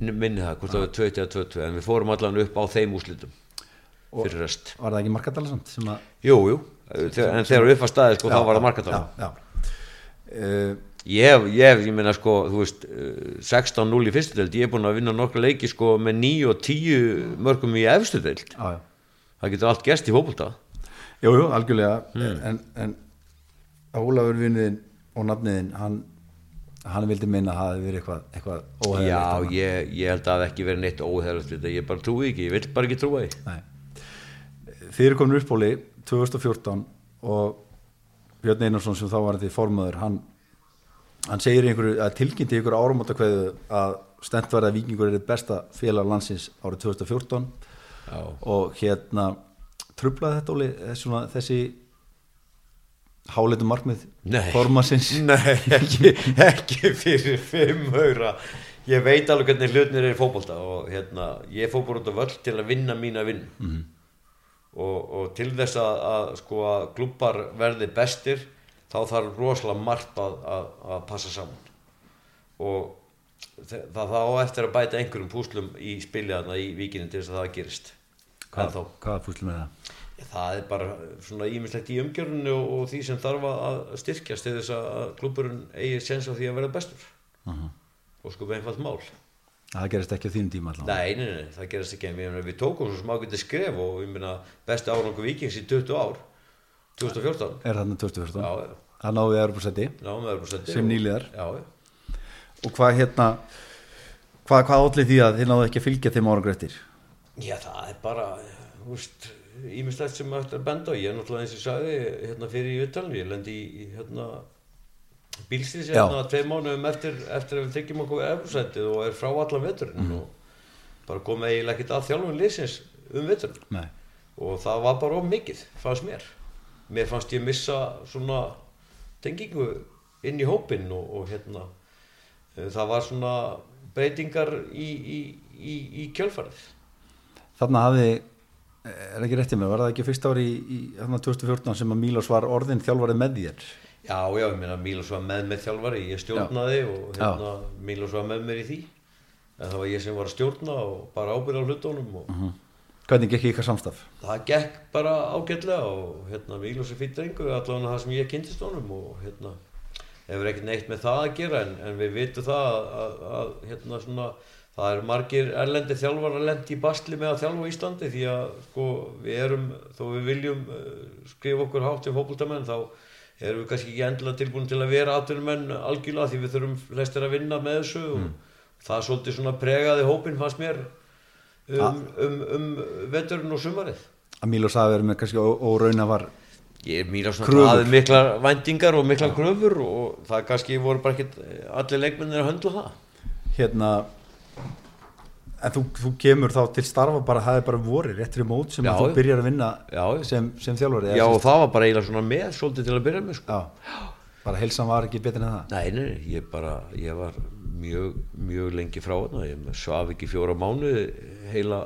minni, það, hvort það var tveitt eða tveitt en við fórum allan upp á þeim úslitum fyrir rest var það ekki markadala samt sem að jú, jú, en þegar upp að staði sko, þá var það já. Uh, Ég hef, ég hef, ég meina sko, þú veist, eh, 16-0 í fyrstu deild, ég er búin að vinna nokkra leiki sko með 9 og 10 mörgum í efstu deild. já, já. Það getur allt gerst í fótbolta. Jú, jú, algjörlega Hmm. en, en Ólafur vinniðin og nafniðin hann, hann vildi minna að það hafi verið eitthvað, eitthvað Já, óhæðilegt ég, ég held að það ekki verið neitt þetta, ég bara trúi ekki, ég vil bara ekki trúa því. Þið eru komin uppbóli 2014 og Björn Einarsson sem þá var þetta formaður hann, hann segir í einhverju að tilkynnti í einhverju áramóta kveðu að stend var að Víkingur er besta félag landsins árið 2014 Já. og hérna trublaði þetta Óli eh, svona, þessi háleitum markmið Nei. formansins Nei, ekki, ekki fyrir fimm haura. Ég veit alveg hvernig hlutnir er í fótbolta og hérna, ég fór bara út á völl til að vinna mína vinn. Mhm. og, og til þess að, að sko að klubbar verði bestir þá þarf rosalega margt að, að, að passa saman og það þá eftir að bæta einhverjum púslum í spilið þarna í víkinu til þess að það gerist hvað þá? Hvaða fúslu með það? Það er bara svona ímislegt í umgjörunni og, og því sem þarf að styrkjast til þess að klubburinn eigi sens á því að verða bestur Uh og sko einfalt mál Það gerist ekki á þínum tíma allavega Nei, nei, nei, það gerist ekki við, við tókum svo smákvæmdi skref og ég meina besti árangu vikings í 20 ár 2014 Er þarna 2014? Já, já. Það náðu við Evropasetti náum við erum setti Sem nýliðar. Já, já Og hvað hérna Hvað, hvað átlið því að þið náðu ekki að fylgja þeim árangur eftir? Já, það er bara, þú veist, ímislegt sem eftir að benda á. Ég er náttúrulega eins og sagði hérna fyrir í uttalinu, ég lendi í, hérna, bílstís Já. hérna tvei mánuðum eftir, eftir að við tryggjum okkur efrursættið og er frá allan veturinn og bara komið eiginlega ekkert að þjálfum liðsins um veturinn Nei og það var bara of mikið, fannst mér. Mér fannst ég missa svona tengingu inn í hópinn og, og hérna, eh, það var svona breytingar í, í, í, í kjölfarið. Þarna hafði Er ekki réttið með, var það ekki fyrst ári í, í þarna 2014 sem að Mílos var orðin þjálfarið með þér? Já, já, ég meina Mílos var með með þjálfari, ég stjórnaði og hérna Mílos var með mér í því en það var ég sem var að stjórna og bara ábyrða á hlutunum og Hvernig gekk ykkar samstaf? það gekk bara ágætlega og hérna Mílos er fyrir drengur allavega það sem ég kynntist honum og hérna hefur ekkert neitt með það að gera en, en við vitum það að, að, að hérna svona það er margir erlendi þjálfar að lendi í bastli með að þjálfa í Íslandi því að sko við erum, þó við viljum uh, skrifa okkur hátt sem fókbóltamenn þá erum við kannski ekki endilega tilbúin til að vera atvinnumenn algjörlega því við þurfum flestir að vinna með þessu og það er svolítið svona pregaði hópin fannst mér um, um, um veturinn og sumarið. Að Mílos hafi verið með kannski órauna var er Kröfur. hafði miklar væntingar og miklar kröfur og það kannski voru bara ekkert allir leikmennir að höndla það. Hérna En þú, þú kemur þá til starfa bara, það er bara voru réttir í mót sem Já, þú byrjar að vinna Já, sem, sem þjálfari Já og það var bara eiginlega svona með svolítið til að byrja með sko. bara heilsan var ekki betur en það? Nei, nei, ég bara, ég var mjög, mjög lengi frá þarna, ég svaf ekki fjóra mánuði heila,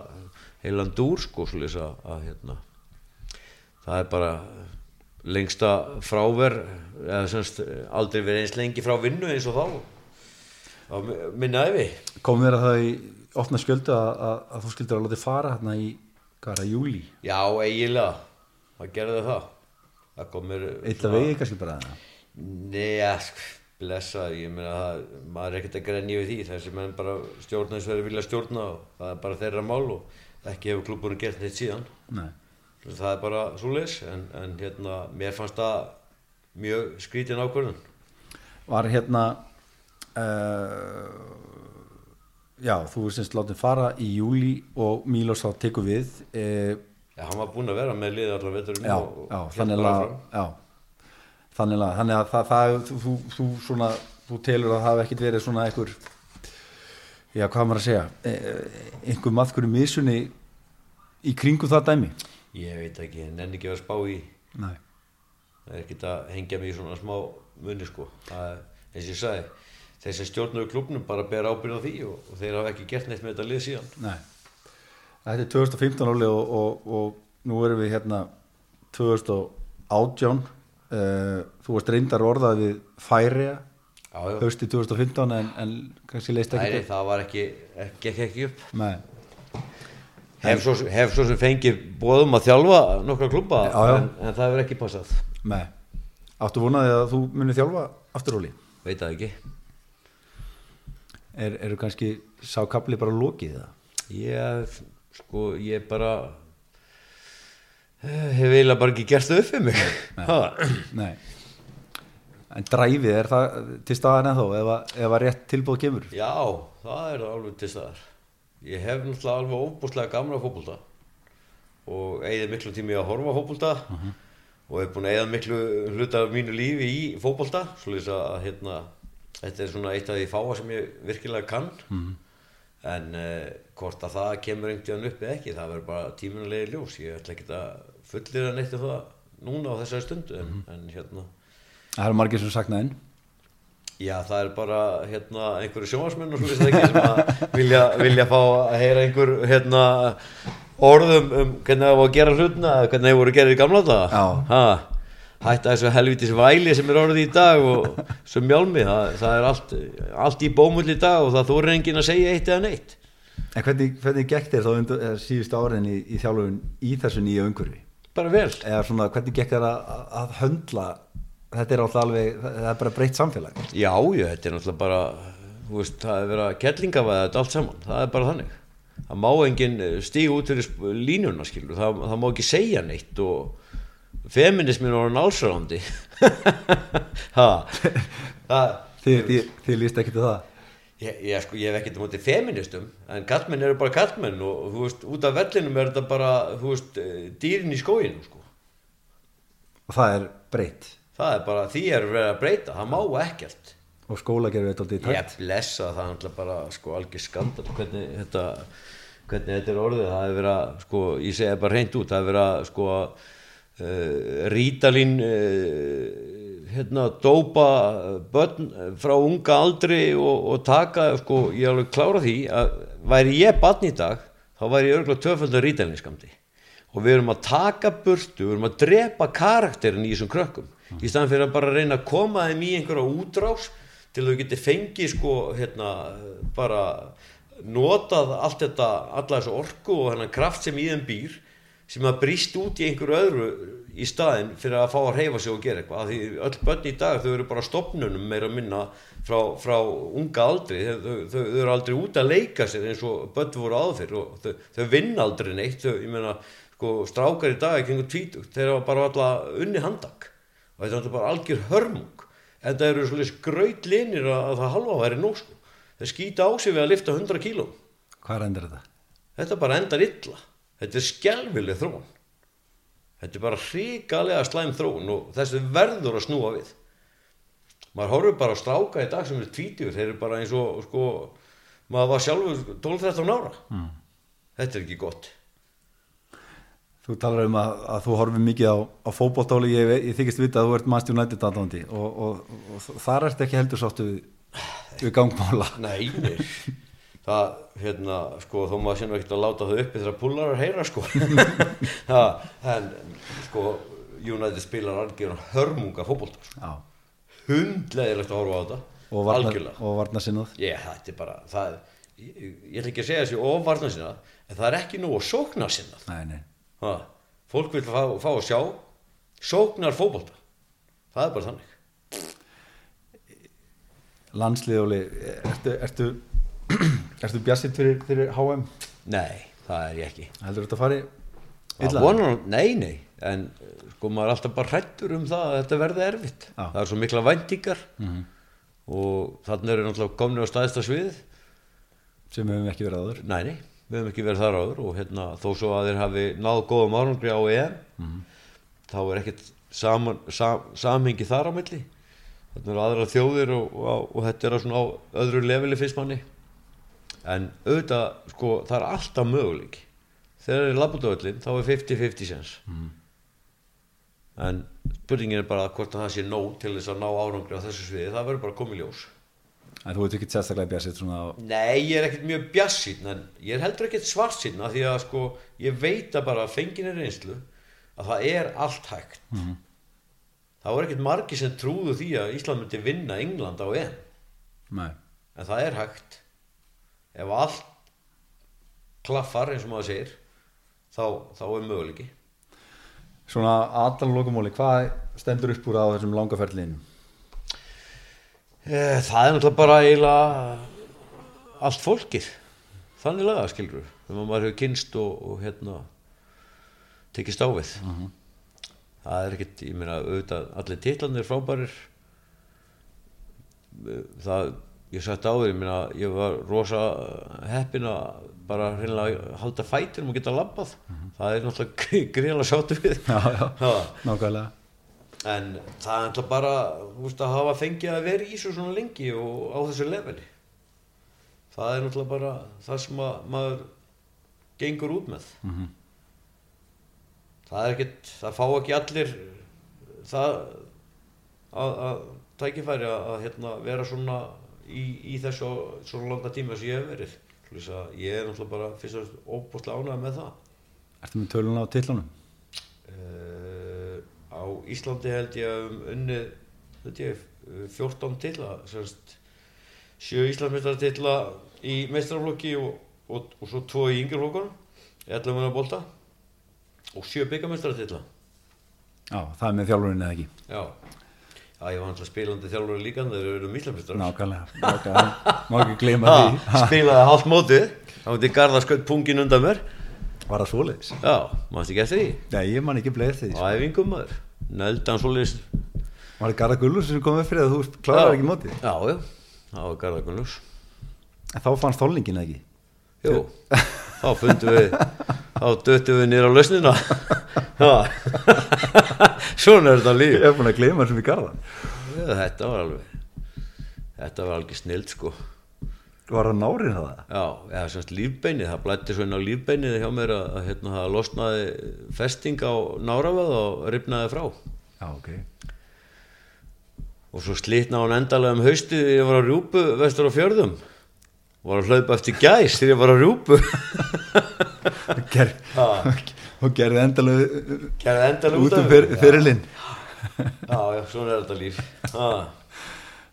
heilan dúr sko, að, að hérna, það er bara lengsta fráver, eða semst aldrei verið eins lengi frá vinnu eins og þá, á minna æfi. Komum þér að það í opna skjöldu að, að, að þú skildur að láta fara hérna í, það, júli Já, eiginlega, það gerði það. Það kom mér... Eitla vegi kannski bara Nei, ja, sko, blessa, ég meina það, maður er ekkert að grenja við því, þessi menn bara stjórna eins og þeir vilja stjórna og það er bara þeirra mál og ekki hefur klubburinn gert neitt síðan. Nei. Það er bara svo leis, en, en hérna, mér fannst það mjög skrítin ákvörðun. Var hérna já, þú er semst látið fara í júli og Mílos þá tekur við uh, Já, hann var búinn að vera með liði allar veturinn já, já, þannig að þannig að, þannig að það, það þú, þú, svona, þú telur að það hafi ekkit verið svona einhver já, hvað maður að segja eh, einhver maðkur í misunni í kringu það dæmi Ég veit ekki, en enn ekki að spá í, Nei. það er ekkert að hengja mig í svona smá munni sko. Það er, eins og ég sagði, þeir sem stjórnuðu klubnum bara ber ábyrð á því og, og þeir hafa ekki gert neitt með þetta lið síðan. Nei. Þetta er 2015 áli og, og, og nú erum við hérna 2018 uh, þú varst reyndar orðað við Færiða já. hausti 2015 en, en kannski leist ekki nei, það var ekki, ekki, ekki, ekki upp. Nei. Hef svo, hef svo sem fengið bóðum að þjálfa nokkra klubba. En, en það hefur ekki passað. Nei. Áttu vonaði að þú munir þjálfa afturóli Veit það ekki. Er, eru kannski sá kapli bara lokið það Ég, sko, ég bara eh, hef eiginlega bara ekki gert það upp fyrir mig. Ha. Nei. en dræfið er það til staðan ef, að- ef að rétt tilbúð kemur Já, það er alveg til staðar. Ég hef náttúrulega alveg óbúslega gamla fótbolta og eigið miklu tími að horfa á fótbolta og hef búin að eigða miklu hluta af mínu lífi í fótbolta svo að að, hérna, þetta er svona eitt af því fáa sem ég virkilega kann. En uh, hvort að það kemur einhvern veginn upp eða ekki, það verður bara tímunulegi ljós. Ég ætla ekki að fullir að neitt um það núna á þessari stundu en, en hérna. Það eru margir sem sakna enn Já, það er bara hérna, einhverju sjónvarsmenn og svo veist það ekki sem að vilja, vilja fá að heyra einhver hérna, orðum um hvernig það var að gera hlutina eða hvernig það voru að gera í gamla daga. Já. Ha, hætta þessu helvitis væli sem er orðið í dag og sem mjálmi, það, það er allt, allt í bómull í dag og það þóri enginn að segja eitt eða neitt. en hvernig, hvernig gekk þér þá eða síðustu árin í, í þjálfun í þessu nýja umhverfi Bara vel. eða svona hvernig gekk þér að, að- höndla þetta er alltaf alveg það er bara breytt samfélag Já, já, þetta er náttúrulega bara, þú veist, það er verið að kettlingavæða þetta allt saman, það er bara þannig. Það má enginn stíga út fyrir línuna, skilur, það, það má ekki segja neitt og feminismin var það, þið, líst ekki til það? Ég, ég, sko, ég hef ekkert um móti feministum, en kallmenn eru bara kallmenn og, þú veist, út af vellinum er þetta bara, þú veist, eh, dýrin í skóginum, sko. og það er breytt? Það er bara, því er verið að breyta, það má ekkert. og skólagerfi þetta aldrei í Ég takt blessa það alltaf bara sko algjör skandal hvernig þetta, hvernig þetta er orðið. Það er verið að sko ég segja bara hreint út það er verið að sko uh, rítalín uh, hérna dópa börn frá unga aldri og, og taka sko ég alveg klára því að væri ég barn í dag þá væri ég örgulega töfaldar rítalínskamdi. Og við erum að taka burtu, við erum að drepa karakterin í þessum krökkum. Í staðan fyrir að bara reyna að koma þeim í einhverja útrás til þau geti fengið sko hérna bara notað allt þetta, alla þessu orku og hennan kraft sem í þeim býr sem að brýst út í einhverju öðru í staðin fyrir að fá að reyfa sig og gera eitthvað. Af því öll börn í dag þau eru bara stopnunum meira að minna frá, frá unga aldri. Þau, þau, þau, þau eru aldrei út að leika sér eins og börn voru áður og þau, þau vinna aldrei neitt. Þau, ég meina sko strákar í dag ekki einhver tvítugt þeir hafa bara alla unni handak og þetta er bara algjör hörmung. En það eru svolítið skrautlinir að, að það halva væri nóg sko. Þeir skýta á sig við að lifta 100 kíló. Hvað endur þetta? þetta bara endar illa þetta er skelvileg þróun þetta er bara hrikalega slæm þróun og þessi verður að snúa við maður horfir bara á stráka í dag sem er tvítur þeir eru bara eins og sko, maður var sjálfur 12-13 ára mm. þetta er ekki gott Þú talar um að, að þú horfir mikið á, á fótbóltáli, ég, ég þykist vita að þú ert Manchester United aðdándi og, og, og, þar ert ekki heldur sáttu við, við gangmála. Nei, nei. Það, hérna, sko, þó maður sem ekki að láta þau uppi þegar púlar er heyra, sko. það, en, sko, United spilar algjörðan hörmunga fótbolta, sko. Já, Hundlegilegt að horfa á þetta, og varna, algjörlega. og varna sinnað. Ég, þetta er bara, það, ég, ég ætla ekki að segja þessi ofvarna sinna, en það er ekki nú að sókna sinna. Nei, nei. Ha, fólk vil fá, fá að sjá, sóknar fótbolta. Það er bara þannig. Landsliðóli, ertu, ertu, ertu bjassitt fyrir, fyrir HM? Nei, það er ég ekki Heldur þetta að fari illa? nei, nei en sko maður er alltaf bara hrættur um það að þetta verði erfitt Já. það er svo mikla væntingar og þannig eru náttúrulega komni á staðista svið Sem við höfum ekki verið áður. nei, nei, við höfum ekki verið þar áður og hérna, þó svo að þeir hafi náð góðum árangri á EM þá er ekkert saman, sam, samhengi þar á milli þetta eru aðra þjóðir og, og, og þetta er á öðru leveli fyrst manni en auðvitað, sko, það er alltaf möguleik þegar það er labbútavöllin þá er 50-50 sens en spurningin er bara hvort að það sé nóg til þess að ná árangri á þessu sviði, það verður bara að í ljós. En þú ert ekki sérstaklega bjassitt svona á... Nei, ég er ekkert mjög bjassinn en ég er heldur ekkert svarsinn af því að sko, ég veit að bara fengin er reynslu að það er allt hægt. Það var ekkert margi sem trúðu því að Ísland myndi vinna England á EM. Nei. en það er hægt ef allt klaffar eins og maður segir þá, þá er möguleiki. Svona aðalókumóli, hvað stendur upp úr á þessum langaferlinu? Eh, Það er náttúrulega bara eiginlega allt fólkið. Þannig laga skilur þegar maður hefur kynst og, og hérna tekist á við það er ekkert, ég meina auðvitað allir titlanir frábærir. Eh, það ég sagt áður, ég meina ég var rosa heppin að bara hreinlega halda fætur og geta labbað það er náttúrulega gríðlega sáttu við Já, já, nákvæmlega. En það er alltaf bara veist, að hafa fengið að vera í svo svona lengi og á þessu leveli. Það er náttúrulega bara það sem að maður gengur út með. Það er ekkert, það fá ekki allir það að, að tækifæri að, að hérna, vera svona í, í þessu svona langa tíma sem ég hef verið. Ég er náttúrulega bara fyrst og fremst óbúslega ánægð með það. Ertu með töluna á titlunum? Uh, á Íslandi held ég að um held ég, eh, 14 titla semst, sjö Íslandsmeistartitla í meistaraflokki og, og, og svo tvo í yngri flokkunum 11 munna bolta og sjö byggameistartitla Já, það er með þjálfurinn eða ekki. já Já, ég var alltaf spilandi þjálfur líka en þeir eru Íslandsmeistarar Nákvæmlega, nákvæmlega. Má ekki gleyma því. spilaði hálft mótið þá myndi Garðar skaut pungin undan mér Var það svoleiðis? já, mannst ekki eftir því Nei, ég man ekki bleið því. á æfingum maður neldan svoleiðis Var það Garðar Gullur sem kom upp fyrir að þú klárar ekki mótið? já, já, það var Garðar Gunnlús En þá fannst þólningin ekki? Jú, þá fundum við þá döttum við nýra á lausnina svona er þetta líf Ég hef búin að gleyma í Garðar. Já, þetta var alveg þetta var alveg snild sko Var það nárið það? já, eða semst lífbeinið, það blætti svo inn á lífbeinið hjá mér að, hérna, það losnaði festing á náravöð og ripnaði frá Já, ok. og svo slitna hún endalega um haustið þegar ég var á rjúpu vestur á fjörðum var að hlaupa eftir gæs þegar ég var á rjúpu og gerði endalega út um fyrirlinn. já, já, svona er þetta líf ha.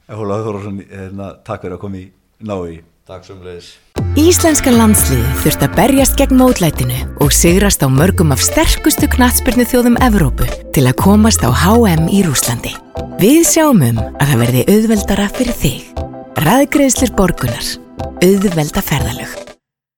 Hólaður Þorvarsson, hérna, takk fyrir að koma í nái. Takk sem leiðis. Íslenska landsliði þurft að berjast gegn mótlætinu og sigrast á mörgum af sterkustu knatsbyrnu þjóðum Evrópu til að komast á HM í Rúslandi. Við sjáum um að það verði auðveldara fyrir þig. Ræðgreðslir borgunar. Auðvelda ferðalög.